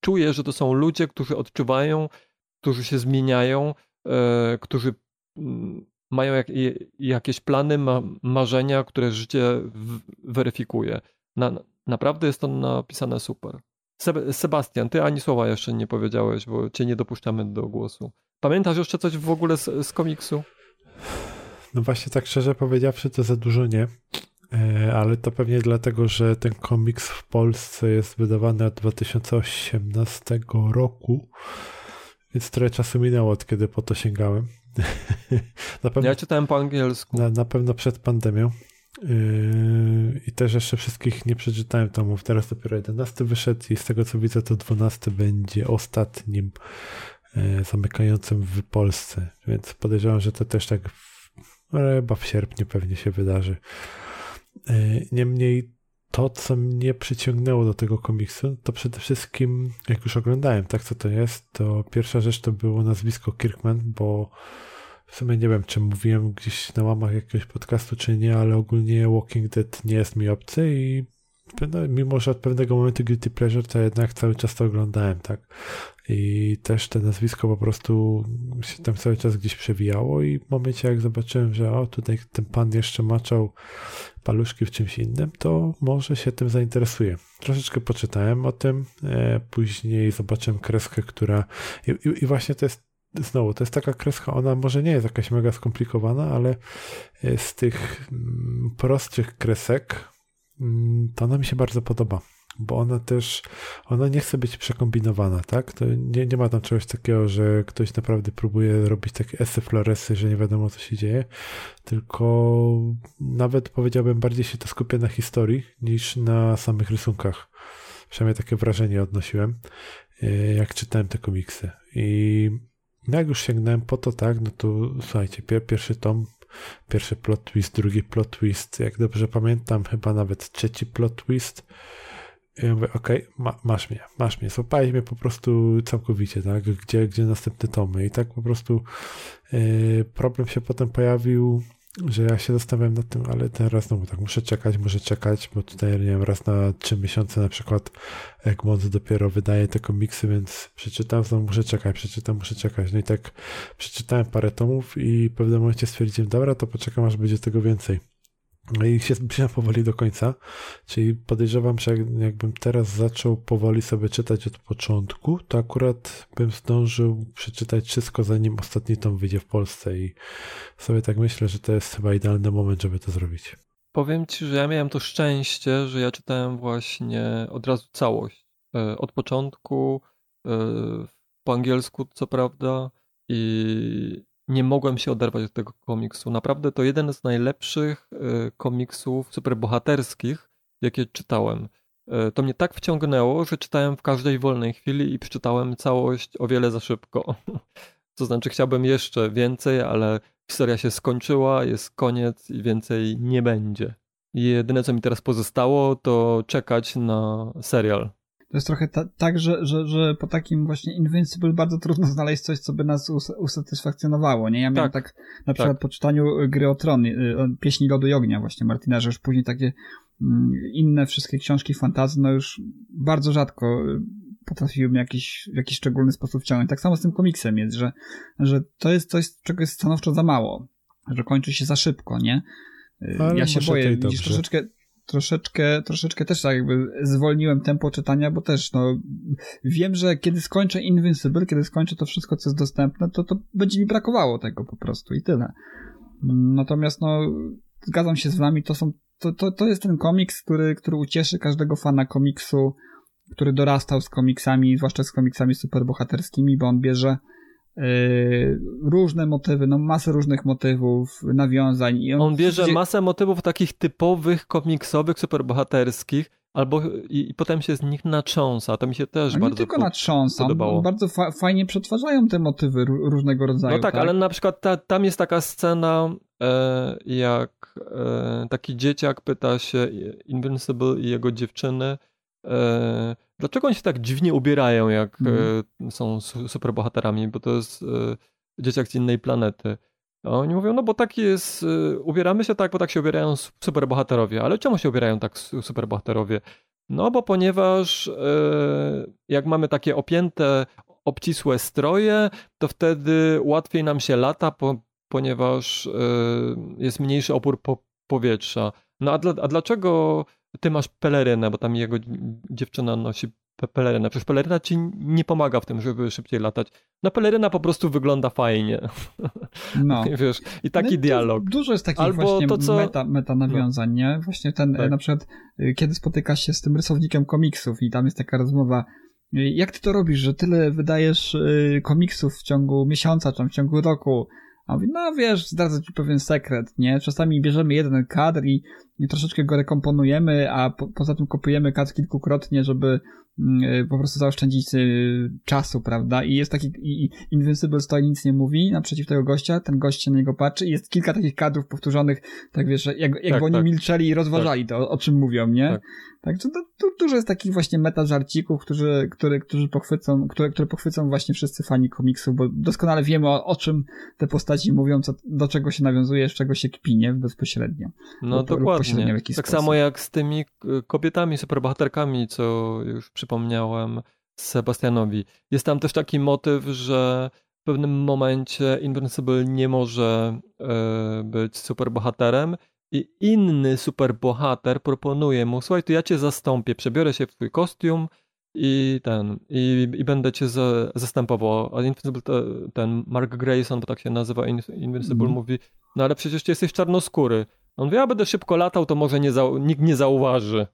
[SPEAKER 2] czuję, że to są ludzie, którzy odczuwają, którzy się zmieniają, e, którzy mają jak, jakieś plany, ma, marzenia, które życie weryfikuje. Na, naprawdę jest to napisane super. Sebastian, ty ani słowa jeszcze nie powiedziałeś, bo cię nie dopuszczamy do głosu. Pamiętasz jeszcze coś w ogóle z, z komiksu?
[SPEAKER 3] No właśnie tak szczerze powiedziawszy, to za dużo nie. E, ale to pewnie dlatego, że ten komiks w Polsce jest wydawany od 2018 roku, więc trochę czasu minęło od kiedy po to sięgałem. [laughs]
[SPEAKER 2] pewno, ja czytałem po angielsku.
[SPEAKER 3] Na, na pewno przed pandemią. Yy, I też jeszcze wszystkich nie przeczytałem tomów. Teraz dopiero 11 wyszedł i z tego co widzę, to 12 będzie ostatnim yy, zamykającym w Polsce. Więc podejrzewam, że to też tak chyba w sierpniu pewnie się wydarzy. Yy, niemniej to, co mnie przyciągnęło do tego komiksu, to przede wszystkim, jak już oglądałem, tak co to jest, to pierwsza rzecz to było nazwisko Kirkman, bo w sumie nie wiem, czy mówiłem gdzieś na łamach jakiegoś podcastu, czy nie, ale ogólnie Walking Dead nie jest mi obcy i no, mimo, że od pewnego momentu Guilty Pleasure, to jednak cały czas to oglądałem, tak. I też to nazwisko po prostu się tam cały czas gdzieś przewijało i w momencie jak zobaczyłem, że o, tutaj ten pan jeszcze maczał paluszki w czymś innym, to może się tym zainteresuję. Troszeczkę poczytałem o tym, e, później zobaczyłem kreskę, która i, i, i właśnie to jest znowu, to jest taka kreska, ona może nie jest jakaś mega skomplikowana, ale e, z tych mm, prostszych kresek mm, to ona mi się bardzo podoba, bo ona też, ona nie chce być przekombinowana, tak? To nie, nie ma tam czegoś takiego, że ktoś naprawdę próbuje robić takie esy floresy, że nie wiadomo co się dzieje, tylko nawet powiedziałbym bardziej się to skupia na historii niż na samych rysunkach. Przynajmniej takie wrażenie odnosiłem, e, jak czytałem te komiksy. I no jak już sięgnąłem po to, tak, no to słuchajcie, pier pierwszy tom, pierwszy plot twist, drugi plot twist, jak dobrze pamiętam, chyba nawet trzeci plot twist. I mówię, okej, okay, ma, masz mnie, masz mnie, złapałeś mnie po prostu całkowicie, tak, gdzie, gdzie następne tomy? I tak po prostu yy, problem się potem pojawił że ja się zastanawiam nad tym, ale teraz znowu tak, muszę czekać, muszę czekać, bo tutaj, nie wiem, raz na trzy miesiące na przykład Egmont dopiero wydaje te komiksy, więc przeczytam, znowu muszę czekać, przeczytam, muszę czekać. No i tak przeczytałem parę tomów i w pewnym momencie stwierdziłem, dobra, to poczekam, aż będzie tego więcej. No i się zbliżam powoli do końca, czyli podejrzewam, że jakbym teraz zaczął powoli sobie czytać od początku, to akurat bym zdążył przeczytać wszystko, zanim ostatni tom wyjdzie w Polsce i sobie tak myślę, że to jest chyba idealny moment, żeby to zrobić.
[SPEAKER 2] Powiem Ci, że ja miałem to szczęście, że ja czytałem właśnie od razu całość. E, od początku, e, po angielsku co prawda i nie mogłem się oderwać od tego komiksu. Naprawdę to jeden z najlepszych e, komiksów superbohaterskich, jakie czytałem. E, to mnie tak wciągnęło, że czytałem w każdej wolnej chwili i przeczytałem całość o wiele za szybko. [laughs] To znaczy, chciałbym jeszcze więcej, ale historia się skończyła, jest koniec i więcej nie będzie. Jedyne, co mi teraz pozostało, to czekać na serial.
[SPEAKER 4] To jest trochę ta, tak, że, że, że po takim właśnie Invincible bardzo trudno znaleźć coś, co by nas us usatysfakcjonowało, nie? Ja miałem tak, tak na przykład tak. po czytaniu Gry o Tron, y, Pieśni Lodu i Ognia właśnie Martina, że już później takie mm, inne wszystkie książki fantazy, no już bardzo rzadko y, potrafiły mnie jakiś, w jakiś szczególny sposób wciągnąć. Tak samo z tym komiksem jest, że, że to jest coś, czego jest stanowczo za mało, że kończy się za szybko, nie? Y, Ale ja się boję, widzisz, troszeczkę, troszeczkę, troszeczkę też tak jakby zwolniłem tempo czytania, bo też no wiem, że kiedy skończę Invincible, kiedy skończę to wszystko, co jest dostępne, to, to będzie mi brakowało tego po prostu i tyle. Natomiast no zgadzam się z wami, to są to, to, to jest ten komiks, który, który ucieszy każdego fana komiksu, który dorastał z komiksami, zwłaszcza z komiksami superbohaterskimi, bo on bierze różne motywy, no masę różnych motywów, nawiązań.
[SPEAKER 2] I on, on bierze gdzie... masę motywów takich typowych, komiksowych, superbohaterskich, albo i, i, potem się z nich natrząsa. To mi się też bardzo
[SPEAKER 4] nie tylko natrząsa, podobało. bardzo fa fajnie przetwarzają te motywy różnego rodzaju.
[SPEAKER 2] No tak, tak? ale na przykład ta, tam jest taka scena, e, jak e, taki dzieciak pyta się Invincible i jego dziewczyny, e, dlaczego oni się tak dziwnie ubierają, jak mm. są superbohaterami, bo to jest e, dzieciak z innej planety. A oni mówią, no bo tak jest, e, ubieramy się tak, bo tak się ubierają superbohaterowie. Ale czemu się ubierają tak superbohaterowie? No bo ponieważ jak mamy takie opięte, obcisłe stroje, to wtedy łatwiej nam się lata, po, ponieważ jest mniejszy opór po, powietrza. No a, dla, a dlaczego ty masz pelerynę, bo tam jego dziewczyna nosi pe peleryna. Przecież peleryna ci nie pomaga w tym, żeby szybciej latać. No peleryna po prostu wygląda fajnie. [laughs]
[SPEAKER 4] No.
[SPEAKER 2] Wiesz, i taki
[SPEAKER 4] no
[SPEAKER 2] dialog.
[SPEAKER 4] Dużo jest takich
[SPEAKER 2] Albo
[SPEAKER 4] właśnie
[SPEAKER 2] to, co-
[SPEAKER 4] meta, meta nawiązań, nie? Właśnie ten,
[SPEAKER 2] Tak.
[SPEAKER 4] na przykład, y, kiedy spotykasz się z tym rysownikiem komiksów i tam jest taka rozmowa, y, jak ty to robisz, że tyle wydajesz y, komiksów w ciągu miesiąca, czy w ciągu roku? A mówi, no wiesz, zdradzę ci pewien sekret, nie? Czasami bierzemy jeden kadr i, i troszeczkę go rekomponujemy, a po, poza tym kopujemy kadr kilkukrotnie, żeby po prostu zaoszczędzić y, czasu, prawda? I jest taki, i, i Invincible stoi, nic nie mówi naprzeciw tego gościa, ten gość się na niego patrzy i jest kilka takich kadrów powtórzonych, tak wiesz, jak, jakby
[SPEAKER 2] Tak,
[SPEAKER 4] oni
[SPEAKER 2] tak.
[SPEAKER 4] milczeli i rozważali to, o czym mówią, nie?
[SPEAKER 2] Tak.
[SPEAKER 4] Także to, to dużo jest takich właśnie meta żarcików, którzy, które, którzy pochwycą, które, które pochwycą właśnie wszyscy fani komiksów, bo doskonale wiemy o, o czym te postaci mówią, co, do czego się nawiązuje, z czego się kpinie bezpośrednio.
[SPEAKER 2] No dokładnie. Tak
[SPEAKER 4] sposób.
[SPEAKER 2] samo jak z tymi y, kobietami, superbohaterkami, co już przypomniałem Sebastianowi. Jest tam też taki motyw, że w pewnym momencie Invincible nie może e, być superbohaterem i inny superbohater proponuje mu, słuchaj, to ja cię zastąpię, przebiorę się w twój kostium i ten, i, i będę cię za, zastępował. A Invincible, te, ten Mark Grayson, bo tak się nazywa In, Invincible,
[SPEAKER 4] Mhm.
[SPEAKER 2] mówi, no ale przecież ty jesteś czarnoskóry. On mówi, ja będę szybko latał, to może nie nikt nie zauważy.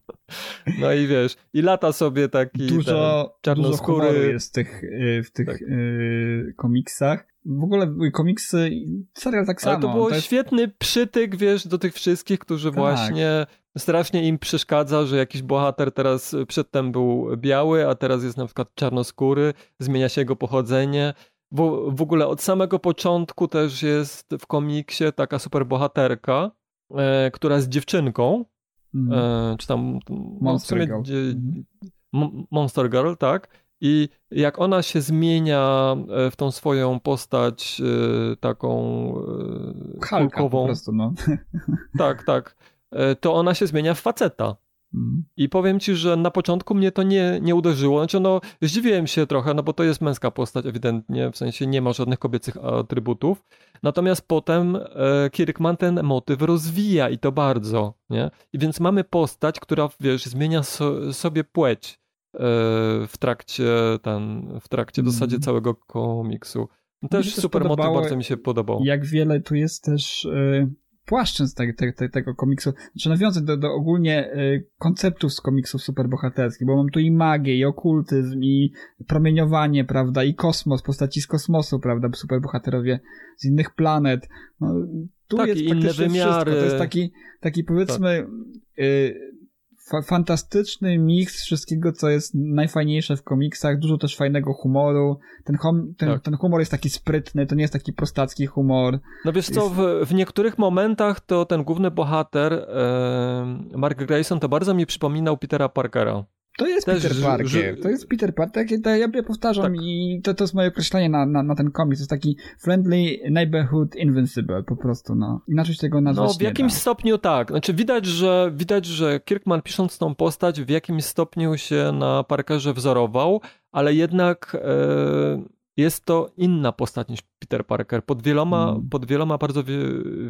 [SPEAKER 2] [laughs] no i wiesz, i lata sobie taki ten,
[SPEAKER 4] Dużo, dużo
[SPEAKER 2] czarnoskóry.
[SPEAKER 4] humoru jest w tych, y, w tych
[SPEAKER 2] Tak.
[SPEAKER 4] y, komiksach. W ogóle komiksy, serial tak samo.
[SPEAKER 2] Ale to był
[SPEAKER 4] jest-
[SPEAKER 2] świetny przytyk, wiesz, do tych wszystkich, którzy
[SPEAKER 4] Tak.
[SPEAKER 2] właśnie strasznie im przeszkadza, że jakiś bohater teraz przedtem był biały, a teraz jest na przykład czarnoskóry, zmienia się jego pochodzenie. W, w ogóle od samego początku też jest w komiksie taka superbohaterka, e, która jest dziewczynką,
[SPEAKER 4] Mhm.
[SPEAKER 2] e, czy tam
[SPEAKER 4] Monster
[SPEAKER 2] sumie
[SPEAKER 4] Girl.
[SPEAKER 2] dzie-
[SPEAKER 4] Mhm.
[SPEAKER 2] Mon- Monster Girl, tak. I jak ona się zmienia e, w tą swoją postać e, taką e,
[SPEAKER 4] Halka po
[SPEAKER 2] kulkową,
[SPEAKER 4] prostu, no. [laughs]
[SPEAKER 2] tak, tak, to ona się zmienia w faceta.
[SPEAKER 4] Mhm.
[SPEAKER 2] I powiem ci, że na początku mnie to nie, nie uderzyło. Znaczy, no, zdziwiłem się trochę, no bo to jest męska postać, ewidentnie, w sensie nie ma żadnych kobiecych atrybutów. Natomiast potem e, Kirkman ten motyw rozwija i to bardzo, nie? I więc mamy postać, która, wiesz, zmienia so, sobie płeć e, w trakcie ten, w trakcie w
[SPEAKER 4] Mhm.
[SPEAKER 2] zasadzie całego komiksu.
[SPEAKER 4] Mi
[SPEAKER 2] Też super motyw bardzo mi się podobał.
[SPEAKER 4] Jak wiele tu jest też y, płaszczyzn te, te, te, tego komiksu, znaczy nawiązań do, do ogólnie y, konceptów z komiksów superbohaterskich, bo mam tu i magię, i okultyzm, i promieniowanie, prawda, i kosmos, postaci z kosmosu, prawda, superbohaterowie z innych planet. No, tu
[SPEAKER 2] Tak,
[SPEAKER 4] jest praktycznie
[SPEAKER 2] wymiary.
[SPEAKER 4] Wszystko. To jest taki, taki powiedzmy y, fa fantastyczny miks wszystkiego, co jest najfajniejsze w komiksach, dużo też fajnego humoru. Ten, hom, ten,
[SPEAKER 2] Tak.
[SPEAKER 4] ten humor jest taki sprytny, to nie jest taki prostacki humor.
[SPEAKER 2] No wiesz co, w, w niektórych momentach to ten główny bohater, e, Mark Grayson, to bardzo mi przypominał Petera Parkera.
[SPEAKER 4] To jest
[SPEAKER 2] Też,
[SPEAKER 4] Peter Parker.
[SPEAKER 2] że-
[SPEAKER 4] To jest Peter Parker. Tak, ja, ja powtarzam
[SPEAKER 2] Tak.
[SPEAKER 4] i to, to jest moje określenie na, na, na ten komiks. To jest taki friendly neighborhood invincible po prostu, no. Inaczej się tego nazwać
[SPEAKER 2] No w jakimś
[SPEAKER 4] da.
[SPEAKER 2] stopniu tak. Znaczy widać, że widać, że Kirkman pisząc tą postać w jakimś stopniu się na Parkerze wzorował, ale jednak e, jest to inna postać niż Peter Parker pod wieloma,
[SPEAKER 4] Mm.
[SPEAKER 2] pod wieloma bardzo wie,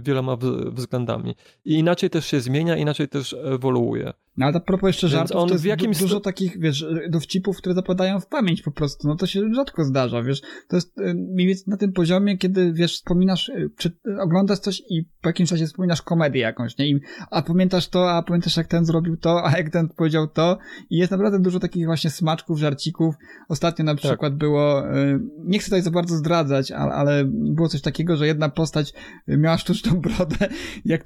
[SPEAKER 2] wieloma względami. I inaczej też się zmienia, inaczej też ewoluuje.
[SPEAKER 4] No ale a propos jeszcze
[SPEAKER 2] Więc
[SPEAKER 4] żartów,
[SPEAKER 2] on
[SPEAKER 4] to jest
[SPEAKER 2] w jakimś
[SPEAKER 4] du- dużo takich, wiesz, dowcipów, które zapadają w pamięć po prostu. No to się rzadko zdarza, wiesz. To jest y, mniej więcej na tym poziomie, kiedy, wiesz, wspominasz, y, czy oglądasz coś i po jakimś czasie wspominasz komedię jakąś, nie? I, a pamiętasz to, a pamiętasz jak ten zrobił to, a jak ten powiedział to. I jest naprawdę dużo takich właśnie smaczków, żarcików. Ostatnio na
[SPEAKER 2] Tak.
[SPEAKER 4] przykład było, y, nie chcę tutaj za bardzo zdradzać, ale, ale było coś takiego, że jedna postać miała sztuczną brodę. [laughs] Jak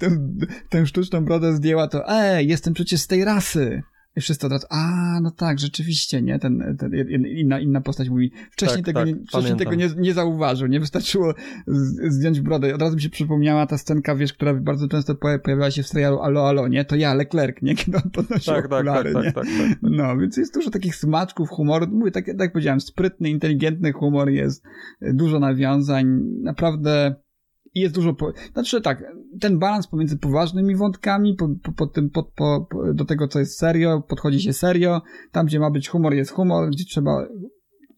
[SPEAKER 4] tę sztuczną brodę zdjęła, to ej, jestem przecież z tej rasy. I wszyscy od razu, a, no tak, rzeczywiście, nie? Ten, ten inna, inna postać mówi, wcześniej
[SPEAKER 2] Tak,
[SPEAKER 4] tego,
[SPEAKER 2] tak,
[SPEAKER 4] nie, wcześniej tego nie, nie zauważył, nie wystarczyło z, zdjąć brodę. Od razu mi się przypomniała ta scenka, wiesz, która bardzo często poja- pojawiała się w serialu Alo, Alo, nie? To ja, Leclerc, nie? [laughs] Kiedy on podnosił
[SPEAKER 2] Tak, tak, tak,
[SPEAKER 4] okulary,
[SPEAKER 2] tak,
[SPEAKER 4] nie?
[SPEAKER 2] tak, tak.
[SPEAKER 4] No, więc jest dużo takich smaczków humoru. Mówię, tak, tak jak powiedziałem, sprytny, inteligentny humor jest, y, dużo nawiązań, naprawdę i jest dużo, po... znaczy tak, ten balans pomiędzy poważnymi wątkami, po, po, po tym, po, po, do tego, co jest serio, podchodzi się serio, tam, gdzie ma być humor, jest humor, gdzie trzeba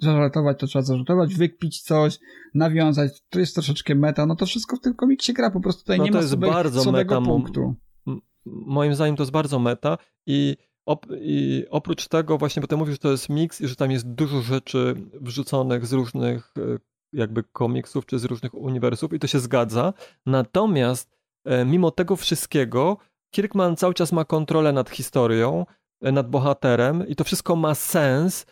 [SPEAKER 4] zażartować, to trzeba zażartować, wykpić coś, nawiązać, to jest troszeczkę meta, no to wszystko w tym komiksie gra, po prostu tutaj
[SPEAKER 2] No
[SPEAKER 4] nie
[SPEAKER 2] to
[SPEAKER 4] ma
[SPEAKER 2] jest
[SPEAKER 4] sobie,
[SPEAKER 2] bardzo meta,
[SPEAKER 4] punktu.
[SPEAKER 2] moim zdaniem to jest bardzo meta i op, i oprócz tego właśnie, bo ty mówisz, że to jest miks i że tam jest dużo rzeczy wrzuconych z różnych e, jakby komiksów czy z różnych uniwersów i to się zgadza. Natomiast e, mimo tego wszystkiego Kirkman cały czas ma kontrolę nad historią, e, nad bohaterem i to wszystko ma sens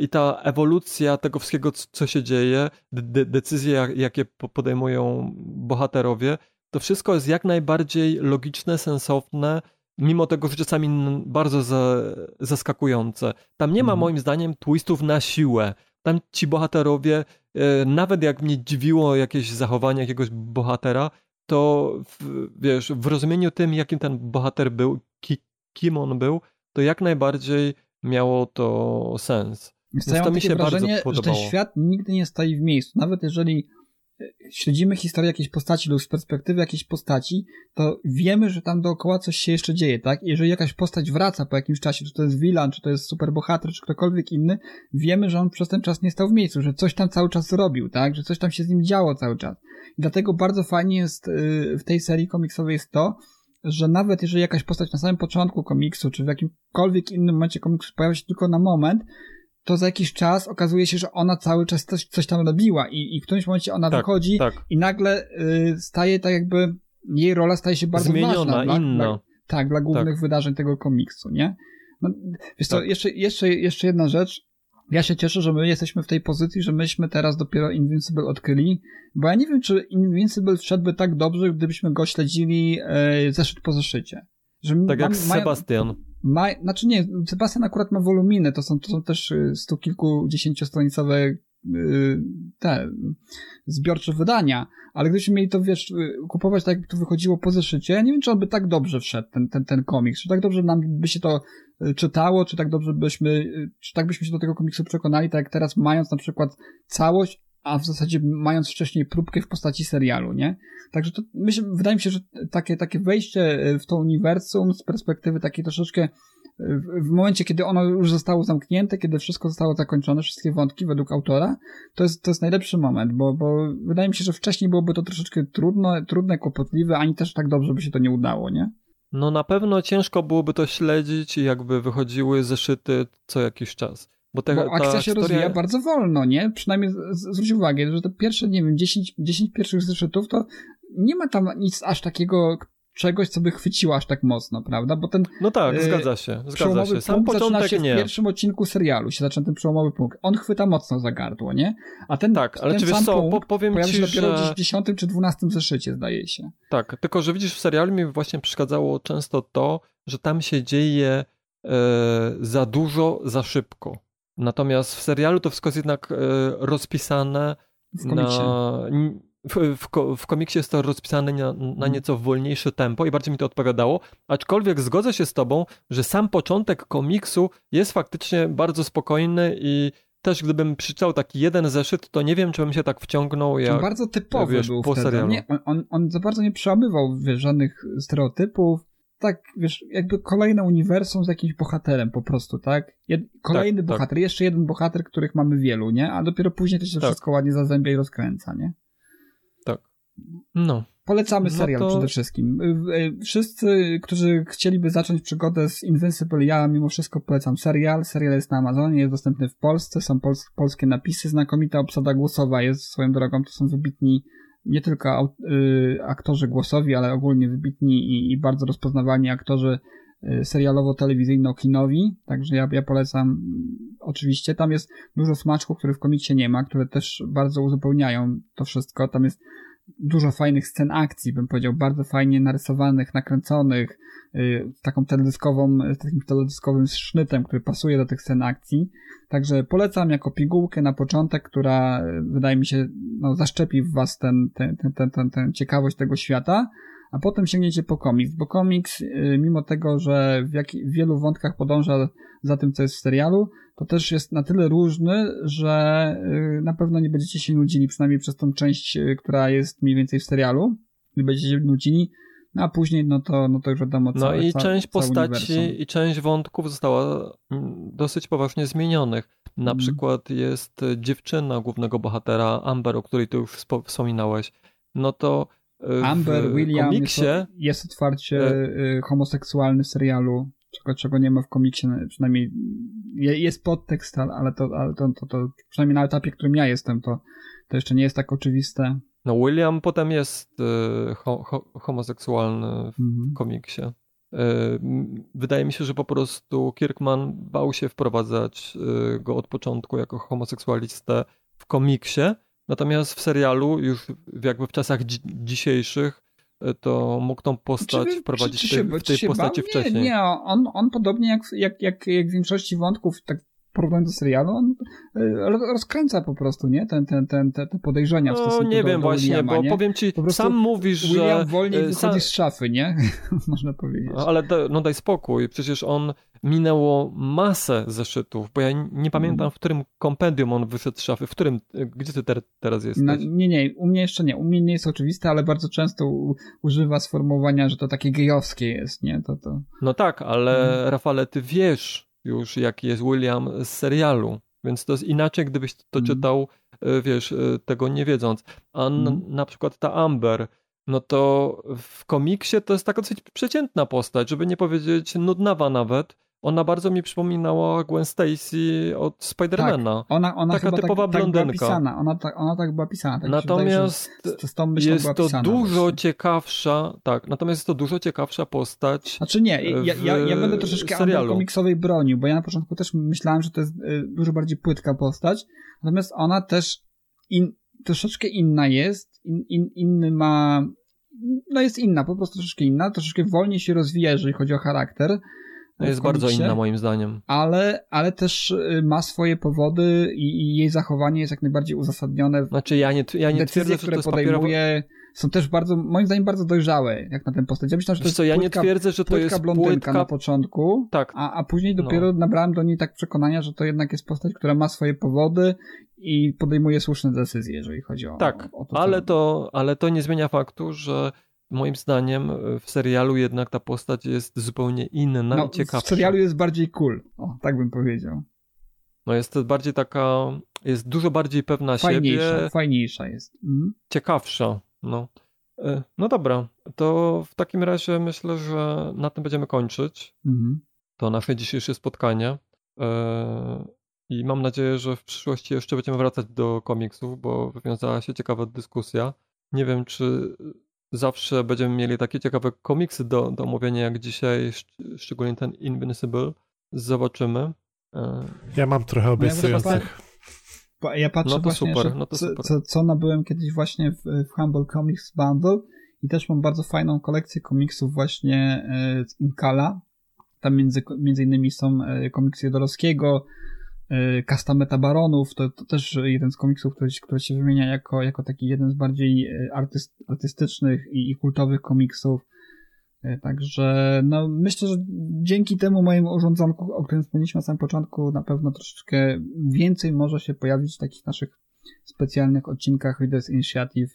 [SPEAKER 2] i ta ewolucja tego wszystkiego, co się dzieje, de decyzje, jakie podejmują bohaterowie, to wszystko jest jak najbardziej logiczne, sensowne, mimo tego, że czasami bardzo za, zaskakujące. Tam nie ma mhm. moim zdaniem twistów na siłę. Tam ci bohaterowie, e, nawet jak mnie dziwiło jakieś zachowanie jakiegoś bohatera, to w, wiesz, w rozumieniu tym, jakim ten bohater był, ki, kim on był, to jak najbardziej miało to sens.
[SPEAKER 4] Więc to mi się wrażenie, bardzo podobało. że ten świat nigdy nie stoi w miejscu. Nawet jeżeli śledzimy historię jakiejś postaci lub z perspektywy jakiejś postaci, to wiemy, że tam dookoła coś się jeszcze dzieje, tak? Jeżeli jakaś postać wraca po jakimś czasie, czy to jest villain, czy to jest superbohater, czy ktokolwiek inny, wiemy, że on przez ten czas nie stał w miejscu, że coś tam cały czas robił, tak? Że coś tam się z nim działo cały czas. I dlatego bardzo fajnie jest y, w tej serii komiksowej jest to, że nawet jeżeli jakaś postać na samym początku komiksu, czy w jakimkolwiek innym momencie komiksu pojawia się tylko na moment, to za jakiś czas okazuje się, że ona cały czas coś, coś tam robiła i, i w którymś momencie ona tak, wychodzi tak. i nagle y, staje tak jakby, jej rola staje się bardzo
[SPEAKER 2] Zmieniona,
[SPEAKER 4] ważna.
[SPEAKER 2] Dla, inna.
[SPEAKER 4] Dla, tak, dla głównych tak. wydarzeń tego komiksu, nie? No, wiesz co, tak. jeszcze, jeszcze, jeszcze jedna rzecz. Ja się cieszę, że my jesteśmy w tej pozycji, że myśmy teraz dopiero Invincible odkryli, bo ja nie wiem, czy Invincible wszedłby tak dobrze, gdybyśmy go śledzili e, zeszyt po zeszycie.
[SPEAKER 2] Że tak jak Sebastian.
[SPEAKER 4] Ma, znaczy nie, Sebastian akurat ma woluminy, to są, to są też y, stu kilkudziesięciostronicowe yy, te zbiorcze wydania, ale gdybyśmy mieli to, wiesz, y, kupować tak, jak to wychodziło po zeszycie, nie wiem, czy on by tak dobrze wszedł, ten, ten, ten komiks, czy tak dobrze nam by się to y, czytało, czy tak dobrze byśmy, czy tak byśmy się do tego komiksu przekonali, tak jak teraz mając na przykład całość, a w zasadzie mając wcześniej próbkę w postaci serialu, nie? Także to wydaje mi się, że takie, takie wejście e, w to uniwersum z perspektywy takiej troszeczkę e, w momencie, kiedy ono już zostało zamknięte, kiedy wszystko zostało zakończone, wszystkie wątki według autora, to jest, to jest najlepszy moment, bo, bo wydaje mi się, że wcześniej byłoby to troszeczkę trudno, trudne, kłopotliwe, ani też tak dobrze by się to nie udało, nie?
[SPEAKER 2] No na pewno ciężko byłoby to śledzić i jakby wychodziły zeszyty co jakiś czas.
[SPEAKER 4] Bo, te, Bo akcja się historia... rozwija bardzo wolno, nie? Przynajmniej zwróć uwagę, że te pierwsze, nie wiem, 10, 10 pierwszych zeszytów to nie ma tam nic aż takiego, czegoś, co by chwyciło aż tak mocno, prawda? Bo ten.
[SPEAKER 2] No tak, e, zgadza się. Zgadza się. Sam
[SPEAKER 4] początek
[SPEAKER 2] się
[SPEAKER 4] nie. W pierwszym odcinku serialu się zaczyna ten przełomowy punkt. On chwyta mocno za gardło, nie? A ten.
[SPEAKER 2] Tak, ale
[SPEAKER 4] ten
[SPEAKER 2] czy wiesz
[SPEAKER 4] co,
[SPEAKER 2] po, powiem
[SPEAKER 4] ci,
[SPEAKER 2] się
[SPEAKER 4] dopiero że... w 10 czy 12 zeszycie, zdaje się.
[SPEAKER 2] Tak, tylko że widzisz, w serialu mi właśnie przeszkadzało często to, że tam się dzieje e, za dużo, za szybko. Natomiast w serialu to wszystko jest jednak e, rozpisane
[SPEAKER 4] w komiksie. Na,
[SPEAKER 2] w, w, w, komiksie jest to rozpisane na, na, mhm. nieco wolniejsze tempo i bardziej mi to odpowiadało. Aczkolwiek zgodzę się z tobą, że sam początek komiksu jest faktycznie bardzo spokojny i też gdybym przeczytał taki jeden zeszyt, to nie wiem, czy bym się tak wciągnął jak
[SPEAKER 4] Bardzo typowy
[SPEAKER 2] wiesz,
[SPEAKER 4] był
[SPEAKER 2] po
[SPEAKER 4] wtedy.
[SPEAKER 2] serialu.
[SPEAKER 4] Nie, on, on za bardzo nie przełamywał wiesz, żadnych stereotypów, tak, wiesz, jakby kolejne uniwersum z jakimś bohaterem po prostu, tak? Jed kolejny tak, tak. bohater, tak. jeszcze jeden bohater, których mamy wielu, nie? A dopiero później to się tak. wszystko ładnie zazębia i rozkręca, nie?
[SPEAKER 2] Tak. No.
[SPEAKER 4] Polecamy no serial to... przede wszystkim. Y, y, wszyscy, którzy chcieliby zacząć przygodę z Invincible, ja mimo wszystko polecam serial. Serial jest na Amazonie, jest dostępny w Polsce, są pols polskie napisy, znakomita obsada głosowa jest swoją drogą, to są wybitni nie tylko y, aktorzy głosowi, ale ogólnie wybitni i, i bardzo rozpoznawalni aktorzy y, serialowo-telewizyjno-kinowi, także ja, ja polecam mm, oczywiście. Tam jest dużo smaczków, których w komiksie nie ma, które też bardzo uzupełniają to wszystko. Tam jest dużo fajnych scen akcji, bym powiedział, bardzo fajnie narysowanych, nakręconych, y, taką teledyskową, takim teledyskowym sznytem, który pasuje do tych scen akcji. Także polecam jako pigułkę na początek, która y, wydaje mi się, no, zaszczepi w was ten, ten, ten, ten, ten, ten ciekawość tego świata, a potem sięgniecie po komiks, bo komiks, y, mimo tego, że w, jak, w wielu wątkach podąża za tym, co jest w serialu, to też jest na tyle różny, że y, na pewno nie będziecie się nudzili, przynajmniej przez tą część, y, która jest mniej więcej w serialu. Nie będziecie się nudzili, no a później, no to, no to już wiadomo, co
[SPEAKER 2] No i
[SPEAKER 4] ca,
[SPEAKER 2] część postaci uniwersum. i część wątków została mm, dosyć poważnie zmienionych. Na mm. przykład jest dziewczyna głównego bohatera, Amber, o której ty już wspominałeś. No to
[SPEAKER 4] Amber, William komiksie, jest, jest otwarcie e... homoseksualny w serialu czego, czego nie ma w komiksie, przynajmniej jest podtekst, ale, to, ale to, to, to przynajmniej na etapie, którym ja jestem, to, to jeszcze nie jest tak oczywiste.
[SPEAKER 2] No William potem jest y, ho, ho, homoseksualny w mhm. komiksie. Y, wydaje mi się, że po prostu Kirkman bał się wprowadzać y, go od początku jako homoseksualistę w komiksie, natomiast w serialu już jakby w czasach dzi dzisiejszych to mógł tą postać czy, wprowadzić czy, czy, w tej, w tej postaci
[SPEAKER 4] bał?
[SPEAKER 2] wcześniej.
[SPEAKER 4] Nie, nie on, on podobnie jak, jak, jak, jak w większości wątków, tak porównując do serialu, on e, rozkręca po prostu, nie? Ten, ten, ten, te, te podejrzenia w no, stosunku
[SPEAKER 2] no, nie
[SPEAKER 4] do,
[SPEAKER 2] wiem
[SPEAKER 4] do
[SPEAKER 2] właśnie,
[SPEAKER 4] Williama,
[SPEAKER 2] bo
[SPEAKER 4] nie?
[SPEAKER 2] powiem ci, sam mówisz,
[SPEAKER 4] William
[SPEAKER 2] że...
[SPEAKER 4] wolniej
[SPEAKER 2] e,
[SPEAKER 4] wychodzi sam... z szafy, nie? [laughs] Można powiedzieć.
[SPEAKER 2] Ale da, no daj spokój, przecież on minęło masę zeszytów, bo ja nie pamiętam, w którym kompendium on wyszedł z szafy, w którym, gdzie ty ter, teraz jesteś? No,
[SPEAKER 4] nie, nie, u mnie jeszcze nie, u mnie nie jest oczywiste, ale bardzo często u, używa sformułowania, że to takie gejowskie jest, nie? To, to...
[SPEAKER 2] No tak, ale hmm. Rafale, ty wiesz już, jaki jest William z serialu. Więc to jest inaczej, gdybyś to mm. czytał, e, wiesz, e, tego nie wiedząc. A mm. na przykład ta Amber, no to w komiksie to jest taka dosyć przeciętna postać, żeby nie powiedzieć nudnawa nawet ona bardzo mi przypominała Gwen Stacy od Spidermana.
[SPEAKER 4] Tak, ona, ona
[SPEAKER 2] Taka typowa
[SPEAKER 4] tak,
[SPEAKER 2] blondynka.
[SPEAKER 4] Tak była pisana. Ona, tak, ona tak była pisana. Tak
[SPEAKER 2] natomiast
[SPEAKER 4] wydaje, z, z
[SPEAKER 2] jest to
[SPEAKER 4] pisana,
[SPEAKER 2] dużo właśnie. ciekawsza, tak, natomiast jest to dużo ciekawsza postać.
[SPEAKER 4] Znaczy nie, ja, ja, ja będę troszeczkę serialu. komiksowej bronił, bo ja na początku też myślałem, że to jest y, dużo bardziej płytka postać, natomiast ona też in, troszeczkę inna jest, in, in, inny ma no jest inna, po prostu troszeczkę inna, troszeczkę wolniej się rozwija, jeżeli chodzi o charakter.
[SPEAKER 2] Jest bardzo inna moim zdaniem.
[SPEAKER 4] Ale, ale też y, ma swoje powody i, i jej zachowanie jest jak najbardziej uzasadnione.
[SPEAKER 2] Znaczy ja nie, ja nie
[SPEAKER 4] Decyzje,
[SPEAKER 2] twierdzę,
[SPEAKER 4] które
[SPEAKER 2] że to
[SPEAKER 4] podejmuje są też bardzo, moim zdaniem bardzo dojrzałe jak na ten postać. Ja myślę, że to jest
[SPEAKER 2] co, ja
[SPEAKER 4] płytka,
[SPEAKER 2] nie twierdzę, że to jest
[SPEAKER 4] blondynka
[SPEAKER 2] płytka...
[SPEAKER 4] na początku,
[SPEAKER 2] tak.
[SPEAKER 4] a, a później dopiero no. nabrałem do niej tak przekonania, że to jednak jest postać, która ma swoje powody i podejmuje słuszne decyzje, jeżeli chodzi o,
[SPEAKER 2] tak,
[SPEAKER 4] o, o to.
[SPEAKER 2] Ale to, ale to nie zmienia faktu, że moim zdaniem e, w serialu jednak ta postać jest zupełnie inna no, i ciekawsza.
[SPEAKER 4] W serialu jest bardziej cool, o, tak bym powiedział.
[SPEAKER 2] No jest to bardziej taka, jest dużo bardziej pewna
[SPEAKER 4] fajniejsza,
[SPEAKER 2] siebie.
[SPEAKER 4] Fajniejsza jest. Mhm.
[SPEAKER 2] Ciekawsza, no. E, no dobra, to w takim razie myślę, że na tym będziemy kończyć. Mhm. To nasze dzisiejsze spotkanie. E, I mam nadzieję, że w przyszłości jeszcze będziemy wracać do komiksów, bo wywiązała się ciekawa dyskusja. Nie wiem, czy zawsze będziemy mieli takie ciekawe komiksy do, do omówienia jak dzisiaj, szczególnie ten Invincible. Zobaczymy. E,
[SPEAKER 3] ja mam trochę obiecujących.
[SPEAKER 4] Ja, ja patrzę
[SPEAKER 2] no to
[SPEAKER 4] właśnie,
[SPEAKER 2] super, no to
[SPEAKER 4] co,
[SPEAKER 2] super.
[SPEAKER 4] Co, co nabyłem kiedyś właśnie w, w Humble Comics Bundle i też mam bardzo fajną kolekcję komiksów właśnie e, z Inkala. Tam między, między innymi są e, komiksy Jodorowskiego, Kasta Metabaronów, to, to też jeden z komiksów, który, który się wymienia jako, jako taki jeden z bardziej artyst, artystycznych i, i kultowych komiksów. E, także no, myślę, że dzięki temu mojemu urządzonku, o którym wspomnieliśmy na samym początku, na pewno troszeczkę więcej może się pojawić w takich naszych specjalnych odcinkach Readers Initiative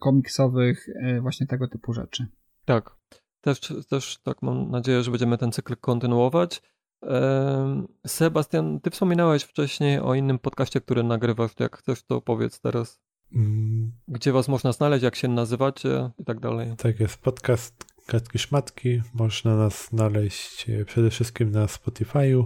[SPEAKER 4] komiksowych, właśnie tego typu rzeczy.
[SPEAKER 2] Tak. Też, też tak mam nadzieję, że będziemy ten cykl kontynuować. Sebastian, ty wspominałeś wcześniej o innym podcaście, który nagrywasz. Jak chcesz, to powiedz teraz. Mm. Gdzie was można znaleźć, jak się nazywacie i tak dalej.
[SPEAKER 3] Tak jest, podcast Katki Szmatki. Można nas znaleźć e, przede wszystkim na Spotify'u.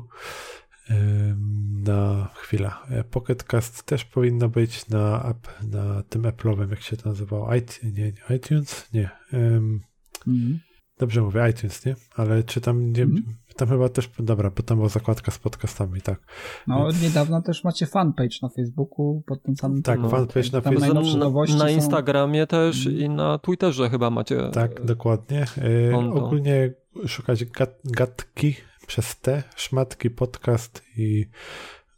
[SPEAKER 3] Na chwilę. E, Pocketcast też powinno być na, app, na tym Apple'owym, jak się to nazywało. nie, nie, iTunes? Nie. Um, mm. Dobrze mówię, iTunes, nie? Ale czy tam nie, mm. Tam chyba też, dobra, bo tam była zakładka z podcastami, tak.
[SPEAKER 4] No, Więc... niedawno też macie fanpage na Facebooku pod tym samym
[SPEAKER 3] Tak, fanpage na Facebooku.
[SPEAKER 2] Na, na Instagramie też mm. i na Twitterze chyba macie.
[SPEAKER 3] Tak, dokładnie. E, ogólnie szukać gat, gatki przez te, szmatki, podcast i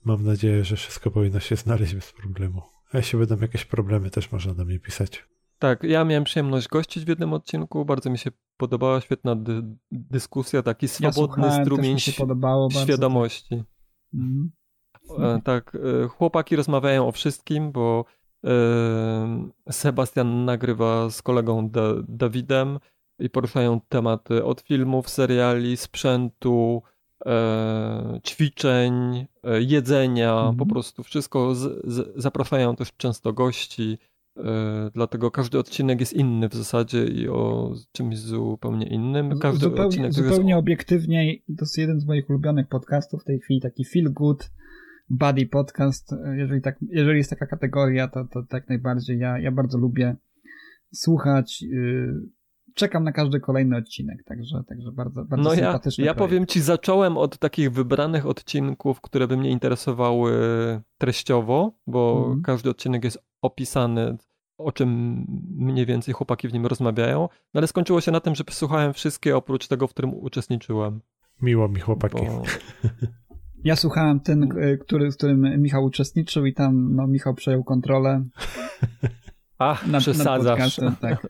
[SPEAKER 3] mam nadzieję, że wszystko powinno się znaleźć bez problemu. A jeśli będą jakieś problemy, też można do mnie pisać.
[SPEAKER 2] Tak, ja miałem przyjemność gościć w jednym odcinku, bardzo mi się podobała, świetna dy dyskusja, taki swobodny ja strumień świadomości. Tak. Mhm. E, tak, e, chłopaki rozmawiają o wszystkim, bo e, Sebastian nagrywa z kolegą da Dawidem i poruszają tematy od filmów, seriali, sprzętu, ćwiczeń, jedzenia, po mhm. prostu wszystko. Z, z, zapraszają też często gości dlatego każdy odcinek jest inny w zasadzie i o czymś zupełnie innym. Każdy
[SPEAKER 4] zupełnie,
[SPEAKER 2] odcinek
[SPEAKER 4] zupełnie
[SPEAKER 2] jest...
[SPEAKER 4] obiektywnie, to jest jeden z moich ulubionych podcastów w tej chwili, taki feel good buddy podcast. Jeżeli, tak, jeżeli jest taka kategoria, to, to tak najbardziej. Ja, ja bardzo lubię słuchać. Yy, czekam na każdy kolejny odcinek, także, także bardzo, bardzo
[SPEAKER 2] no ja, ja powiem ci, zacząłem od takich wybranych odcinków, które by mnie interesowały treściowo, bo
[SPEAKER 4] Mhm.
[SPEAKER 2] każdy odcinek jest opisany, o czym mniej więcej chłopaki w nim rozmawiają, no ale skończyło się na tym, że słuchałem wszystkie oprócz tego, w którym uczestniczyłem.
[SPEAKER 3] Miło mi, chłopaki.
[SPEAKER 2] Bo... [laughs]
[SPEAKER 4] Ja słuchałem ten, y, który, w którym Michał uczestniczył i tam no, Michał przejął kontrolę [laughs]
[SPEAKER 2] Ach,
[SPEAKER 4] nad, nad
[SPEAKER 2] przesadzasz.
[SPEAKER 4] podcastem, tak.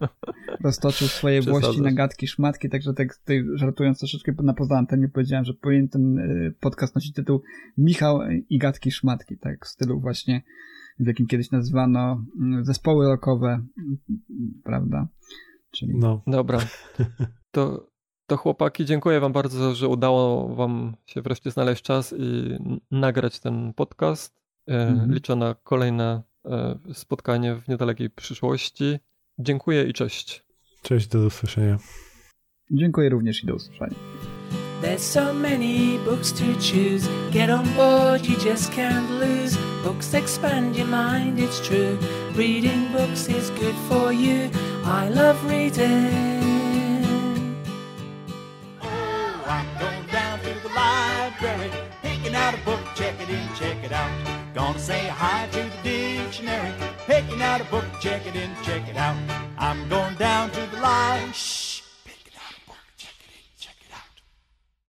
[SPEAKER 4] Roztoczył swoje włości na gadki, szmatki, także tak tutaj żartując troszeczkę na poza antenie powiedziałem, że powinien ten y, podcast nosić tytuł Michał i gadki, szmatki, tak, w stylu właśnie, w jakim kiedyś nazywano mm, zespoły rockowe, prawda? Czyli
[SPEAKER 3] No,
[SPEAKER 2] Dobra. [laughs] To, to chłopaki, dziękuję wam bardzo, że udało wam się wreszcie znaleźć czas i nagrać ten podcast. E,
[SPEAKER 4] Mhm.
[SPEAKER 2] Liczę na kolejne e, spotkanie w niedalekiej przyszłości. Dziękuję i cześć.
[SPEAKER 3] cześć, do usłyszenia.
[SPEAKER 4] dziękuję również i do usłyszenia.
[SPEAKER 5] There's so many books to choose. Get on board, you just can't lose. Books expand your mind, it's true. Reading books is good for you. I love reading.
[SPEAKER 6] Oh, I'm going down to the library, picking out a book, check it in, check it out. Gonna say hi to the dictionary, picking out a book, check it in, check it out. I'm going down to the library.